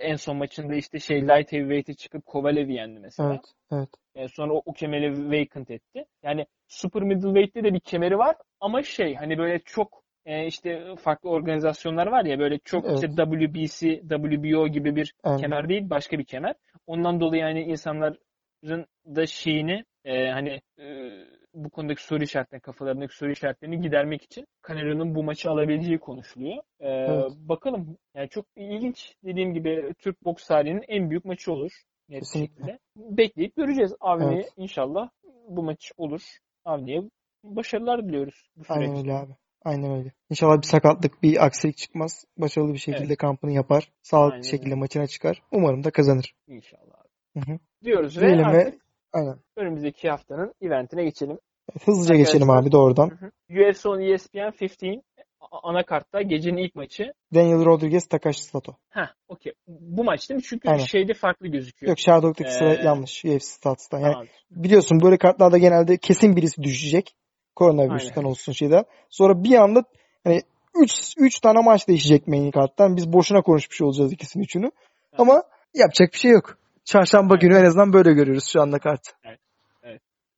en son maçında işte şey light heavyweight'e çıkıp Kovalev'i yendi mesela. Evet. Evet. E, sonra o, o kemeri vacant etti. Yani super middleweight'te de bir kemeri var ama şey hani böyle çok e, işte farklı organizasyonlar var ya böyle çok Evet. işte WBC, WBO gibi bir Aynen. kemer değil başka bir kemer. Ondan dolayı yani insanların da şeyini e, hani e, bu konudaki soru işaretlerini, kafalarındaki soru işaretlerini gidermek için Canelo'nun bu maçı alabileceği konuşuluyor. E, Evet. Bakalım. Yani çok ilginç. Dediğim gibi Türk boks tarihinin en büyük maçı olur. Net Kesinlikle. şekilde. Bekleyip göreceğiz. Avni Evet. inşallah bu maç olur. Avni'ye başarılar diliyoruz bu Aynen süreçte. öyle abi. Aynen öyle. İnşallah bir sakatlık, bir aksilik çıkmaz. Başarılı bir şekilde Evet. kampını yapar. Sağlıklı Aynen şekilde öyle. maçına çıkar. Umarım da kazanır. İnşallah abi. Hı hı. Diyoruz ve Diyelim ve artık aynen. önümüzdeki haftanın eventine geçelim. Hızlıca geçelim Arkadaşlar abi doğrudan. hı hı. UFC on ESPN 15 a- anakartta gecenin ilk maçı. Daniel Rodriguez, Takashi Sato. Heh, okey. Bu maç değil mi? Çünkü Aynen. şeyde farklı gözüküyor. Yok Shadow'daki sıra Ee, yanlış. UFC Stats'tan. Yani Tamam. biliyorsun böyle kartlarda genelde kesin birisi düşecek. Koronavirüsten Aynen. olsun şeyden. Sonra bir anda hani 3 3 tane maç değişecek main karttan. Biz boşuna konuşmuş olacağız ikisini üçünü. Ama yapacak bir şey yok. Çarşamba Aynen. günü en azından böyle görüyoruz şu anda kartı.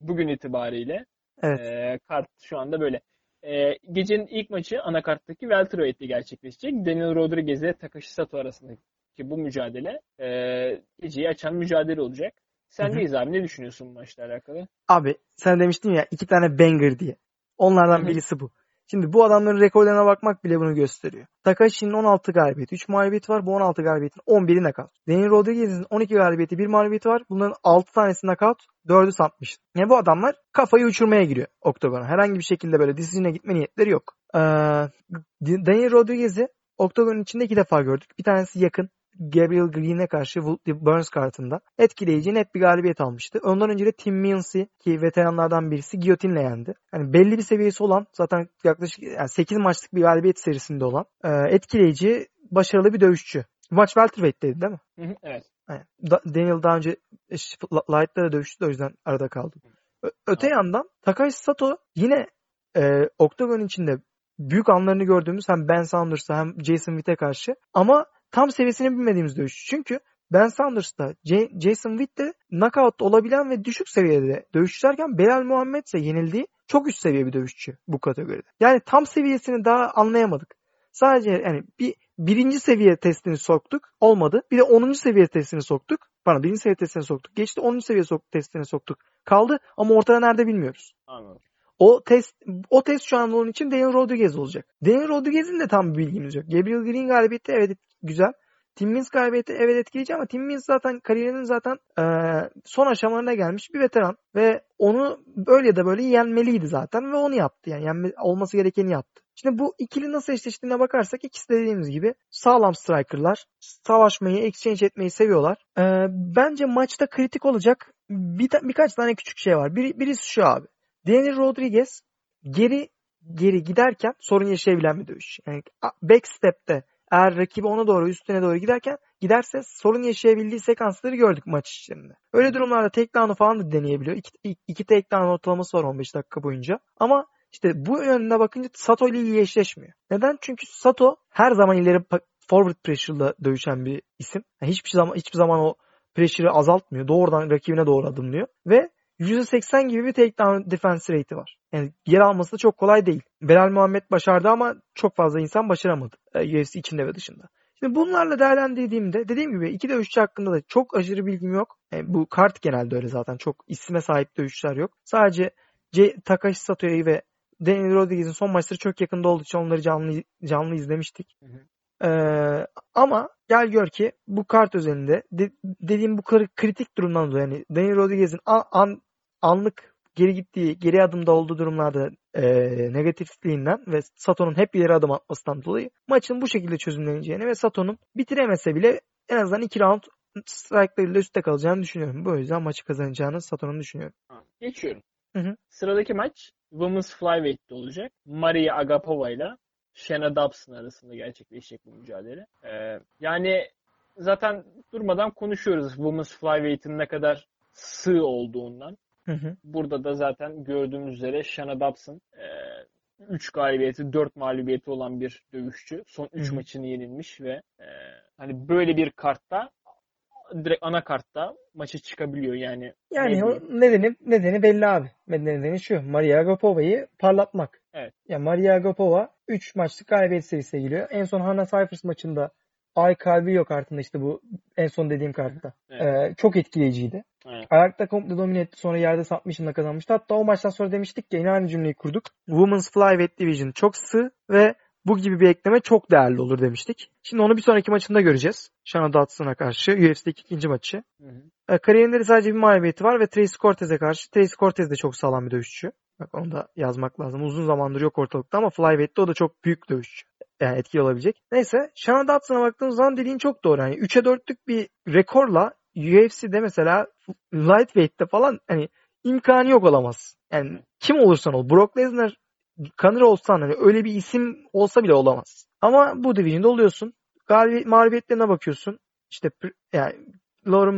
Bugün itibariyle Evet. Ee, kart şu anda böyle. Ee, gecenin ilk maçı anakarttaki welterweight'te gerçekleşecek. Daniel Rodriguez ile Takashi Sato arasındaki bu mücadele e, geceyi açan mücadele olacak. Sendeyiz abi. Ne düşünüyorsun bu maçla alakalı? Abi sen demiştin ya iki tane banger diye. Onlardan birisi bu. Şimdi bu adamların rekorlarına bakmak bile bunu gösteriyor. Takashi'nin 16 galibiyeti, 3 mağlubiyeti var. Bu 16 galibiyetin 11'i nakavt. Daniel Rodriguez'in 12 galibiyeti, 1 mağlubiyeti var. Bunların 6 tanesi nakavt, 4'ü satmış. Yani bu adamlar kafayı uçurmaya giriyor oktagona. Herhangi bir şekilde böyle decision'e gitme niyetleri yok. Ee, Daniel Rodriguez'i oktagonun içinde iki defa gördük. Bir tanesi yakın. Gabriel Green'e karşı Woodley Burns kartında etkileyici net bir galibiyet almıştı. Ondan önce de Tim Millsy ki veteranlardan birisi giyotinle yendi. Yani belli bir seviyesi olan zaten yaklaşık yani 8 maçlık bir galibiyet serisinde olan e, etkileyici başarılı bir dövüşçü. Maç welterweight'teydi değil mi? Hı hı, evet. Yani Da- Daniel daha önce e, da dövüştü de o yüzden arada kaldım. Ö- öte yandan Takashi Sato yine e, Octagon içinde büyük anlarını gördüğümüz hem Ben Saunders'a hem Jason Witt'e karşı ama tam seviyesini bilmediğimiz dövüşçü. Çünkü Ben Saunders'ta J- Jason Witt'te knockout olabilen ve düşük seviyede dövüşçülerken Belal Muhammed ise yenildiği çok üst seviye bir dövüşçü bu kategoride. Yani tam seviyesini daha anlayamadık. Sadece yani bir birinci seviye testini soktuk. Olmadı. Bir de 10. seviye testini soktuk. Pardon birinci seviye testini soktuk. Geçti 10. seviye sok testini soktuk. Kaldı ama ortada nerede bilmiyoruz. Anladım. O test o test şu an onun için Daniel Rodriguez olacak. Daniel Rodriguez'in de tam bir bilgimiz yok. Gabriel Green galibiyeti evet güzel. Tim Means galibiyeti evet etkileyici ama Tim Means zaten kariyerinin zaten e, son aşamalarına gelmiş bir veteran ve onu böyle ya da böyle yenmeliydi zaten ve onu yaptı. Yani yenme, olması gerekeni yaptı. Şimdi bu ikili nasıl eşleştiğine bakarsak ikisi de dediğimiz gibi sağlam strikerlar. Savaşmayı, exchange etmeyi seviyorlar. E, bence maçta kritik olacak bir ta- birkaç tane küçük şey var. Bir, birisi şu abi. Daniel Rodriguez geri geri giderken sorun yaşayabilen bir dövüş. Yani backstep'te eğer rakibi ona doğru üstüne doğru giderken giderse sorun yaşayabildiği sekansları gördük maç içinde. Öyle durumlarda takedown'u falan da deneyebiliyor. İki, iki, iki takedown ortalaması var 15 dakika boyunca. Ama işte bu yönüne bakınca Sato ile iyi eşleşmiyor. Neden? Çünkü Sato her zaman ileri forward pressure'la dövüşen bir isim. Yani hiçbir zaman hiçbir zaman o pressure'ı azaltmıyor. Doğrudan rakibine doğru adımlıyor. Ve %80 gibi bir takedown defense rate'i var. Yani yer alması da çok kolay değil. Belal Muhammed başardı ama çok fazla insan başaramadı. E, UFC içinde ve dışında. Şimdi bunlarla değerlendirdiğimde dediğim gibi iki dövüşçü hakkında da çok aşırı bilgim yok. Yani bu kart genelde öyle zaten. Çok isme sahip dövüşçüler yok. Sadece C Takashi Sato'yu ve Daniel Rodriguez'in son maçları çok yakında olduğu için onları canlı canlı izlemiştik. Hı hı. Ee, ama gel gör ki bu kart özelinde de- dediğim bu kri- kritik durumdan dolayı yani Daniel Rodriguez'in an, an- anlık geri gittiği, geri adımda olduğu durumlarda e, negatifliğinden ve Sato'nun hep ileri adım atmasından dolayı maçın bu şekilde çözümleneceğini ve Sato'nun bitiremese bile en azından 2 round strike'larıyla üstte kalacağını düşünüyorum. Bu yüzden maçı kazanacağını Sato'nun düşünüyorum. Geçiyorum. Hı hı. Sıradaki maç Women's Flyweight'te olacak. Maria Agapova ile Shayna Dobson arasında gerçekleşecek bu mücadele. Ee, yani zaten durmadan konuşuyoruz Women's Flyweight'in ne kadar sığ olduğundan. Hı hı. Burada da zaten gördüğümüz üzere Shayna Dobson 3 galibiyeti 4 mağlubiyeti olan bir dövüşçü. Son 3 Hı hı. maçını yenilmiş ve e, hani böyle bir kartta direkt ana kartta maçı çıkabiliyor yani. Yani Ne o nedeni, nedeni belli abi. Nedeni şu. Maria Agapova'yı parlatmak. Evet. Ya Maria Agapova 3 maçlık galibiyet serisine giriyor. En son Hannah Cyphers maçında Ay Calvillo kartında işte bu en son dediğim kartta. Evet. Ee, çok etkileyiciydi. Evet. Ayakta komple domine etti. Sonra yerde submission'la kazanmıştı. Hatta o maçtan sonra demiştik ki yine aynı cümleyi kurduk. Women's Flyweight Division çok sığ ve bu gibi bir ekleme çok değerli olur demiştik. Şimdi onu bir sonraki maçında göreceğiz. Shana Dotson'a karşı UFC'deki ikinci maçı. Hı hı. E, kariyerinde de sadece bir mağlubiyeti var ve Tracy Cortez'e karşı. Tracy Cortez de çok sağlam bir dövüşçü. Bak onu da yazmak lazım. Uzun zamandır yok ortalıkta ama Flyweight'te o da çok büyük dövüşçü. Yani etkili olabilecek. Neyse Shana Dotson'a baktığımız zaman dediğin çok doğru. Yani 3'e 4'lük bir rekorla UFC'de mesela Lightweight'te falan hani imkanı yok olamaz. Yani kim olursan ol. Brock Lesnar Conor olsan hani öyle bir isim olsa bile olamaz. Ama bu division'da oluyorsun. Galibiyet, mağlubiyetlerine bakıyorsun. İşte yani Lauren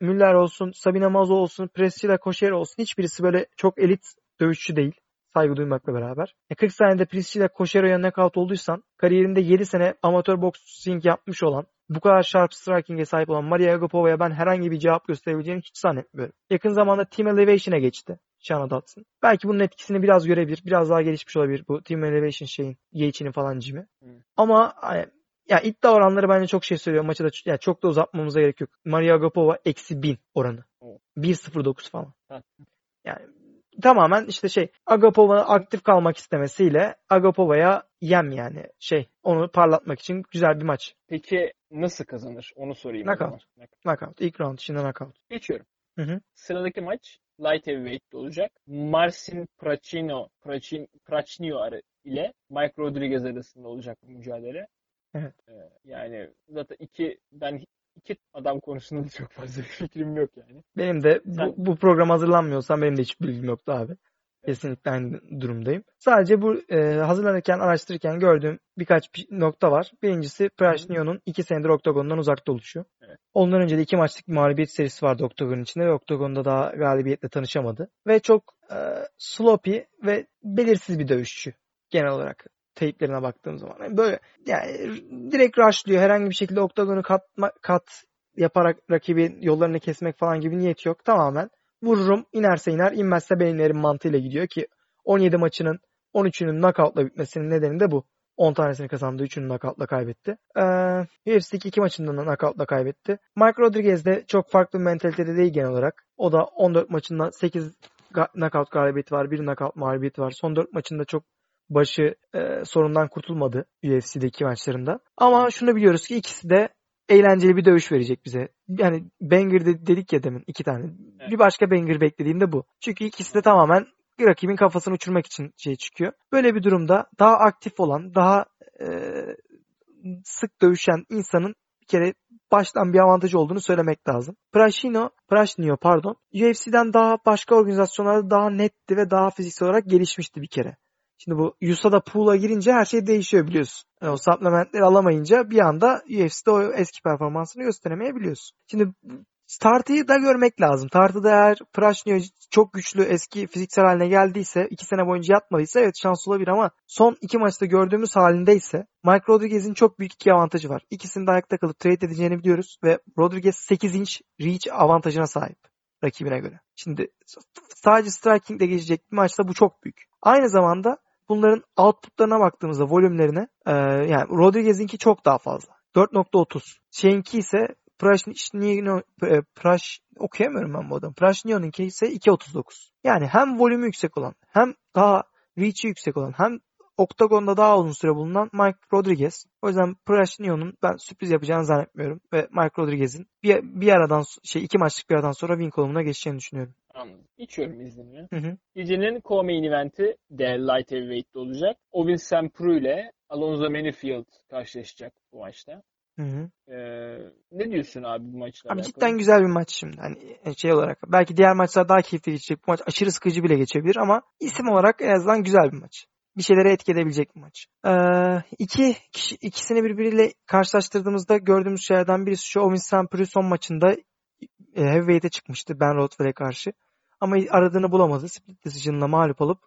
Müller- olsun, Sabine Mazo olsun, Priscilla Koşer olsun. Hiçbirisi böyle çok elit dövüşçü değil. Saygı duymakla beraber. E 40 saniyede Priscilla Koşero'ya knockout olduysan, kariyerinde 7 sene amatör boksing yapmış olan, bu kadar sharp striking'e sahip olan Maria Agapova'ya ben herhangi bir cevap gösterebileceğini hiç zannetmiyorum. Yakın zamanda Team Elevation'a geçti. Shana Dotson. Belki bunun etkisini biraz görebilir. Biraz daha gelişmiş olabilir bu Team Elevation şeyin, Yate'inin falan cimi. Hı. Ama hani, ya iddia oranları bence çok şey söylüyor. Maçı da ya çok da uzatmamıza gerek yok. Maria Agapova eksi 1000 oranı. Evet. 1.09 falan. Yani tamamen işte şey Agapova'nın aktif kalmak istemesiyle Agapova'ya yem yani şey onu parlatmak için güzel bir maç. Peki nasıl kazanır? Onu sorayım. Knockout. Knockout. İlk round içinde knockout. Geçiyorum. Hı hı. Sıradaki maç Light Heavyweight'te olacak. Marcin Pracino, Pracin, Prachnio arı- ile Mike Rodriguez arasında olacak bu mücadele. Evet. Ee, yani zaten iki ben iki adam konusunda da çok fazla fikrim yok yani. Benim de bu, Sen- bu program hazırlanmıyorsam benim de hiç bilgim yoktu abi. Kesinlikle aynı durumdayım. Sadece bu e, hazırlanırken, araştırırken gördüğüm birkaç bir nokta var. Birincisi Prashnio'nun 2 senedir Oktagon'dan uzakta oluşu. Evet. Ondan önce de iki maçlık bir mağlubiyet serisi vardı Oktagon'un içinde ve Oktagon'da daha galibiyetle tanışamadı. Ve çok e, sloppy ve belirsiz bir dövüşçü genel olarak teyplerine baktığım zaman. Yani böyle yani direkt rushlıyor. Herhangi bir şekilde Oktagon'u katma, kat yaparak rakibin yollarını kesmek falan gibi niyet yok. Tamamen vururum inerse iner inmezse ben mantığıyla gidiyor ki 17 maçının 13'ünün knockout'la bitmesinin nedeni de bu. 10 tanesini kazandı. 3'ünü knockout'la kaybetti. Ee, UFC'deki 2 maçında da knockout'la kaybetti. Mike Rodriguez de çok farklı bir mentalitede değil genel olarak. O da 14 maçında 8 ga- knockout galibiyeti var. 1 knockout mağlubiyeti var. Son 4 maçında çok başı e, sorundan kurtulmadı UFC'deki maçlarında. Ama şunu biliyoruz ki ikisi de eğlenceli bir dövüş verecek bize. Yani banger de- dedik ya demin iki tane. Evet. Bir başka banger beklediğim de bu. Çünkü ikisi de tamamen rakibin kafasını uçurmak için şey çıkıyor. Böyle bir durumda daha aktif olan, daha e, sık dövüşen insanın bir kere baştan bir avantajı olduğunu söylemek lazım. Prashino, Prashnio pardon, UFC'den daha başka organizasyonlarda daha netti ve daha fiziksel olarak gelişmişti bir kere. Şimdi bu USADA pool'a girince her şey değişiyor biliyorsun. Yani o supplementleri alamayınca bir anda UFC'de o eski performansını gösteremeyebiliyorsun. Şimdi Tartı'yı da görmek lazım. Tartı'da eğer Prashnio çok güçlü eski fiziksel haline geldiyse, iki sene boyunca yatmadıysa evet şans olabilir ama son iki maçta gördüğümüz halindeyse Mike Rodriguez'in çok büyük iki avantajı var. İkisini de ayakta kalıp trade edeceğini biliyoruz ve Rodriguez 8 inç reach avantajına sahip rakibine göre. Şimdi sadece striking ile geçecek bir maçta bu çok büyük. Aynı zamanda bunların outputlarına baktığımızda volümlerine e, yani Rodriguez'inki çok daha fazla. 4.30. Şeyinki ise Prashnio, e, Prash, okuyamıyorum ben bu adamı. Prashnio'nunki ise 2.39. Yani hem volümü yüksek olan hem daha reach'i yüksek olan hem oktagonda daha uzun süre bulunan Mike Rodriguez. O yüzden Prashnio'nun ben sürpriz yapacağını zannetmiyorum. Ve Mike Rodriguez'in bir, bir aradan şey iki maçlık bir aradan sonra win kolumuna geçeceğini düşünüyorum. Anladım. Hı hı. Gecenin co-main eventi de Light Heavyweight'te olacak. Ovin Sampru ile Alonzo Menifield karşılaşacak bu maçta. Hı hı. Ee, ne diyorsun abi bu maçla Abi alakalı? cidden güzel bir maç şimdi. Hani şey olarak. Belki diğer maçlar daha keyifli geçecek. Bu maç aşırı sıkıcı bile geçebilir ama isim olarak en azından güzel bir maç. Bir şeylere etki edebilecek bir maç. Ee, iki kişi, ikisini birbiriyle karşılaştırdığımızda gördüğümüz şeylerden birisi şu Owen St. son maçında e, heavyweight'e çıkmıştı Ben Rothwell'e karşı. Ama aradığını bulamadı. Split decision'la mağlup olup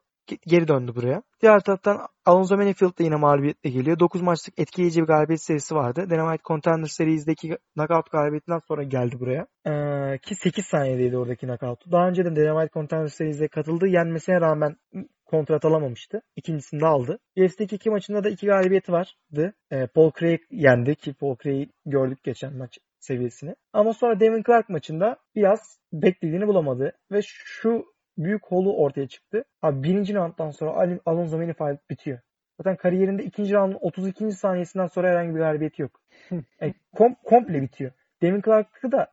geri döndü buraya. Diğer taraftan Alonso Manifield de yine mağlubiyetle geliyor. 9 maçlık etkileyici bir galibiyet serisi vardı. Dynamite Contender Series'deki knockout galibiyetinden sonra geldi buraya. Ee, ki 8 saniyedeydi oradaki knockout. Daha önce de Dynamite Contender Series'e katıldı. Yenmesine rağmen kontrat alamamıştı. İkincisini de aldı. UFC'deki iki maçında da iki galibiyeti vardı. Ee, Paul Craig yendi ki Paul Craig'i gördük geçen maç seviyesini. Ama sonra Devin Clark maçında biraz beklediğini bulamadı ve şu büyük holu ortaya çıktı. Abi birinci rounddan sonra Alonso Manifield bitiyor. Zaten kariyerinde ikinci roundun 32. saniyesinden sonra herhangi bir galibiyeti yok. yani kom komple bitiyor. Devin Clark'ı da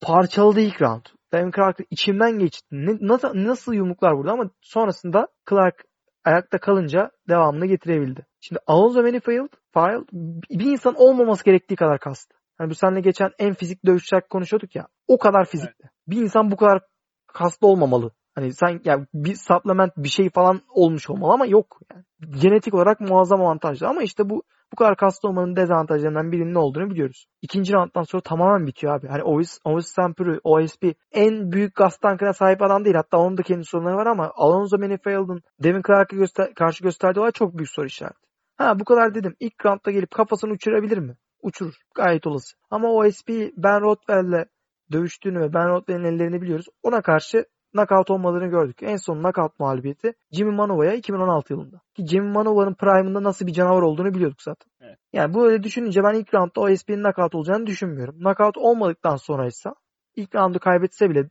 parçaladı ilk round. Devin Clark içimden geçti. Ne, nasıl, nasıl yumruklar burada ama sonrasında Clark ayakta kalınca devamını getirebildi. Şimdi Alonso Manifield Field, bir insan olmaması gerektiği kadar kastı. Hani bu seninle geçen en fizik dövüşler konuşuyorduk ya. O kadar fizikli. Evet. Bir insan bu kadar kaslı olmamalı. Hani sen yani bir supplement bir şey falan olmuş olmalı ama yok. Yani. Genetik olarak muazzam avantajlı ama işte bu bu kadar kaslı olmanın dezavantajlarından birinin ne olduğunu biliyoruz. İkinci rounddan sonra tamamen bitiyor abi. Hani Ovis, Ovis Sampuru, OSP en büyük gaz tankına sahip adam değil. Hatta onun da kendi sorunları var ama Alonso Manifield'ın Devin Clark'a göster karşı gösterdiği olay çok büyük soru işareti. Ha bu kadar dedim. İlk roundda gelip kafasını uçurabilir mi? Uçurur. Gayet olası. Ama OSP Ben Rothwell'le dövüştüğünü ve Ben Rothwell'in ellerini biliyoruz. Ona karşı knockout olmadığını gördük. En son knockout mağlubiyeti Jimmy Manova'ya 2016 yılında. Ki Jimmy Manova'nın prime'ında nasıl bir canavar olduğunu biliyorduk zaten. Evet. Yani böyle düşününce ben ilk roundda OSP'nin knockout olacağını düşünmüyorum. Knockout olmadıktan sonra ise ilk roundu kaybetse bile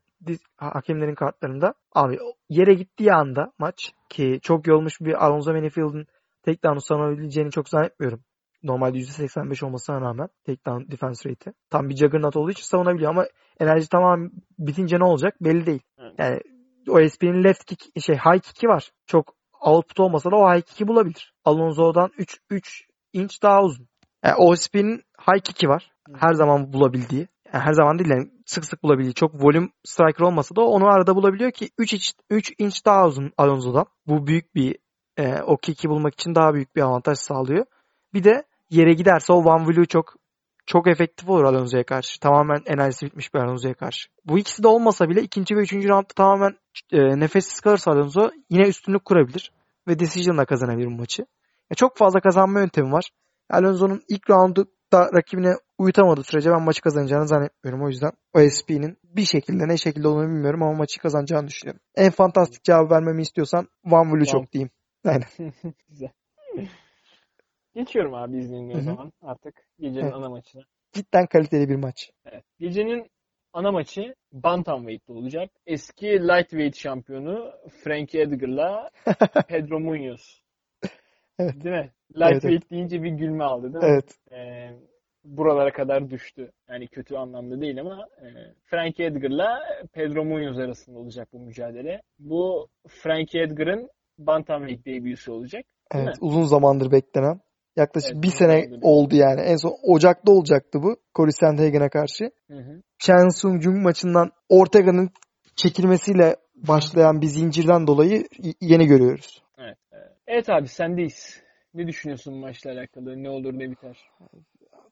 hakemlerin kartlarında abi yere gittiği anda maç ki çok yorulmuş bir Alonso Manifield'ın takedown'u sanabileceğini çok zannetmiyorum. Normalde %85 olmasına rağmen takedown defense rate'i. Tam bir juggernaut olduğu için savunabiliyor ama enerji tamam bitince ne olacak belli değil. Yani OSP'nin left kick şey high kick'i var. Çok output olmasa da o high kick'i bulabilir. Alonso'dan 3 3 inç daha uzun. Yani OSP'nin high kick'i var. Her zaman bulabildiği. Yani her zaman değil yani sık sık bulabildiği. Çok volume striker olmasa da onu arada bulabiliyor ki 3 inç 3 inç daha uzun Alonso'dan. Bu büyük bir e, o kick'i bulmak için daha büyük bir avantaj sağlıyor. Bir de yere giderse o Van Vlu çok çok efektif olur Alonso'ya karşı. Tamamen enerjisi bitmiş bir Alonso'ya karşı. Bu ikisi de olmasa bile ikinci ve üçüncü roundda tamamen e, nefessiz kalırsa Alonso yine üstünlük kurabilir. Ve decision'la kazanabilir bu maçı. Ya çok fazla kazanma yöntemi var. Alonso'nun ilk roundu da rakibine uyutamadığı sürece ben maçı kazanacağını zannetmiyorum. O yüzden OSP'nin bir şekilde ne şekilde olduğunu bilmiyorum ama maçı kazanacağını düşünüyorum. En fantastik cevabı vermemi istiyorsan Van Vlu çok diyeyim. Aynen. Güzel. Geçiyorum abi izninle o zaman artık gecenin evet. ana maçına. Cidden kaliteli bir maç. Evet. Gecenin ana maçı Bantamweight'te olacak. Eski lightweight şampiyonu Frankie Edgar'la Pedro Munoz. Evet. Değil mi? Lightweight evet, evet. deyince bir gülme aldı değil mi? Evet. Ee, buralara kadar düştü. Yani kötü anlamda değil ama e, Frankie Edgar'la Pedro Munoz arasında olacak bu mücadele. Bu Frankie Edgar'ın Bantamweight debüsü olacak. Evet, uzun zamandır beklenen. Yaklaşık evet, bir sene oldu yani. En son Ocak'ta olacaktı bu. Corey Sandhagen'e karşı. Hı hı. Chen Sung Jung maçından Ortega'nın çekilmesiyle başlayan bir zincirden dolayı yeni görüyoruz. Evet, evet. evet abi sendeyiz. Ne düşünüyorsun bu maçla alakalı? Ne olur ne biter?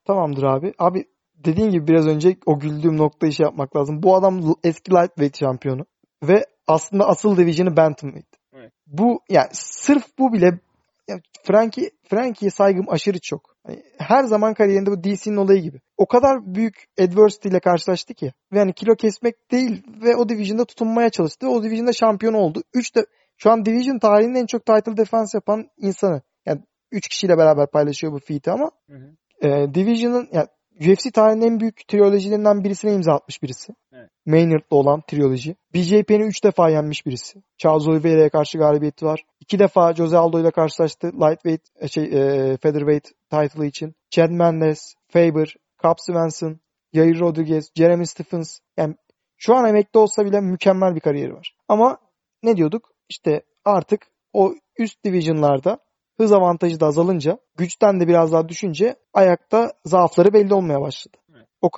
Tamamdır abi. Abi dediğin gibi biraz önce o güldüğüm noktayı şey yapmak lazım. Bu adam eski lightweight şampiyonu. Ve aslında asıl division'ı bantamweight. Evet. Bu yani sırf bu bile yani Frankie, Frankie'ye saygım aşırı çok. Yani her zaman kariyerinde bu DC'nin olayı gibi. O kadar büyük adversity ile karşılaştı ki. Ve yani kilo kesmek değil ve o division'da tutunmaya çalıştı. O division'da şampiyon oldu. 3 de şu an division tarihinin en çok title defense yapan insanı. Yani 3 kişiyle beraber paylaşıyor bu feat'i ama hı hı. E, division'ın yani UFC tarihinin en büyük triyolojilerinden birisine imza atmış birisi. Evet. Maynard'da olan triyoloji. BJP'ni 3 defa yenmiş birisi. Charles Oliveira'ya karşı galibiyeti var. 2 defa Jose Aldo ile karşılaştı lightweight e, şey e, featherweight title için. Chad Mendes, Faber, Cap Svensson, Yair Rodriguez, Jeremy Stephens. Yani şu an emekli olsa bile mükemmel bir kariyeri var. Ama ne diyorduk? İşte artık o üst divisionlarda hız avantajı da azalınca güçten de biraz daha düşünce ayakta zaafları belli olmaya başladı. Evet. O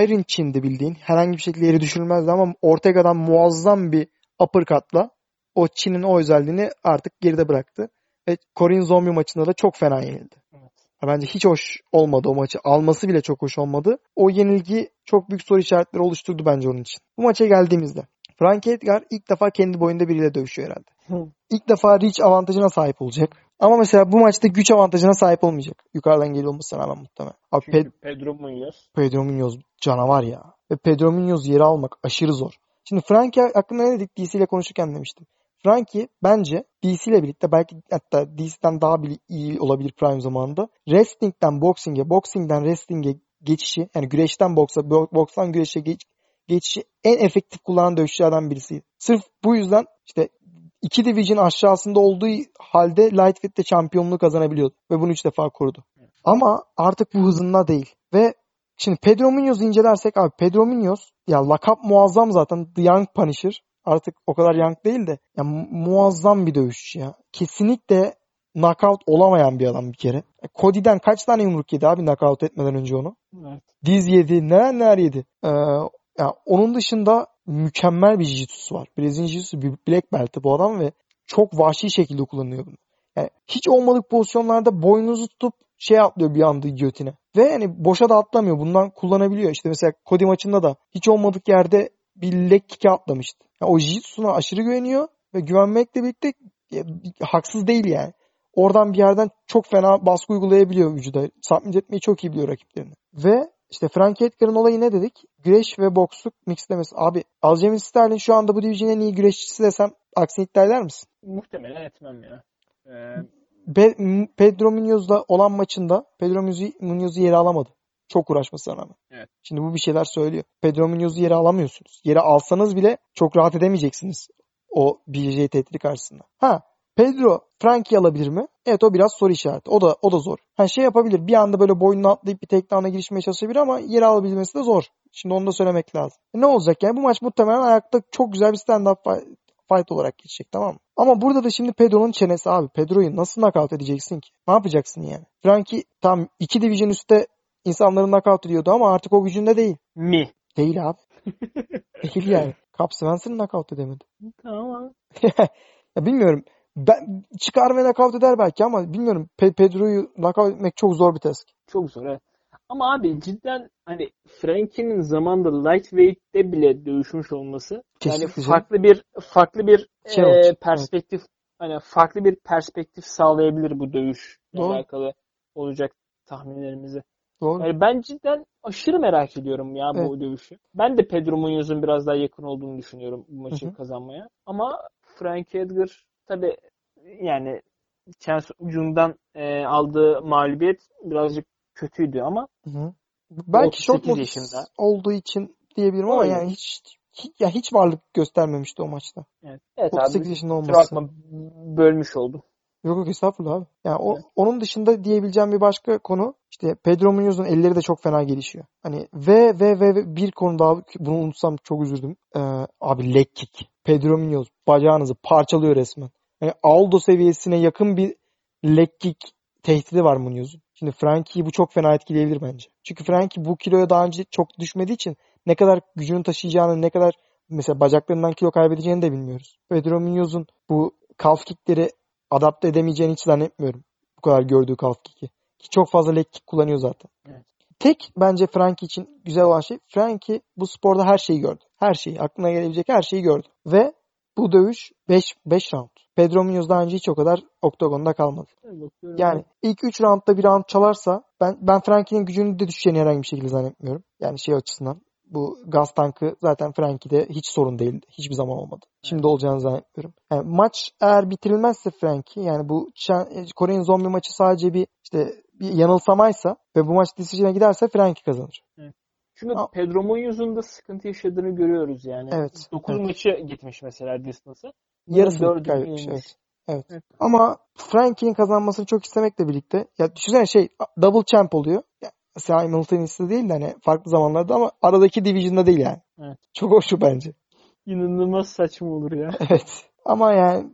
Iron Chin'di bildiğin. Herhangi bir şekilde yeri düşürülmezdi ama Ortega'dan muazzam bir uppercut'la o Chin'in o özelliğini artık geride bıraktı. Ve Korean Zombie maçında da çok fena yenildi. Evet. Bence hiç hoş olmadı o maçı. Alması bile çok hoş olmadı. O yenilgi çok büyük soru işaretleri oluşturdu bence onun için. Bu maça geldiğimizde. Frank Edgar ilk defa kendi boyunda biriyle dövüşüyor herhalde. Hı. İlk defa reach avantajına sahip olacak. Ama mesela bu maçta güç avantajına sahip olmayacak. Yukarıdan geliyor olmasına rağmen muhtemelen. Abi Çünkü Ped- Pedro Munoz. Pedro Munoz canavar ya. Ve Pedro Munoz yeri almak aşırı zor. Şimdi Frankie hakkında ne dedik DC ile konuşurken demiştim. Frankie bence DC ile birlikte belki hatta DC'den daha bile iyi olabilir prime zamanında. Wrestling'den boxing'e, boxing'den wrestling'e geçişi yani güreşten boksa, bo- bokstan güreşe geç, geçişi en efektif kullanan dövüşçülerden birisi. Sırf bu yüzden işte iki division aşağısında olduğu halde lightweight'te şampiyonluğu kazanabiliyordu. Ve bunu üç defa korudu. Ama artık bu hızında değil. Ve şimdi Pedro Munoz'u incelersek abi Pedro Munoz ya lakap muazzam zaten The Young Punisher. Artık o kadar young değil de ya mu- muazzam bir dövüşçü ya. Kesinlikle knockout olamayan bir adam bir kere. E, Cody'den kaç tane yumruk yedi abi knockout etmeden önce onu? Evet. Diz yedi, neler neler yedi. Ee, ya onun dışında mükemmel bir jiu-jitsu'su var. Brezilya jiu-jitsu bir black belt'i bu adam ve çok vahşi şekilde kullanıyor bunu. Yani hiç olmadık pozisyonlarda boynunuzu tutup şey atlıyor bir anda giyotine. Ve yani boşa da atlamıyor. Bundan kullanabiliyor. İşte mesela Cody maçında da hiç olmadık yerde bir leg kick'e atlamıştı. Yani o jiu-jitsu'na aşırı güveniyor ve güvenmekle birlikte e, haksız değil yani. Oradan bir yerden çok fena baskı uygulayabiliyor vücuda. Submit etmeyi çok iyi biliyor rakiplerini. Ve işte Frank Edgar'ın olayı ne dedik? Güreş ve boksluk mixlemesi. Abi Aljamain Sterling şu anda bu division'ın en iyi güreşçisi desem aksini iddia eder misin? Muhtemelen etmem ya. Ee, Be- Pedro Munoz'la olan maçında Pedro Munoz'u Munoz'u yere alamadı. Çok uğraşmasına rağmen. Evet. Şimdi bu bir şeyler söylüyor. Pedro Munoz'u yere alamıyorsunuz. Yere alsanız bile çok rahat edemeyeceksiniz o BJJ tehdidi karşısında. Ha Pedro Frankie alabilir mi? Evet o biraz soru işareti. O da o da zor. Ha şey yapabilir. Bir anda böyle boynuna atlayıp bir takedown'a girişmeye çalışabilir ama yere alabilmesi de zor. Şimdi onu da söylemek lazım. E ne olacak yani? Bu maç muhtemelen ayakta çok güzel bir stand-up fight, fight olarak geçecek tamam mı? Ama burada da şimdi Pedro'nun çenesi abi. Pedro'yu nasıl knockout edeceksin ki? Ne yapacaksın yani? Frankie tam iki division üstte insanları knockout ediyordu ama artık o gücünde değil. mi. Değil abi. değil yani. Cap Svensson'ı knockout edemedi. Tamam. ya bilmiyorum. Ben çıkar ve knockout eder belki ama bilmiyorum. Pe- Pedro'yu knockout etmek çok zor bir task. Çok zor evet. Ama abi cidden hani Frankie'nin zamanda lightweight'te bile dövüşmüş olması yani Kesinlikle canım. farklı bir farklı bir Şey e, perspektif hani farklı bir perspektif sağlayabilir bu Doğru. alakalı olacak tahminlerimizi. Doğru. Yani ben cidden aşırı merak ediyorum ya bu dövüşü. Ben de Pedro Munoz'un biraz daha yakın olduğunu düşünüyorum bu maçı Hı hı. kazanmaya. Ama Frank Edgar tabi yani Chance ucundan e, aldığı mağlubiyet birazcık kötüydü ama Hı-hı. Belki çok 38 modus yaşında. olduğu için diyebilirim ama yani hiç, hiç ya hiç varlık göstermemişti o maçta. evet, evet 38 abi yaşında olması. bakma bölmüş oldum. Yok yok estağfurullah abi. Yani o, Evet. onun dışında diyebileceğim bir başka konu işte Pedro Munoz'un elleri de çok fena gelişiyor. Hani ve ve ve, ve bir konu daha bunu unutsam çok üzüldüm. Ee, abi leg kick. Pedro Munoz bacağınızı parçalıyor resmen. Yani Aldo seviyesine yakın bir leg kick tehdidi var Munoz'un. Şimdi Frankie'yi bu çok fena etkileyebilir bence. Çünkü Frankie bu kiloya daha önce çok düşmediği için ne kadar gücünü taşıyacağını, ne kadar mesela bacaklarından kilo kaybedeceğini de bilmiyoruz. Pedro Munoz'un bu calf kickleri adapte edemeyeceğini hiç zannetmiyorum. Bu kadar gördüğü calf kick'i. Ki çok fazla leg kick kullanıyor zaten. Evet. Tek bence Frankie için güzel olan şey Frankie bu sporda her şeyi gördü. Her şeyi. Aklına gelebilecek her şeyi gördü. Ve bu dövüş 5 5 round. Pedro Munoz daha önce hiç o kadar oktagonda kalmadı. Yani ilk 3 roundda bir round çalarsa ben ben Frankie'nin gücünün de düşeceğini herhangi bir şekilde zannetmiyorum. Yani şey açısından. Bu gaz tankı zaten Frankie'de hiç sorun değil. Hiçbir zaman olmadı. Şimdi olacağını zannetmiyorum. Yani maç eğer bitirilmezse Frankie yani bu Kore'nin zombi maçı sadece bir işte bir yanılsamaysa ve bu maç decision'a giderse Frankie kazanır. Çünkü Aa. Pedro Muñoz'un da sıkıntı yaşadığını görüyoruz yani. Evet, 9 evet. maçı gitmiş mesela distance'ı. Yarısını kaybetmiş. yenilmiş. Evet. Evet. Evet. Ama Frankie'nin kazanmasını çok istemekle birlikte ya düşünsene şey double champ oluyor. Ya, simultaneously değil de hani farklı zamanlarda ama aradaki division'da değil yani. Evet. Çok hoş şu bence. İnanılmaz saçma olur ya. Evet. Ama yani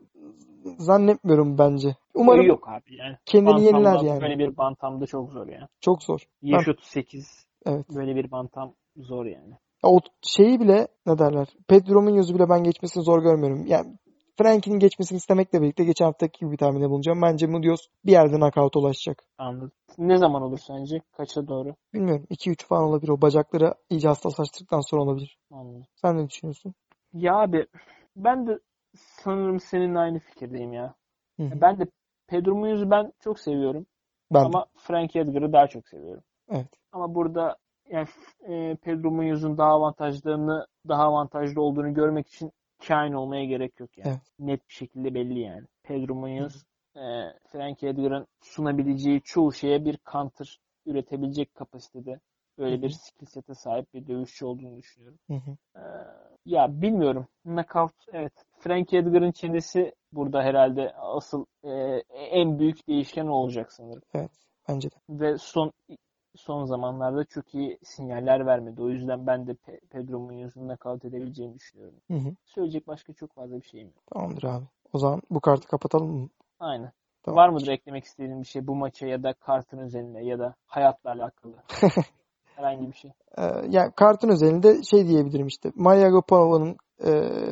zannetmiyorum bence. Umarım yok abi yani. kendini Bantamda yeniler yani. Böyle bir bantamda çok zor ya. Çok zor. Yaş 38 Evet. böyle bir bantam zor yani. Ya O şeyi bile ne derler? Pedro Muñoz'u bile ben geçmesini zor görmüyorum. Yani Frankie'nin geçmesini istemekle birlikte geçen haftaki gibi bir tahminde bulunacağım. Bence Munoz bir yerden knockout'a ulaşacak. Anladım. Ne zaman olur sence? Kaça doğru? Bilmiyorum. 2-3 falan olabilir. O bacakları iyice hassaslaştırdıktan sonra olabilir. Anladım. Sen ne düşünüyorsun? Ya abi ben de sanırım seninle aynı fikirdeyim ya. Hı hı. Ben de Pedro Muñoz'u ben çok seviyorum. Ben de. Ama Frank Edgar'ı daha çok seviyorum. Evet. Ama burada yani e, Pedro Muñoz'un daha avantajlarını daha avantajlı olduğunu görmek için kain olmaya gerek yok yani. Evet. Net bir şekilde belli yani. Pedro Muñoz e, Frank Edgar'ın sunabileceği çoğu şeye bir counter üretebilecek kapasitede böyle bir skill set'e sahip bir dövüşçü olduğunu düşünüyorum. Hı hı. Ee, ya bilmiyorum. Knockout evet. Frank Edgar'ın kendisi burada herhalde asıl e, en büyük değişken olacak sanırım. Evet. Bence de. Ve son son zamanlarda çok iyi sinyaller vermedi. O yüzden ben de Pe- Pedro Muñoz'un knockout edebileceğini düşünüyorum. Hı hı. Söyleyecek başka çok fazla bir şeyim yok. Tamamdır abi. O zaman bu kartı kapatalım mı? Aynen. Tamam. Var mıdır eklemek istediğin bir şey bu maça ya da kartın üzerine ya da hayatla alakalı? Herhangi bir şey. Ee, yani kartın özelinde şey diyebilirim işte. Maria Gopanova'nın e,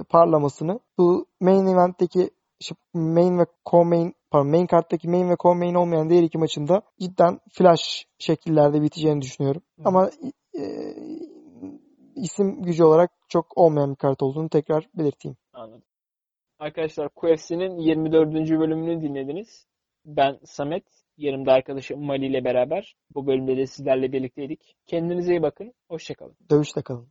parlamasını bu main event'teki main ve co-main pardon main karttaki main ve co-main olmayan diğer iki maçında cidden flash şekillerde biteceğini düşünüyorum. Hı. Ama e, isim gücü olarak çok olmayan bir kart olduğunu tekrar belirteyim. Anladım. Arkadaşlar QFC'nin 24. bölümünü dinlediniz. Ben Samet. Yanımda arkadaşım Mali ile beraber bu bölümde de sizlerle birlikteydik. Kendinize iyi bakın. Hoşçakalın. Dövüşte kalın.